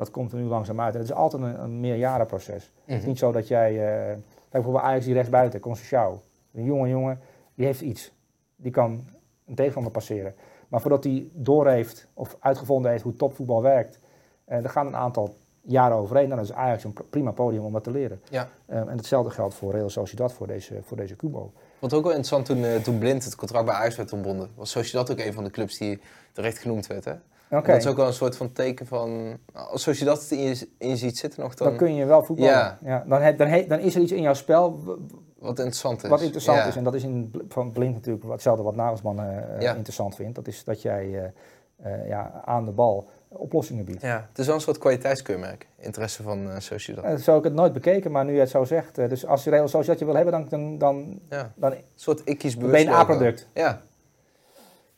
Dat komt er nu langzaam uit. En het is altijd een, een meerjarenproces. Het is
Mhm.
niet zo dat jij, kijk bijvoorbeeld Ajax die rechtsbuiten, Conceição. Een jonge jongen, die heeft iets. Die kan een tegenstander passeren. Maar voordat hij doorheeft of uitgevonden heeft hoe topvoetbal werkt, eh er gaan een aantal jaren overheen. Dan is Ajax een pr- prima podium om dat te leren.
Ja.
Eh, en hetzelfde geldt voor Real Sociedad, voor deze, voor deze Kubo.
Wat ook wel interessant toen, toen Blind het contract bij Ajax werd ontbonden. Was Sociedad ook een van de clubs die terecht genoemd werd. Hè?
Oké,
Dat is ook wel een soort van teken van... Als Sociedad het in je, in je ziet zitten nog, dan...
dan kun je wel voetballen.
Ja.
Ja. dan, dan, he- dan is er iets in jouw spel
Wat interessant is.
wat interessant
Ja.
is. En dat is in van Blind natuurlijk hetzelfde wat Nagelsman
Ja.
interessant vindt. Dat is dat jij eh, eh, ja, aan de bal oplossingen biedt.
Ja, het is wel een soort kwaliteitskeurmerk. Interesse van eh Sociedad.
Eh, zo heb ik het nooit bekeken, maar nu je het zo zegt. eh, dus als je Real Sociedad je wil hebben, dan, dan, dan,
Ja.
dan
Een soort ikkies
ben je
bewust
een
logo.
A-product.
Ja.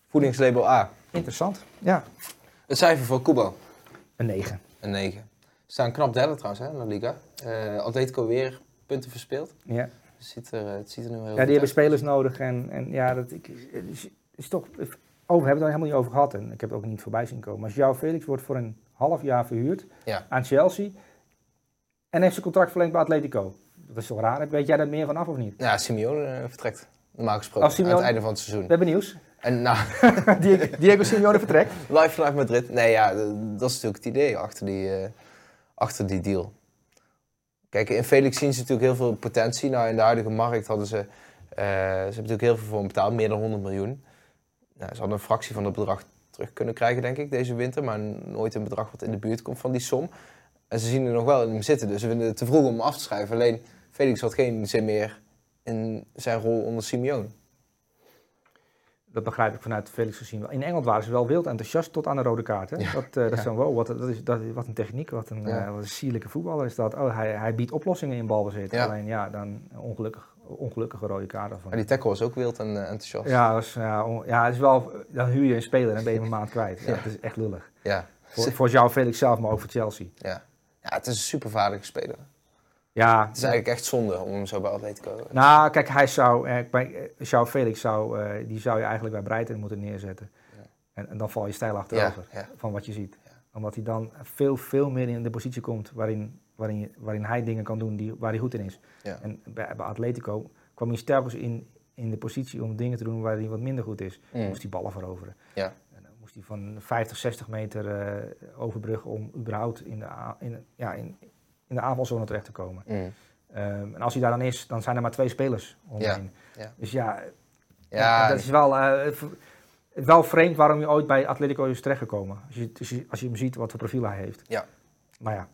Voedingslabel A.
Interessant. Ja,
Het cijfer voor Kubo.
een 9.
Een 9. Ze staan knap derde trouwens, hè, in de Liga. Eh Atletico weer punten verspeeld.
Ja.
Het ziet er, het ziet er nu heel
Ja, die hebben
uit.
spelers nodig. En, en ja, dat ik, is, is toch. Over hebben we het er helemaal niet over gehad. En ik heb het ook niet voorbij zien komen. Maar João Felix wordt voor een half jaar verhuurd
Ja.
aan Chelsea. En heeft zijn contract verlengd bij Atletico. Dat is toch raar? Weet jij daar meer van af of niet?
Ja, Simeone eh, vertrekt. Normaal gesproken.
Als Simeone-
Aan het einde van het seizoen.
We hebben nieuws.
En nou,
Die- Diego Simeone vertrekt.
live vanuit Madrid. Nee, ja, dat is natuurlijk het idee achter die, eh, achter die deal. Kijk, in Felix zien ze natuurlijk heel veel potentie. Nou, in de huidige markt hadden ze... eh, ze hebben natuurlijk heel veel voor hem betaald. Meer dan 100 miljoen. Nou, ze hadden een fractie van het bedrag terug kunnen krijgen, denk ik, deze winter. Maar nooit een bedrag wat in de buurt komt van die som. En ze zien er nog wel in hem zitten. Dus ze vinden het te vroeg om hem af te schrijven. Alleen, Felix had geen zin meer in zijn rol onder Simeone.
Dat begrijp ik vanuit Felix gezien. In Engeland waren ze wel wild enthousiast tot aan de rode kaart. Hè?
Ja.
Dat, eh, dat
Ja.
wow, wat, dat is, dat, wat een techniek, wat een,
Ja.
eh, wat een sierlijke voetballer is dat. Oh, hij, hij biedt oplossingen in balbezit. Alleen ja, dan ongelukkig, ongelukkige rode kaart.
Maar die tackle was ook wild en eh, enthousiast.
Ja, dat is, ja, on- ja, het is wel, dan huur je een speler en ben je een maand kwijt. Ja. Het is echt lullig.
Ja.
Voor, voor jou Felix zelf, maar ook voor Chelsea.
Ja. ja, het is een supervaardige speler.
Ja,
Het is eigenlijk echt zonde om hem zo bij Atletico...
nou kijk, hij zou, eh, bij, eh, João Felix zou, eh, die zou je eigenlijk bij Breiten moeten neerzetten.
Ja.
En, en dan val je stijl achterover.
ja.
van wat je ziet.
Ja.
Omdat hij dan veel, veel meer in de positie komt waarin, waarin, je- waarin hij dingen kan doen die, waar hij goed in is. En bij, bij Atletico kwam hij telkens in, in de positie om dingen te doen waar hij wat minder goed is.
Mm.
Moest hij ballen veroveren.
Ja.
En dan moest hij van 50, 60 meter eh, overbruggen om überhaupt in de, in, ja, in, in de aanvalzone terecht te komen.
Mm.
Ehm, en als hij daar dan is, dan zijn er maar twee spelers omheen.
ja.
Dus ja,
Ja,
dat is wel, v- wel vreemd waarom je ooit bij Atletico is terechtgekomen. Als je, als je, als je hem ziet wat voor profiel hij heeft.
Ja.
Maar ja,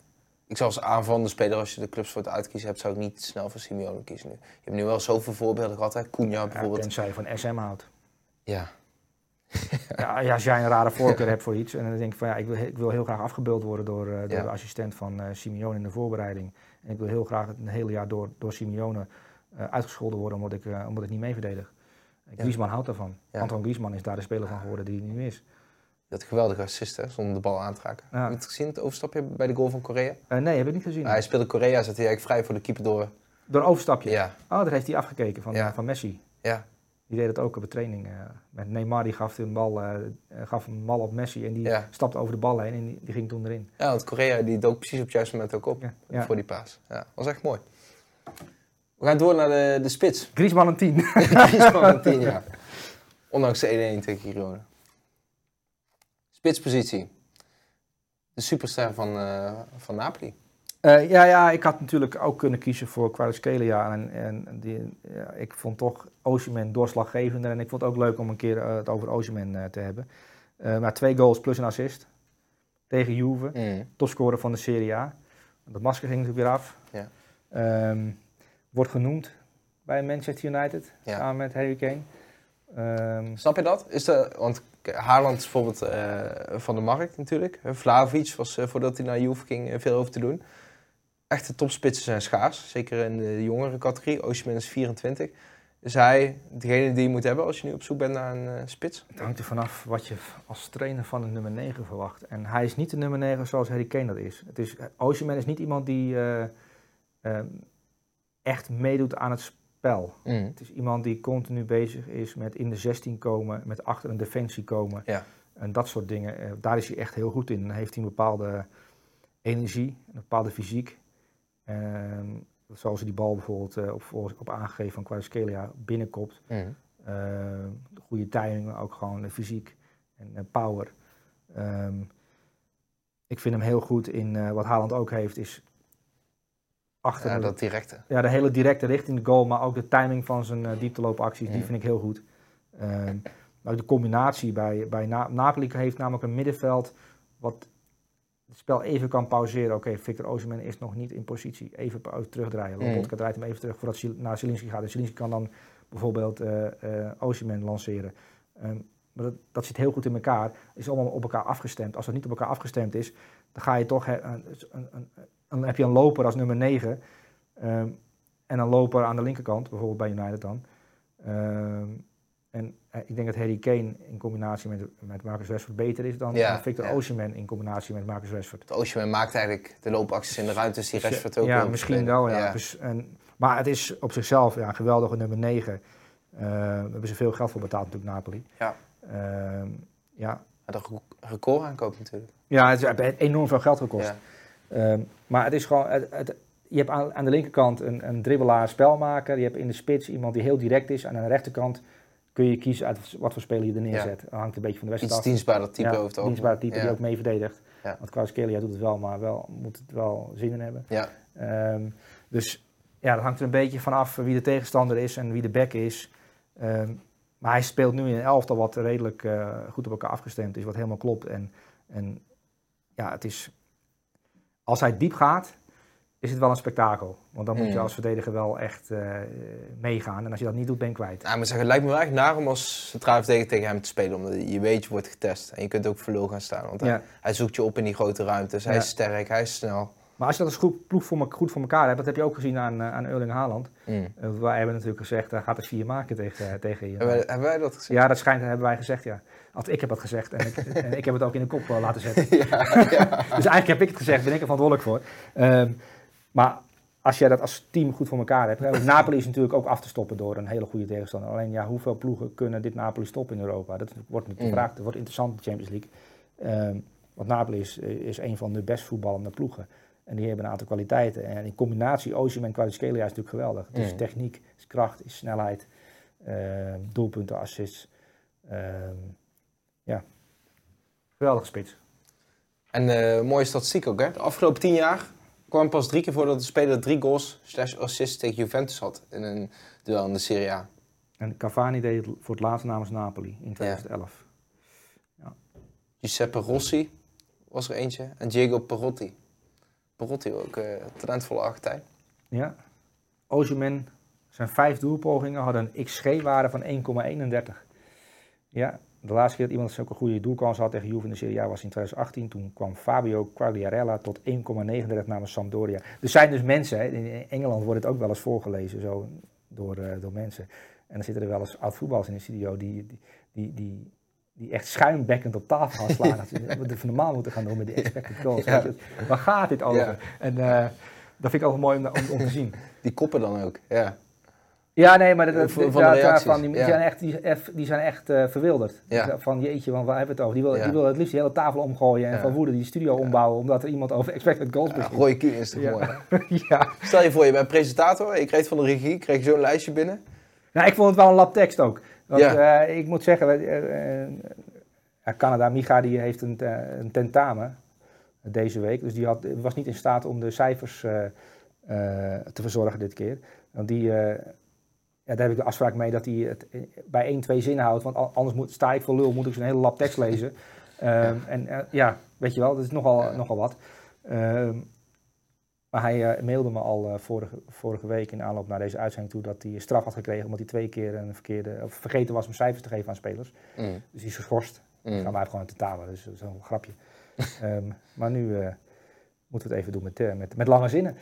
ik zou als aanvallende speler, als je de clubs voor het uitkiezen hebt, zou ik niet snel voor Simeone kiezen nu. Je hebt nu wel zoveel voorbeelden gehad, hè. Cunha
ja,
bijvoorbeeld.
tenzij je van SM houdt.
Ja,
Ja, ja, als jij een rare voorkeur hebt voor iets en dan denk je van ja, ik wil, ik wil heel graag afgebeeld worden door, eh, door
Ja.
de assistent van eh Simeone in de voorbereiding. En ik wil heel graag het een hele jaar door, door Simeone eh, uitgescholden worden omdat ik, eh, omdat ik niet mee verdedig. Griezmann houdt daarvan. Antoine Griezmann is daar de speler van geworden die hij nu is.
dat geweldige assist, hè, zonder de bal aan te raken. Heb je het gezien, het overstapje bij de goal van Korea?
Eh, nee, heb ik niet gezien.
hij speelde Korea, zat hij eigenlijk vrij voor de keeper door.
Door een overstapje.
Ja,
Oh, daar heeft hij afgekeken van, van Messi.
ja,
Die deed het ook op de training. eh, met Neymar die gaf een bal, eh, gaf een bal op Messi en die
Ja.
stapte over de bal heen en die, die ging toen erin.
ja, want Korea die dook precies op het juiste moment ook op
Ja, ja.
voor die paas. Ja, was echt mooi. We gaan door naar de, de spits.
Griezmann een 10.
Griezmann een 10 jaar. Ondanks de 1-1 tegen Girona. Spitspositie. De superster van, eh, van Napoli.
Eh, ja, ja, ik had natuurlijk ook kunnen kiezen voor Kvaratskhelia. En, en die, ja, ik vond toch Osimhen doorslaggevender. En ik vond het ook leuk om een keer eh, het over Osimhen eh, te hebben. Maar twee goals plus een assist. Tegen Juve.
Mm.
Topscorer van de Serie A. Dat masker ging natuurlijk weer af.
Ja.
Ehm, wordt genoemd bij Manchester United.
Ja.
Samen met Harry Kane. Ehm,
Snap je dat? Is de, want Haaland is bijvoorbeeld van de markt natuurlijk. Vlaovic was voordat hij naar Juve ging veel over te doen. Echte topspitsen zijn schaars. Zeker in de jongere categorie. Osimhen is 24. Is hij degene die je moet hebben als je nu op zoek bent naar een eh, spits?
Het hangt er vanaf wat je als trainer van een nummer 9 verwacht. En hij is niet de nummer 9 zoals Harry Kane dat is. Het is Osimhen is niet iemand die, eh, ehm, echt meedoet aan het spel.
Mhm.
Het is iemand die continu bezig is met in de 16 komen, met achter een defensie komen.
Ja.
En dat soort dingen. Eh, daar is hij echt heel goed in. Dan heeft hij een bepaalde energie, een bepaalde fysiek. Ehm, zoals hij die bal bijvoorbeeld eh, op, op aangegeven van Kvaratskhelia binnenkopt.
Mhm.
Ehm, goede timing, maar ook gewoon de fysiek en eh, power. Ehm, ik vind hem heel goed in eh, wat Haaland ook heeft, is achter
Ja, dat directe.
ja, de hele directe richting de goal, maar ook de timing van zijn uh, diepteloopacties, die
Ja.
vind ik heel goed. Maar ook de combinatie bij, bij Na- Napoli heeft namelijk een middenveld wat het spel even kan pauzeren. Oké, Victor Osimhen is nog niet in positie. Even pa- terugdraaien.
Mm.
Lobotka draait hem even terug voordat Sil- naar Zielinski gaat. En Zielinski kan dan bijvoorbeeld eh Osimhen lanceren. Ehm, maar dat, dat zit heel goed in elkaar. is allemaal op elkaar afgestemd. Als het niet op elkaar afgestemd is, dan ga je toch... he- een, een, heb je een loper als nummer 9. ehm, en een loper aan de linkerkant, bijvoorbeeld bij United dan. Ehm, en eh, ik denk dat Harry Kane in combinatie met, met Marcus Rashford beter is dan
Ja,
dan Victor
ja.
Osimhen in combinatie met Marcus Rashford.
Osimhen maakt eigenlijk de loopacties in de ruimtes die Rashford ook
ja,
wil
misschien wel, ja. Dus, en, maar het is op zichzelf ja, een geweldige nummer 9. Eh daar hebben ze veel geld voor betaald natuurlijk, Napoli.
Ja.
Ehm, ja.
Ja, re- record aankoop natuurlijk.
ja, het heeft enorm veel geld gekost.
Ja.
Ehm, maar het is gewoon, het, het- je hebt aan, aan de linkerkant een, een dribbelaar, spelmaker. Je hebt in de spits iemand die heel direct is. En aan de rechterkant kun je kiezen uit wat voor speler je er neerzet. Dat hangt een beetje van de wedstrijd
Iets
af.
dienstbaarder type
ja,
over het
dienstbare type
ja.
die ook mee verdedigt.
Ja.
Want Kvaratskhelia doet het wel, maar wel, moet het wel zin in hebben.
Ja.
Ehm, dus ja, dat hangt er een beetje vanaf wie de tegenstander is en wie de back is. Ehm, maar hij speelt nu in een elftal wat redelijk eh, goed op elkaar afgestemd is, wat helemaal klopt. En, en ja, het is, als hij diep gaat, is het wel een spektakel. Want dan moet je
Mm.
als verdediger wel echt eh, meegaan. En als je dat niet doet, ben je kwijt.
Ja, moet zeggen, het lijkt me wel echt naar om als centraal verdediger tegen hem te spelen. Omdat je weet, je wordt getest. En je kunt ook lul gaan staan. Want hij,
Ja.
hij zoekt je op in die grote ruimtes. Hij
Ja.
is sterk, hij is snel.
Maar als je dat als goed, ploeg voor, me- goed voor elkaar hebt, dat heb je ook gezien aan, eh, aan Erling Haaland.
Mm.
Eh, wij hebben natuurlijk gezegd, hij gaat er vier maken tegen, eh, tegen je.
Hebben, wij, hebben wij dat gezien?
Ja, dat schijnt, hebben wij gezegd, ja. Althans, ik heb dat gezegd en ik, en ik heb het ook in de kop eh, laten zetten. Dus eigenlijk heb ik het gezegd, ben ik er verantwoordelijk voor. Ehm, maar als jij dat als team goed voor elkaar hebt. hè, Napoli is natuurlijk ook af te stoppen door een hele goede tegenstander. Alleen ja, hoeveel ploegen kunnen dit Napoli stoppen in Europa? Dat wordt natuurlijk de
Mm.
vraag. Dat wordt interessant in de Champions League. Ehm, want Napoli is, is een van de best voetballende ploegen. En die hebben een aantal kwaliteiten. En in combinatie, Osimhen en Kvaratskhelia is natuurlijk geweldig. Het is
Mm.
techniek, is kracht, is snelheid, ehm, doelpunten, assists. Ehm, ja, geweldige spits.
En eh, mooie statistiek ook, hè? De afgelopen tien jaar kwam pas drie keer voor dat de speler drie goals slash assists tegen Juventus had in een duel in de Serie A.
En Cavani deed het voor het laatst namens Napoli in 2011.
Giuseppe Rossi was er eentje. En Diego Perotti. Perotti ook, eh talentvolle Argentijn.
Ja. Osimhen, zijn vijf doelpogingen hadden een XG-waarde van 1,31. Ja, de laatste keer dat iemand zulke goede doelkans had tegen Juve in de Serie A was in 2018. Toen kwam Fabio Quagliarella tot 1,39 namens Sampdoria. Er zijn dus mensen, hè, in Engeland wordt het ook wel eens voorgelezen zo, door, eh, door mensen. En dan zitten er wel eens oud-voetballers in de studio die, die, die, die, die echt schuimbekkend op tafel gaan slaan. dat ze normaal moeten gaan doen met die expected goals.
Ja.
Waar gaat dit over?
Ja.
En eh, dat vind ik ook mooi om, om, om te zien.
Die koppen dan ook, ja.
Ja, nee, maar dat,
Van- de
die, die zijn echt, die, die zijn echt eh, verwilderd.
Ja.
Van jeetje, want waar hebben we het over? Die wil,
Ja.
die wil het liefst die hele tafel omgooien en
Ja.
van woede die studio ombouwen omdat er iemand over expected goals beschikt.
Roy Keane is
Ja.
mooi,
ja.
Stel je voor, je bent presentator, je krijgt van de regie, je zo'n lijstje binnen.
Nou, ik vond het wel een lab tekst ook. Want eh, ik moet zeggen, eh, Canada, Miga, die heeft een, een tentamen deze week. Dus die had, was niet in staat om de cijfers te verzorgen dit keer. Want die, ja, daar heb ik de afspraak mee dat hij het eh, bij één, twee zinnen houdt. Want anders moet, sta ik voor lul, moet ik zo'n hele lab tekst lezen. Ehm, En eh, ja, weet je wel, dat is nogal,
Ja.
nogal wat. Ehm, maar hij eh, mailde me al vorige, vorige week in aanloop naar deze uitzending toe dat hij straf had gekregen omdat hij twee keer een verkeerde, of vergeten was om cijfers te geven aan spelers.
Mm.
Dus die is geschorst.
Mm.
Gaan wij gewoon aan tentamen, dus dat is een grapje. Ehm, maar nu moeten we het even doen met, met, met lange zinnen.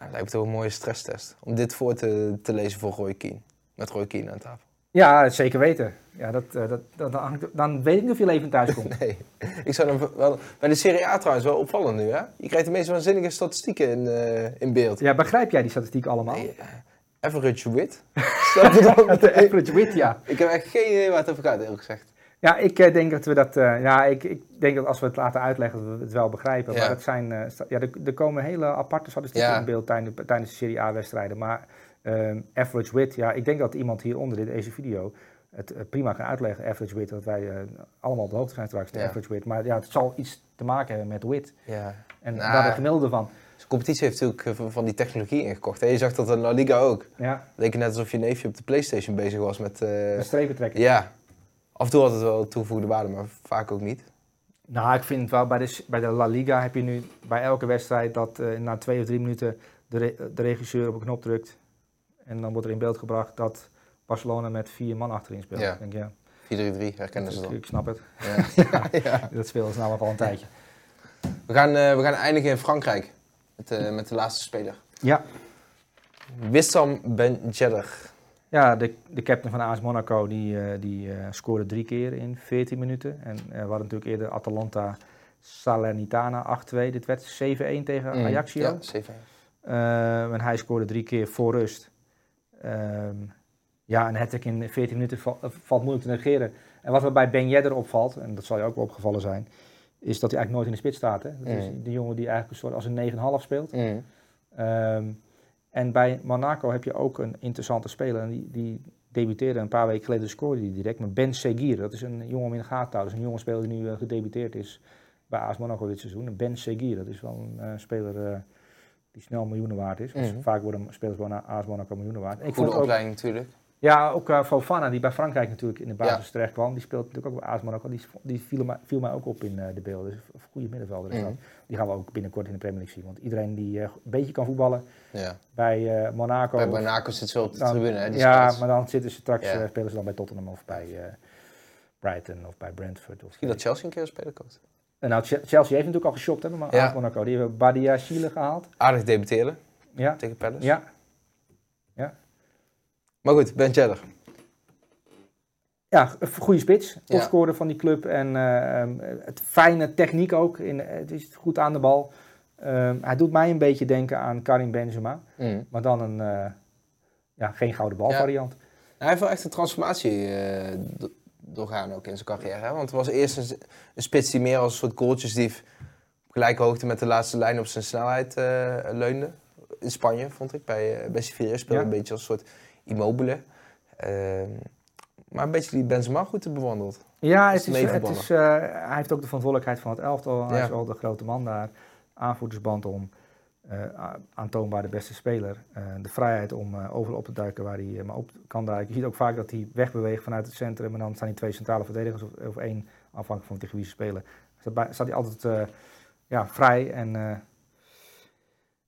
Ja, lijkt me een mooie stresstest. Om dit voor te, te lezen voor Roy Keane. Met Roy Keane aan tafel.
Ja, zeker weten. Ja, dat, eh, dat, dat, dan, dan weet ik niet of je leven thuis komt.
Nee. Ik zou hem wel... Bij de Serie A trouwens wel opvallend nu, hè? Je krijgt de meest waanzinnige statistieken in, eh, in beeld.
Ja, begrijp jij die statistiek allemaal?
Nee, eh, Average wit.
De average wit, ja.
Ik heb echt geen idee waar het over gaat, eerlijk gezegd.
Ja, ik eh, denk dat we dat. eh, ja, ik, ik denk dat als we het laten uitleggen, dat we het wel begrijpen.
Ja.
Maar dat zijn. eh, ja, er, er komen hele aparte statistieken
Ja.
in beeld tijdens, tijdens de Serie A-wedstrijden. Maar ehm, average wit, ja, ik denk dat iemand hieronder in deze video het prima kan uitleggen. Average wit, dat wij allemaal op de hoogte zijn straks. De
Ja.
average wit. Maar ja, het zal iets te maken hebben met wit.
Ja.
En
Nou.
daar de gemiddelde van.
Dus de competitie heeft natuurlijk van die technologie ingekocht. hè. Je zag dat in La Liga ook.
Ja,
Het leek net alsof je neefje op de Playstation bezig was met... eh,
een strepen trekken.
ja. Af en toe had het wel toegevoegde waarde, maar vaak ook niet.
Nou, ik vind wel bij de, bij de La Liga heb je nu bij elke wedstrijd dat eh, na twee of drie minuten de, re- de regisseur op een knop drukt. En dan wordt er in beeld gebracht dat Barcelona met vier man achterin speelt.
Ja.
Denk, ja,
4-3-3 herkennen ze dan.
ik snap het.
Ja. ja.
Dat speelt ze nou al een tijdje.
We, gaan, eh, we gaan eindigen in Frankrijk. Met, eh, met de laatste speler.
Ja,
Wissam Ben Yedder.
Ja de, de captain van AS Monaco die, eh, die eh, scoorde drie keer in 14 minuten. En eh, we hadden natuurlijk eerder Atalanta Salernitana 8-2. Dit werd 7-1 tegen
Mm,
Ajaccio.
Ja, 7
Ehm, en hij scoorde drie keer voor rust. Ehm, ja, een hat in 14 minuten val- valt moeilijk te negeren. En wat er bij Ben Yedder opvalt, en dat zal je ook wel opgevallen zijn, is dat hij eigenlijk nooit in de spits staat. Hè? Dat is
Mm.
de jongen die eigenlijk een soort als een 9,5 speelt.
Mm.
Ehm, en bij Monaco heb je ook een interessante speler. En die, die debuteerde een paar weken geleden, scoorde die direct. Maar Ben Seguir, dat is een jongen om in de gaten te houden. Dat is een jonge speler die nu eh, gedebuteerd is bij AS Monaco dit seizoen. En Ben Seguir, dat is wel een eh, speler eh, die snel miljoenen waard is. Dus
Mhm.
vaak worden spelers bij AS Monaco miljoenen waard. Ik
Goede
vond ook,
opleiding natuurlijk.
Ja, ook eh, Fofana, die bij Frankrijk natuurlijk in de basis
Ja.
terecht kwam. Die speelt natuurlijk ook bij AS Monaco. Die, die viel, mij, viel mij ook op in eh, de beelden. Dus een goede middenvelder is
Mhm.
dat. Die gaan we ook binnenkort in de Premier League zien. Want iedereen die eh, een beetje kan voetballen
Ja.
bij Monaco...
Bij Monaco zit zo op de
dan-
tribune, hè? Die
ja, maar dan zitten ze straks,
Ja.
spelen ze dan bij Tottenham of bij Brighton of bij Brentford. Of
Misschien dat Chelsea een keer speler koopt.
En nou, Che- Chelsea heeft natuurlijk al geshopt, hè, maar. AS Monaco. Die hebben Badia Chile gehaald.
Aardig debuteren
Ja,
tegen Palace.
ja.
Maar goed, Ben Yedder.
Ja, een goede spits.
Ja.
Topscorer van die club. En eh, ehm, het fijne techniek ook. In, het is goed aan de bal. Ehm, hij doet mij een beetje denken aan Karim Benzema.
Mm.
Maar dan een eh, ja, geen gouden bal
Ja.
variant.
Hij heeft wel echt een transformatie eh, do- doorgaan ook in zijn carrière. Hè? Want het was eerst een, een spits die meer als een soort goaltjesdief op gelijke hoogte met de laatste lijn op zijn snelheid leunde. In Spanje, vond ik. Bij, bij Sevilla speelde
Ja.
een beetje als een soort immobile. Ehm, maar een beetje die Benzema goed te bewandeld.
Ja, het is, het is, eh, hij heeft ook de verantwoordelijkheid van het elftal. Hij
Ja.
is wel de grote man daar. Aanvoerdersband om. eh, aantoonbaar de beste speler. Eh, de vrijheid om overal op te duiken waar hij maar op kan duiken. Je ziet ook vaak dat hij wegbeweegt vanuit het centrum. En dan staan die twee centrale verdedigers of, of één, afhankelijk van tegen wie ze spelen. Staat, bij- staat hij altijd ja, vrij en...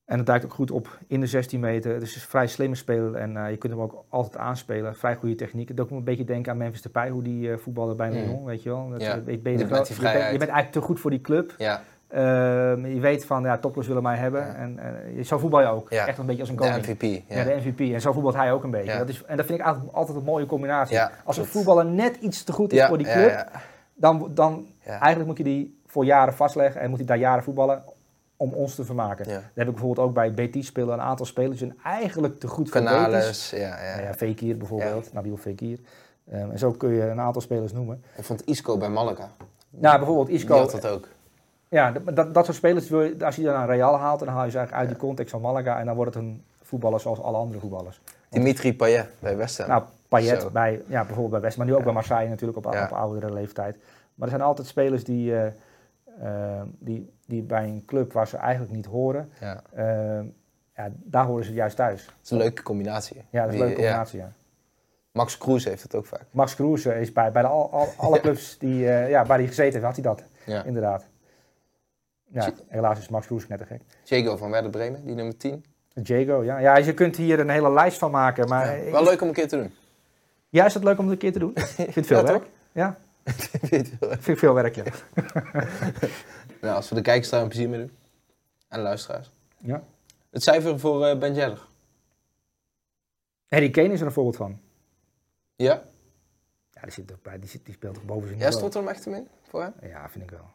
en het duikt ook goed op in de 16 meter. Dus het is een vrij slimme speler en eh, je kunt hem ook altijd aanspelen. Vrij goede techniek. Het doet ook een beetje denken aan Memphis Depay, hoe die eh voetbalde bij. Lyon, weet je wel. Dat,
Ja,
ben je, bent, je bent eigenlijk te goed voor die club.
Ja,
Ehm, je weet van, ja, toppers willen mij hebben.
Ja.
En eh, zo voetbal je ook. Echt een beetje als een
de
koning.
MVP.
Ja. De MVP. En zo voetbalt hij ook een beetje. Dat is, en dat vind ik eigenlijk altijd een mooie combinatie. Als een voetballer net iets te goed is voor die club. Dan, dan eigenlijk moet je die voor jaren vastleggen. En moet hij daar jaren voetballen om ons te vermaken.
Ja.
Dan heb ik bijvoorbeeld ook bij Betis spelen een aantal spelers zijn eigenlijk te goed voor Betis.
Canales, ja, ja.
Nou ja, Fekir bijvoorbeeld, Nabil Fekir. Ehm, en zo kun je een aantal spelers noemen.
Ik vond Isco bij Malaga.
Nou, bijvoorbeeld
Die
Isco.
had dat ook.
Ja, dat, dat, dat soort spelers, wil je, als je dan naar Real haalt, dan haal je ze eigenlijk uit die context van Malaga. En dan wordt het een voetballer zoals alle andere voetballers.
Dimitri Payet bij West Ham.
Nou, Payet
Zo.
bij, ja, bijvoorbeeld bij West, maar nu ook bij Marseille natuurlijk op, op oudere leeftijd. Maar er zijn altijd spelers die, eh, eh, die, die bij een club waar ze eigenlijk niet horen,
ja.
eh, ja, daar horen ze juist thuis.
Het is een leuke combinatie.
Ja, dat is een leuke combinatie, ja.
Max Kroes heeft het ook vaak.
Max Kroes eh, is bij, bij de, al, al- alle clubs die, eh, ja, waar hij gezeten heeft, had hij dat,
Ja.
inderdaad. Ja, helaas is Max Kroes net te gek.
Diego van Werder Bremen, die nummer 10.
Jago, ja. Ja, je kunt hier een hele lijst van maken, maar...
Ja, Wel leuk om een keer te doen.
Ja, is het leuk om het een keer te doen? Ik vind het veel
Ja,
werk.
toch?
Ja, ik vind veel werk, ja.
Nou, als we de kijkers daar een plezier mee doen. En de luisteraars.
ja.
Het cijfer voor eh Ben Yedder.
Harry Kane is er een voorbeeld van.
Ja?
Ja, die, zit er bij, die, zit, die speelt toch boven zijn
Ja, stond er hem echt hem in voor hem?
Ja, vind ik wel.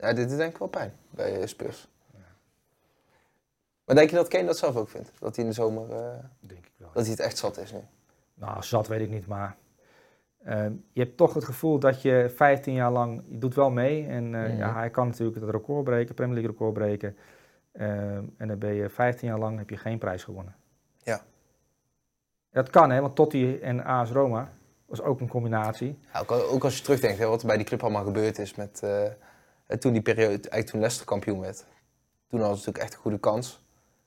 Ja, dit is denk ik wel pijn bij eh, Spurs. Maar denk je dat Kane dat zelf ook vindt? Dat hij in de zomer, eh,
Denk ik wel.
dat hij het echt zat is nu?
Nou, zat weet ik niet, maar ehm, je hebt toch het gevoel dat je 15 jaar lang, je doet wel mee. En eh, ja, hij kan natuurlijk het record breken, Premier League record breken. Ehm, en dan ben je 15 jaar lang, heb je geen prijs gewonnen.
Ja.
Dat kan hè, want Totti en AS Roma was ook een combinatie.
Ja, ook, ook als je terugdenkt hè, wat er bij die club allemaal gebeurd is met eh, toen die periode, eigenlijk toen Leicester kampioen werd. Toen hadden ze natuurlijk echt een goede kans.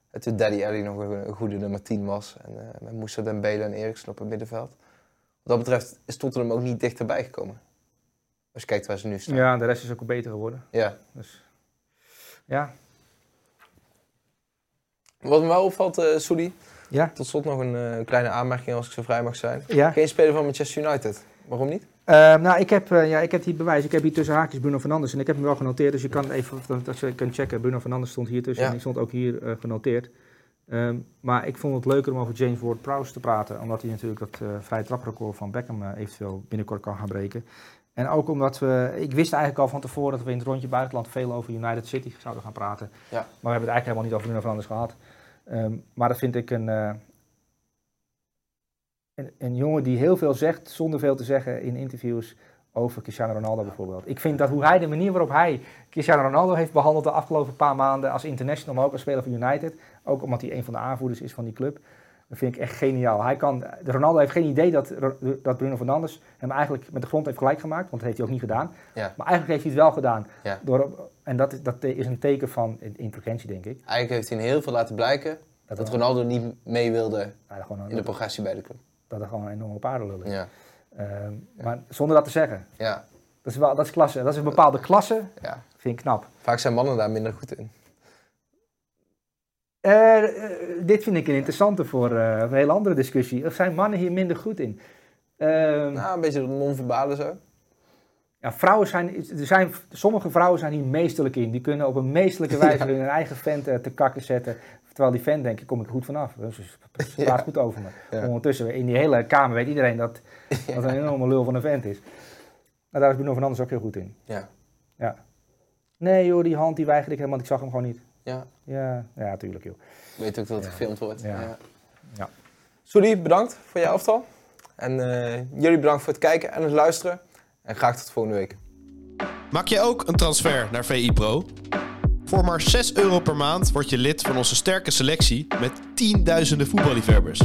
En toen Daddy Alley nog een, goede nummer 10 was. En eh met Moussa Dembele en Eriksen op het middenveld. Wat dat betreft is Tottenham ook niet dichterbij gekomen. Als je kijkt waar ze nu staan.
Ja, de rest is ook beter geworden.
Ja.
Dus ja,
Wat me wel opvalt, Soedi,
ja,
tot slot nog een eh, kleine aanmerking als ik zo vrij mag zijn.
ja.
Geen speler van Manchester United. Waarom niet?
Ehm, nou, ik heb, eh, ja, ik heb hier bewijs. Ik heb hier tussen haakjes Bruno Fernandes en ik heb hem wel genoteerd. Dus je kan even, als je kunt checken, Bruno Fernandes stond hier tussen
Ja.
en ik stond ook hier genoteerd. Ehm, maar ik vond het leuker om over James Ward-Prowse te praten, omdat hij natuurlijk dat eh vrije traprecord van Beckham eh, eventueel binnenkort kan gaan breken. En ook omdat we, ik wist eigenlijk al van tevoren dat we in het rondje buitenland veel over United City zouden gaan praten.
Ja.
Maar we hebben het eigenlijk helemaal niet over Bruno Fernandes gehad. Ehm, maar dat vind ik een, eh, een, een jongen die heel veel zegt, zonder veel te zeggen in interviews over Cristiano Ronaldo bijvoorbeeld. Ik vind dat hoe hij, de manier waarop hij Cristiano Ronaldo heeft behandeld de afgelopen paar maanden als international, maar ook als speler van United, ook omdat hij een van de aanvoerders is van die club, dat vind ik echt geniaal. Hij kan, Ronaldo heeft geen idee dat, dat Bruno Fernandes hem eigenlijk met de grond heeft gelijk gemaakt, want dat heeft hij ook niet gedaan.
Ja.
Maar eigenlijk heeft hij het wel gedaan.
Ja.
Door, en dat, is- dat is een teken van intelligentie, denk ik.
Eigenlijk heeft hij heel veel laten blijken
Dat,
dat Ronaldo niet mee wilde
ja,
in de progressie bij de club.
dat er gewoon een enorme paardenlul is.
Ja.
Ehm, Maar zonder dat te zeggen.
Ja.
Dat is, wel, dat is klasse. Dat is een bepaalde klasse.
ja.
Vind ik knap.
Vaak zijn mannen daar minder goed in.
Eh, eh, dit vind ik een interessante voor eh, een hele andere discussie. Of zijn mannen hier minder goed in? Ehm,
Nou, een beetje non-verbale zo.
ja, vrouwen zijn, er zijn, sommige vrouwen zijn hier meesterlijk in. Die kunnen op een meesterlijke wijze hun eigen vent te kakken zetten. Terwijl die vent denkt, kom ik er goed vanaf. Dus praat
Ja.
goed over me.
Ja.
Ondertussen, in die hele kamer weet iedereen dat dat een enorme lul van een vent is. Nou, daar is Bruno Fernandes ook heel goed in.
Ja.
Ja. Nee joh, die hand die weigerde ik helemaal, ik zag hem gewoon niet.
Ja.
Ja, ja, tuurlijk joh.
Weet ook dat het
Ja.
gefilmd wordt.
Ja.
Ja. Bedankt voor je aftal. En eh, jullie bedankt voor het kijken en het luisteren. En graag tot volgende week.
Maak je ook een transfer naar VI Pro? Voor maar 6 euro per maand word je lid van onze sterke selectie met tienduizenden voetballiefhebbers.